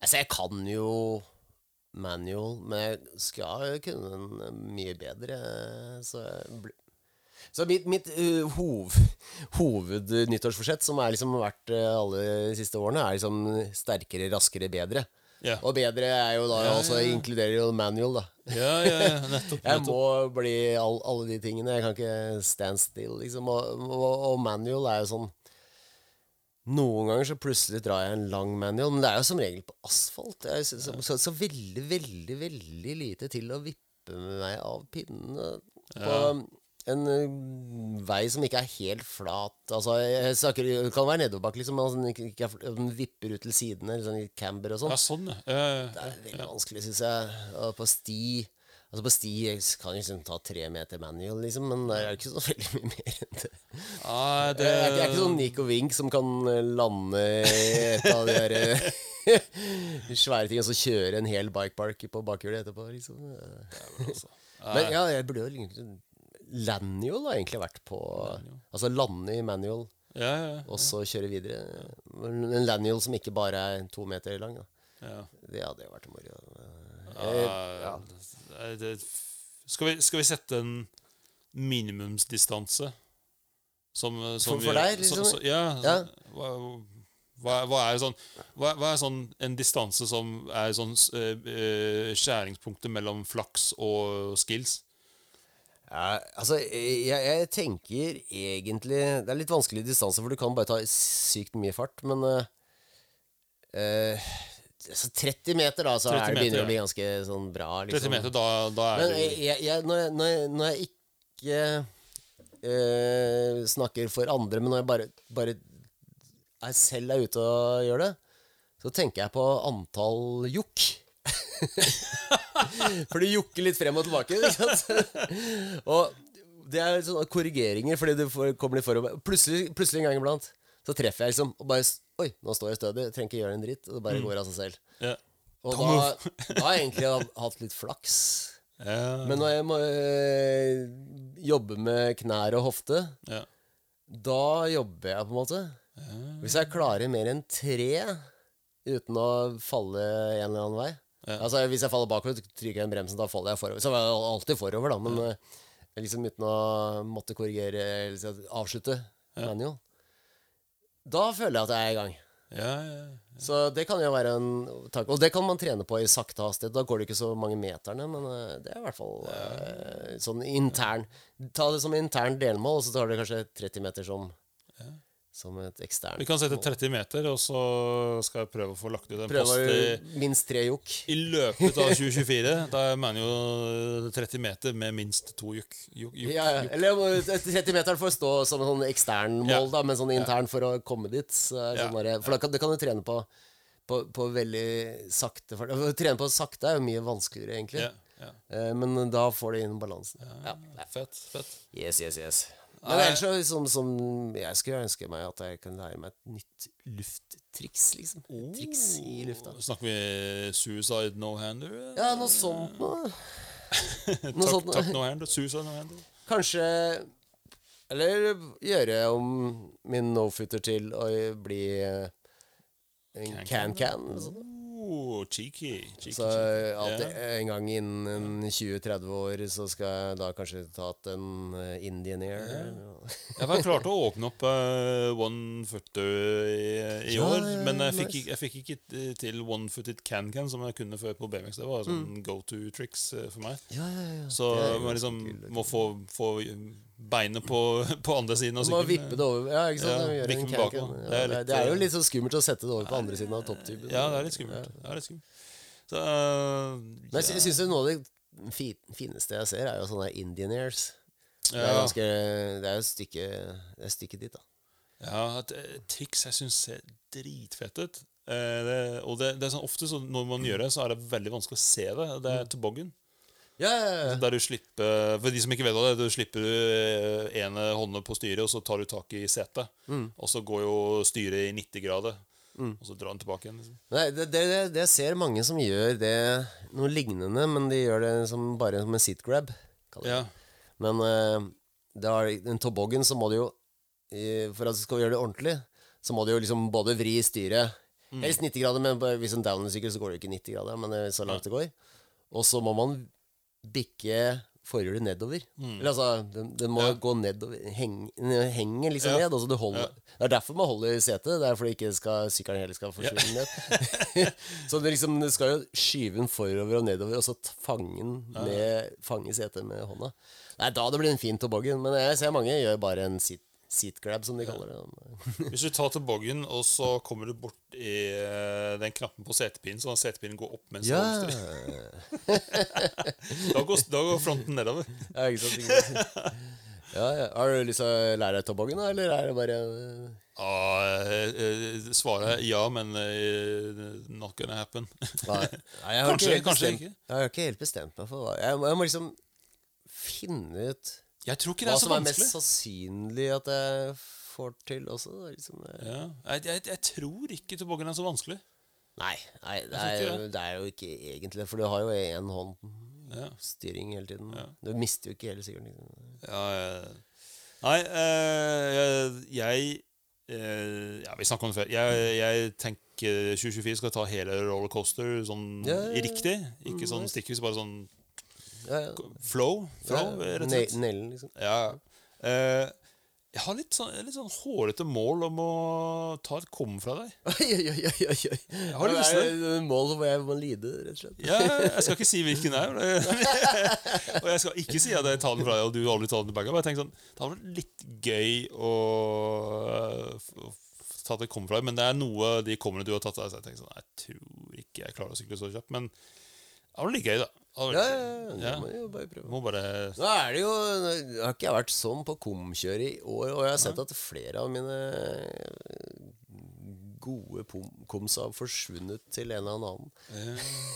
Altså, jeg kan jo manual, men jeg skal kunne den mye bedre. Så, jeg så mitt, mitt uh, hov, hovednyttårsforsett, som har liksom vært uh, alle de siste årene, er liksom sterkere, raskere, bedre. Ja. Og bedre er jo da Ja, ja, også ja. inkluderer jo manual, da. Ja, ja, ja, nettopp. Jeg må bli all, alle de tingene. Jeg kan ikke stand still, liksom. Og, og, og manual er jo sånn Noen ganger så plutselig drar jeg en lang manual, men det er jo som regel på asfalt. Det er så, så, så, så veldig, veldig, veldig lite til å vippe meg av pinnene på en vei som ikke er helt flat. Altså, jeg snakker, det kan være nedoverbakke, liksom, men den, ikke, den vipper ut til sidene, sånn i camber og sånn. Ja, sånn, ja. ja. ja, Det er veldig vanskelig, syns jeg. Og på sti Altså På sti jeg kan jeg liksom ta tre meter manual, liksom, men det er ikke så veldig mye mer enn det. Ah, det Jeg er, jeg er ikke sånn Nico Wink som kan eh, lande i et av de der eh, svære tingene og så kjøre en hel bikepark på bakhjulet etterpå. liksom. altså. Men ja, jeg burde jo egentlig Laniol har egentlig vært på Altså lande i manual, Ja, ja, og så kjøre videre. En Laniol som ikke bare er to meter lang, ja. Det hadde jo vært moro. ja. det- det, skal, vi, skal vi sette en minimumsdistanse? Som, som For- for deg, liksom? så- så- ja. Ja. Hva, hva, hva er sånn hva, hva er sånn en distanse som er sånn eh, eh, skjæringspunktet mellom flaks og skills? Ja, altså, jeg, jeg tenker egentlig Det er litt vanskelig distanse, for du kan bare ta sykt mye fart, men uh, uh, altså 30 meter, da, så er det begynner meter, ja. å bli ganske sånn bra. 30 Liksom. meter, da, da er Men du jeg, jeg, jeg, når, jeg, når, jeg, når jeg ikke uh, snakker for andre, men når jeg bare, bare er selv er ute og gjør det, så tenker jeg på antall jokk. For du jukker litt frem og tilbake. Ikke sant? og det er sånne korrigeringer, fordi du får, kommer litt forover. Plutselig, plutselig en gang iblant så treffer jeg liksom og bare Oi, nå står jeg stødig. Trenger ikke gjøre en dritt. Og det bare går av seg selv. Ja. Og da, da har jeg egentlig hatt litt flaks. Ja. Men når jeg må øh, jobbe med knær og hofte, ja. da jobber jeg på en måte. Hvis jeg klarer mer enn tre uten å falle en eller annen vei Altså Hvis jeg faller bakover, trykker jeg bremsen, da faller jeg forover. Så jeg er alltid forover, da, men øh, liksom uten å måtte korrigere eller avslutte avslutte manual. Da føler jeg at jeg er i gang. Ja, ja. Så det kan jo være en tanke. Og det kan man trene på i sakte hastighet. Da går det ikke så mange meterne, men eh, det er i hvert fall eh, sånn intern Ta det som intern delmål, og så tar du kanskje 30 meter som, som et eksternt Vi kan sette 30 meter, og så skal jeg prøve å få lagt ut en post i, minst tre jokk. i løpet av 2024. Da mener jo 30 meter med minst to jukk. juk, juk. Ja, ja. Eller 30 meter får stå som en sånn ekstern mål, Ja. da, men sånn intern for å komme dit. Så det Ja. sånn der, for da kan, det kan du trene på, på, på veldig sakte. Å Trene på sakte er jo mye vanskeligere, egentlig. Eh, Men da får du inn balansen. Ja. Fett, fett. Yes, yes, yes. Men ellers så som, som Jeg skulle ønske meg at jeg kunne lære meg et nytt lufttriks, liksom. Oh, Triks i lufta. Snakker vi suicide no hander? Ja, noe sånt noe. Noe Takk, sånt noe. no hander. Suicide no hander. Kanskje Eller gjøre om min no-footer til å bli eh, en can-can. Sånn. Oh, cheeky. cheeky, Så alltid, yeah. en gang innen 20-30 år så skal jeg da kanskje ta en eh, Indian Air. Jeg var klar til å åpne opp uh, one footer i, i Ja, år, men jeg fikk, jeg fikk ikke eh, til one-footed can-can som jeg kunne før på BMX. Det var sånn go to tricks eh, for meg. Ja, ja. Så man liksom må få, få beinet på, på andre siden av sykkelen. må vippe det over. Ja, ikke sant? Ja, vippe en bakover. Ja, Det er litt, det er jo eh, litt så skummelt å sette det over på andre siden av topptuben. Ja, det er litt skummelt. Det er litt skummelt. Så, uh, Men jeg, sy- syns noe av det fineste jeg ser, er jo sånne Indian Airs. Det er ganske Det er jo et stykke Det er stykket dit, da. ja, et, et triks jeg syns ser dritfett ut. Eh, det, og det, det er sånn ofte så når man gjør det, så er det veldig vanskelig å se det. Det er toboggan. Ja, ja, ja. Der du slipper For de som ikke vet det du slipper du ene hånda på styret, og så tar du tak i setet. Og så går jo styret i 90 grader. Og så drar den tilbake igjen. Liksom. Nei, det, det, det, jeg ser mange som gjør det noe lignende, men de gjør det som, bare som en sit grab. Ja. Men uh, det er, en toboggan så må du jo For at du skal gjøre det ordentlig, så må du jo liksom både vri styret Helst 90 grader, men hvis en downer-sykkel, så går det jo ikke 90 grader, men er så langt det går. Og så må man bikke forhjulet nedover. Eller altså, den, den må Ja. gå nedover. Heng, den henger liksom Ja. ned. Altså du holder, Det er derfor man holder i setet. Det er fordi ikke skal, sykkelen heller skal forsvinne ned. så det liksom, du skal jo skyve den forover og nedover, og så fange den med, fange setet med hånda. Nei, da det blir en fin toboggan. Men jeg ser mange gjør bare en seat, seat grab, som de kaller det. Hvis du tar toboggen, og så kommer du bort i eh, den knappen på setepinnen, så setepinnen går opp mens Ja. du. Da går, da går fronten nedover. ja, ikke sant, ikke sant. Ja, ja. Har du lyst til å lære deg toboggen, eller er det bare eh, Ja, eh, eh, svaret er ja, men eh, not gonna happen. Nei, nei, jeg har Kanskje- ikke helt kanskje ikke. Jeg har ikke helt bestemt meg for hva Jeg, må- jeg må liksom finne ut Jeg tror ikke det hva er så som er mest sannsynlig at jeg får til også. da, Liksom. Ja. Jeg, jeg, jeg tror ikke toboggan er så vanskelig. Nei, nei det, tror er, ikke det er jo ikke egentlig For du har jo én hånd Ja. styring hele tiden. Du mister jo ikke hele sikkert. Liksom. Ja, eh, nei, eh, jeg eh, Ja, vi snakka om det før. Jeg, jeg tenker 2024 skal ta hele rollercoaster sånn Ja, ja, ja. riktig. Ikke sånn stikkvis bare sånn. Flow. flow rett og slett. Nailen, liksom. Ja. Eh, jeg har litt sånn, litt sånn hårete mål om å ta et kom fra deg. Oi, oi, oi, oi, oi. har Det lyst er til jo et mål hvor jeg må lide, rett og slett. Ja, jeg skal ikke si hvilken det er. og jeg skal ikke si at jeg tar den fra deg, og du aldri tar den tilbake. Men jeg tenker sånn, Det hadde vært litt gøy å f- ta et kom fra deg, men det er noe de kommene du har tatt av. Så jeg tenker sånn, jeg tror ikke jeg klarer å sykle så kjapt. Men det var litt gøy, da. Ja, ja, ja, må jo bare prøve. Må bare Nå er det jo Jeg har ikke jeg vært sånn på komkjør i år, og jeg har sett at flere av mine gode komsa har forsvunnet til en eller annen.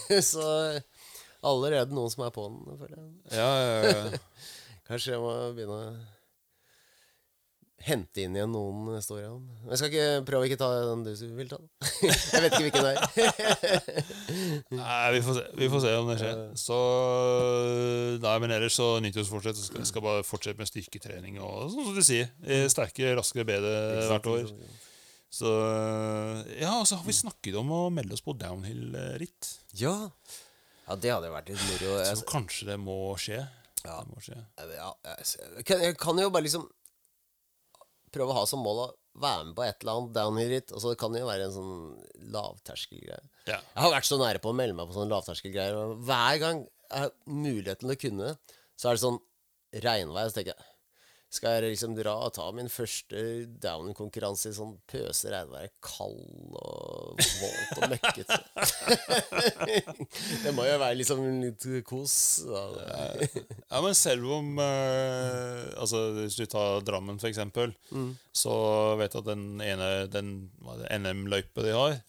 Ja, Så allerede noen som er på den, føler jeg. ja, ja, ja. Kanskje jeg må begynne å hente inn igjen noen neste år. Ja. Jeg skal ikke prøve å ikke ta den du vil ta. jeg vet ikke hvilken det er. Nei, vi får, se. vi får se om det skjer. Så Nei, men ellers så nyttårsfortsett. så Skal, skal bare fortsette med styrketrening og sånn som du sier. Sterke, Sterkere, raskere, bedre hvert år. Så Ja, og så har vi snakket om å melde oss på downhill-ritt. Ja. ja, det hadde vært litt moro. Så kanskje det må skje. Ja. Det må skje. ja, jeg, jeg, jeg kan jo bare liksom prøve å ha som mål å være med på et eller annet downhill-ritt. Og så kan det jo være en sånn lavterskelgreie. Ja. Jeg har vært så nære på å melde meg på sånne lavterskelgreier. Hver gang jeg har muligheten til å kunne, så er det sånn regnvær. Så tenker jeg skal jeg liksom dra og ta min første down-konkurranse i sånn pøse regnvær, kald og våt og møkkete? det må jo være liksom litt kos. Da. Ja, men selv om eh, Altså, Hvis du tar Drammen, for eksempel, så vet du at den ene den NM-løypa de har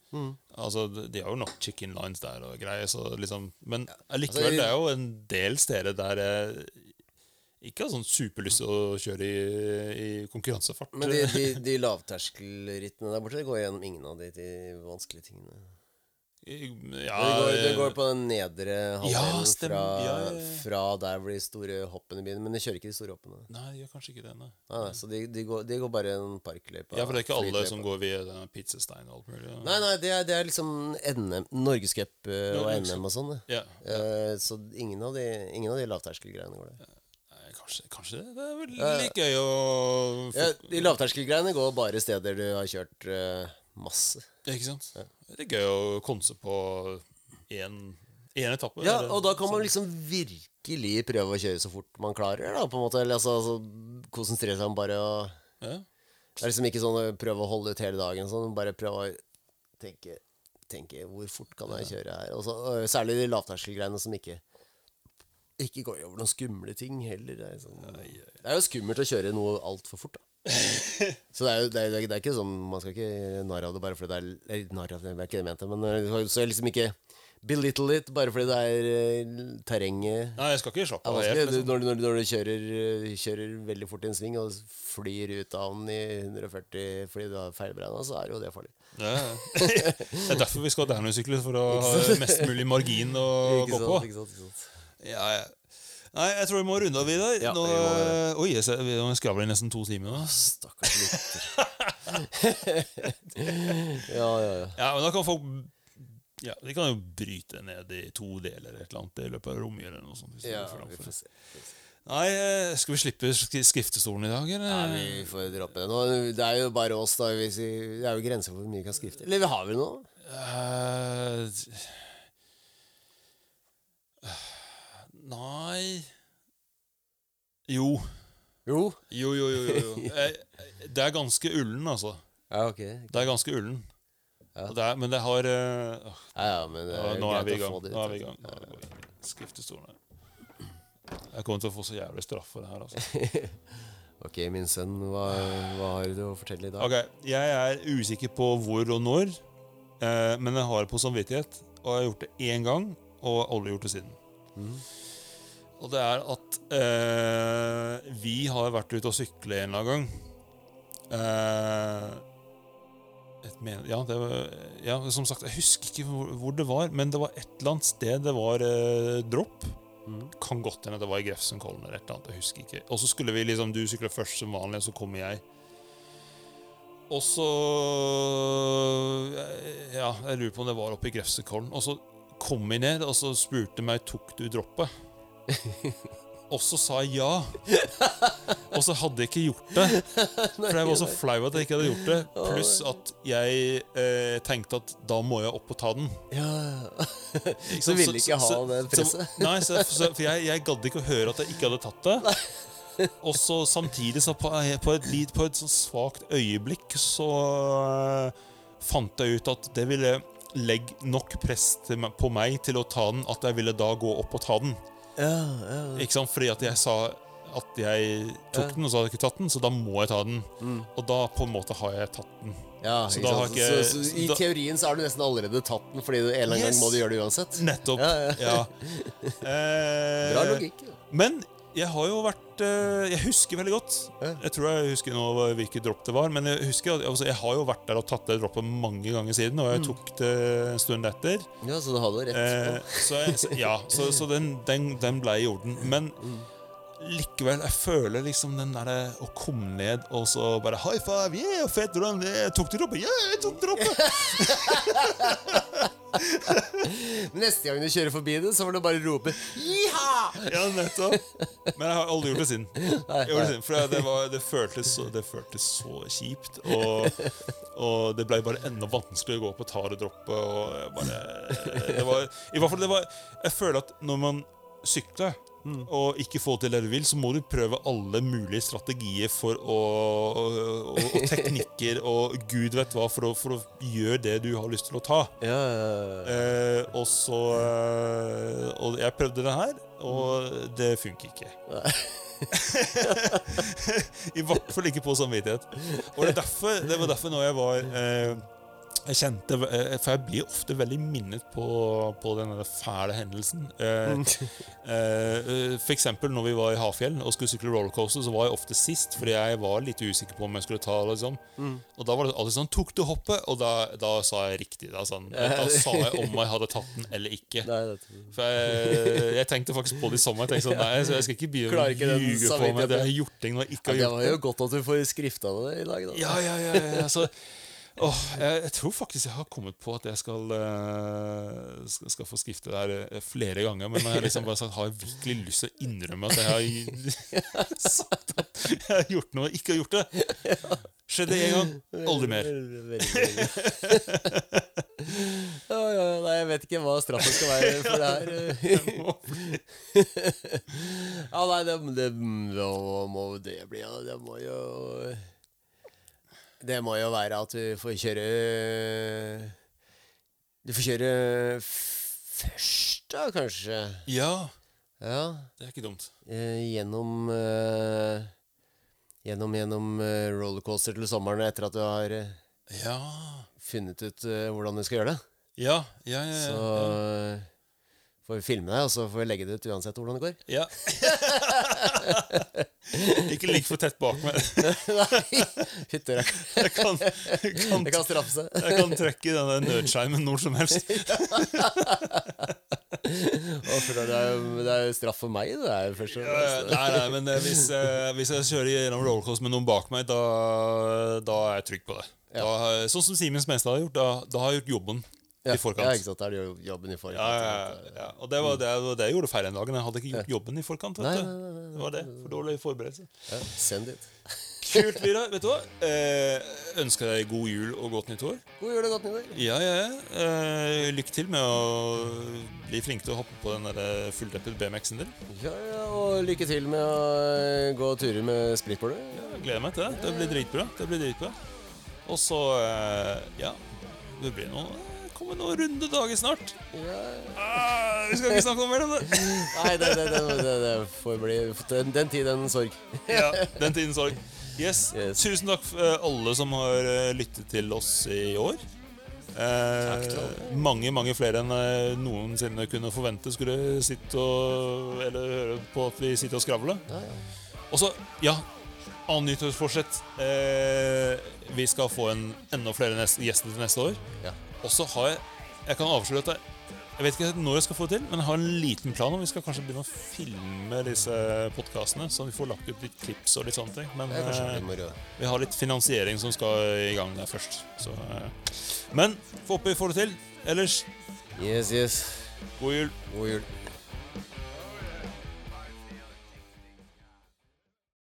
Altså, de har jo nok chicken lines der og greier, så liksom Men allikevel, altså, det er jo en del steder der jeg ikke har sånn superlyst til å kjøre i, i konkurransefart. Men de, de, de lavterskelrittene der borte, det går gjennom ingen av de, de vanskelige tingene. ja, det, går, det går på den nedre halvdelen Ja, fra, Ja, fra der hvor de store hoppene begynner. Men de kjører ikke de store hoppene. Nei, de gjør kanskje ikke det. Nei. Nei, så de, de, går, de går bare en parkløype. Ja, for det er ikke alle som går via pizzestein og alt mulig. Nei, nei, det er, det er liksom NM, Norgescup eh, og NM og sånn. Eh, så ingen av de, ingen av de lavterskelgreiene går det. Kanskje, kanskje det. Det er vel litt gøy å Ja, de lavterskelgreiene går bare steder du har kjørt uh, masse. Ikke sant? Det er gøy å konse på én etappe. Ja, eller- og da kan man liksom virkelig prøve å kjøre så fort man klarer. da, på en måte, eller altså, altså Konsentrere seg om bare å ja. Det er liksom ikke sånn å prøve å holde ut hele dagen. Sånn, bare prøve å tenke, tenke hvor fort kan jeg kjøre her. Og så, og særlig de lavterskelgreiene som ikke ikke går over noen skumle ting heller. Det er, sånn, det er jo skummelt å kjøre noe altfor fort, da. Så det er jo det er, det er ikke sånn Man skal ikke gjøre narr av det bare fordi det er eller, av det, det ikke det jeg mente, men eh, så liksom ikke belittle it bare fordi det er eh, terrenget Nei, jeg skal ikke slappe av helt. Liksom. Når, du- når, når du kjører, eh, kjører veldig fort i en sving og flyr ut av den i 140 fordi du har feilberegna, så er jo det farlig. Ja, ja. Det er derfor vi skal ha downhill-sykler, for å ha mest mulig margin å gå på. ikke sant, ikke sant. Ja, ja. Nei, jeg tror vi må runde av, Vidar. Ja, Nå, vi må oi, jeg vi skravler i nesten to timer nå. Stakkars lytter. ja, ja, ja. Ja, men da kan folk ja, De kan jo bryte ned i to deler et eller annet i løpet av. Eller det ja vi får se. vi. Nei, eh, skal vi slippe skriftestolen i dag, eller? Nei, vi får droppe det nå. Det er jo bare oss, da. Vi, det er jo grenser for hvor mye vi kan skrifte. Eller vi har vel noe? Eh, Nei Jo. Jo. Jo, jo, jo. jo, jo. Eh, Det er ganske ullen, altså. Ja, ok. Det er ganske ullen. Ja. Og Det er, men det har eh, åh, Ja, ja, men det er Nå er greit vi i å gang. få det ut, Nå er vi i gang. Nå er vi i gang. Skriftestolen her. Jeg kommer til å få så jævlig straff for det her, altså. Ok, min sønn, hva, hva har du å fortelle i dag? Ok, Jeg er usikker på hvor og når, eh, men jeg har det på samvittighet. Og jeg har gjort det én gang, og aldri gjort det siden. Og det er at eh, vi har vært ute og sykle en eller annen gang. Eh, et men, ja, det var, ja, som sagt, jeg husker ikke hvor, hvor det var, men det var et eller annet sted det var eh, dropp. Mm. Kan godt hende det var i Grefsenkollen eller et eller annet. Jeg husker ikke. Og så skulle vi liksom, du sykle først som vanlig, og så kommer jeg. Og så Ja, jeg lurer på om det var oppe i Grefsenkollen. Og så kom vi ned, og så spurte meg tok du droppet. Og så sa jeg ja. Og så hadde jeg ikke gjort det. For jeg var så flau at jeg ikke hadde gjort det. Pluss at jeg eh, tenkte at da må jeg opp og ta den. Ja, Så ville ikke ha det presset? Nei, så, så, for jeg, jeg gadd ikke å høre at jeg ikke hadde tatt det. Og så samtidig, så på, på et, lit- på et sånn svakt øyeblikk, så øh, fant jeg ut at det ville legge nok press meg- på meg til å ta den, at jeg ville da gå opp og ta den. Ja, ja. Ikke sant? Fordi at jeg sa at jeg tok Ja. den, og så hadde jeg ikke tatt den, så da må jeg ta den. Mm. Og da på en måte har jeg tatt den. Ja, Så ikke da har ikke- så, så, I teorien så har du nesten allerede tatt den, Fordi du en eller annen Yes. gang må du gjøre det uansett. Nettopp. Ja, Ja. Eh, Bra logikk. Men jeg har jo vært eh, Jeg husker veldig godt. Jeg tror jeg husker nå hvilket dropp det var. Men jeg husker altså, jeg har jo vært der og tatt det droppet mange ganger siden. Og jeg Mm. tok det en stund etter. Ja, så du hadde rett. Eh, så, jeg, så ja, så, så den, den, den ble i orden. Men likevel, jeg føler liksom den derre å komme ned og så bare High five! Yeah, fett! Hvordan jeg tok du droppet? Yeah, jeg tok droppet! Neste gang du kjører forbi det, så får du bare rope Jiha! Ja, nettopp. Men jeg har aldri gjort det siden. Gjorde det siden for det, var, det, føltes så, det føltes så kjipt. Og, og det ble bare enda vanskeligere å gå på taredroppet. Og bare det var, I hvert fall det var Jeg føler at når man sykler og ikke få til det du vil, så må du prøve alle mulige strategier for å, og, og, og teknikker og gud vet hva for å, for å gjøre det du har lyst til å ta. Ja, ja, ja. Eh, og så eh, Og jeg prøvde det her, og det funker ikke. I hvert fall ikke på samvittighet. Og det, er derfor, det var derfor når jeg var eh, jeg kjente, eh, For jeg blir ofte veldig minnet på, på den der fæle hendelsen. Eh, eh, for eksempel når vi var i Hafjell og skulle sykle rollercoaster, så var jeg ofte sist, fordi jeg var litt usikker på om jeg skulle ta det. Liksom. Og da var det alltid sånn 'Tok du hoppet?' Og da, da sa jeg riktig. Da, sånn, da sa jeg om jeg hadde tatt den eller ikke. For jeg, jeg tenkte faktisk på det i sommer. Jeg tenkte sånn, nei, så jeg skal ikke begynne å ljuge på meg jeg har gjort ting når jeg ikke har gjort det Det var jo godt at du får skrifta det i dag, da. ja, ja, ja, ja. Så, åh, jeg, jeg tror faktisk jeg har kommet på at jeg skal, eh, skal, skal få skrifte der eh, flere ganger. Men jeg liksom bare sagt, har jeg virkelig lyst til å innrømme at jeg har sagt at jeg har gjort noe og ikke har gjort det. Skjedde én gang, aldri mer. Nei, jeg vet ikke hva straffen skal være for det her. Ja, nei, det, det, må det bli Det må jo Det må jo være at du får kjøre Du får kjøre først, da, kanskje. Ja, Ja. det er ikke dumt. Eh, gjennom eh, Gjennom, gjennom eh, rollercoaster til sommeren etter at du har Ja, funnet ut hvordan du skal gjøre det. ja, ja. ja, Så ja. eh, får vi filme deg, og så får vi legge det ut uansett hvordan det går. ja. ikke ligg for tett bak meg. Nei, rakkeren. Jeg kan, jeg kan, Det kan straffe seg. jeg kan trekke i denne nødskjermen når som helst. Å, det, er jo, det er jo straff for meg, det er først og fremst. Nei, nei, men eh, hvis, eh, hvis jeg kjører gjennom rollercoaster med noen bak meg, da, da er jeg trygg på det. Da, sånn som Simen Smenstad har gjort. Da, da har jeg gjort jobben Ja, i forkant. Ja, ikke sant. der er jo jobben i forkant. Ja, ja, ja, ja. Og det var det, det jeg gjorde feil en dag. Jeg hadde ikke gjort jobben i forkant. Nei, nei, nei, nei, Det var det. For dårlig forberedelse. Ja, send it. Kult, Lyra, Vet du hva? Eh, ønsker deg god jul og godt nytt år. God jul og godt nyttår. Ja, ja, ja. Eh, lykke til med å bli flink til å hoppe på den der eh, fulldeppet BMX-en din. Ja, ja, og lykke til med å eh, gå turer med splittbordet. Jeg gleder meg til det. Det blir dritbra. Det blir dritbra. Og så eh, Ja, det blir noe kommer noen runde dager snart. Ah, vi skal ikke snakke noe mer om det. Nei, det, det, det, det, får bli den, den tid, den sorg. Ja, Den tiden sorg. Yes. Yes. Tusen takk for eh, alle som har eh, lyttet til oss i år. Eh, mange mange flere enn jeg noensinne kunne forvente skulle sitte og Eller høre på at vi sitter og skravler. Ja, ja. Og så, ja Annet nyttårsforsett. Eh, vi skal få en enda flere gjester til neste år. Ja. Og så har jeg Jeg kan avsløre at jeg, jeg vet ikke når jeg skal få det til, men jeg har en liten plan om vi skal kanskje begynne å filme disse podkastene, så vi får lagt ut litt klips og litt sånne ting. Men eh, vi har litt finansiering som skal i gang der først. Så, eh. Men får håpe vi får det til. Ellers, Yes, yes. god jul. God jul.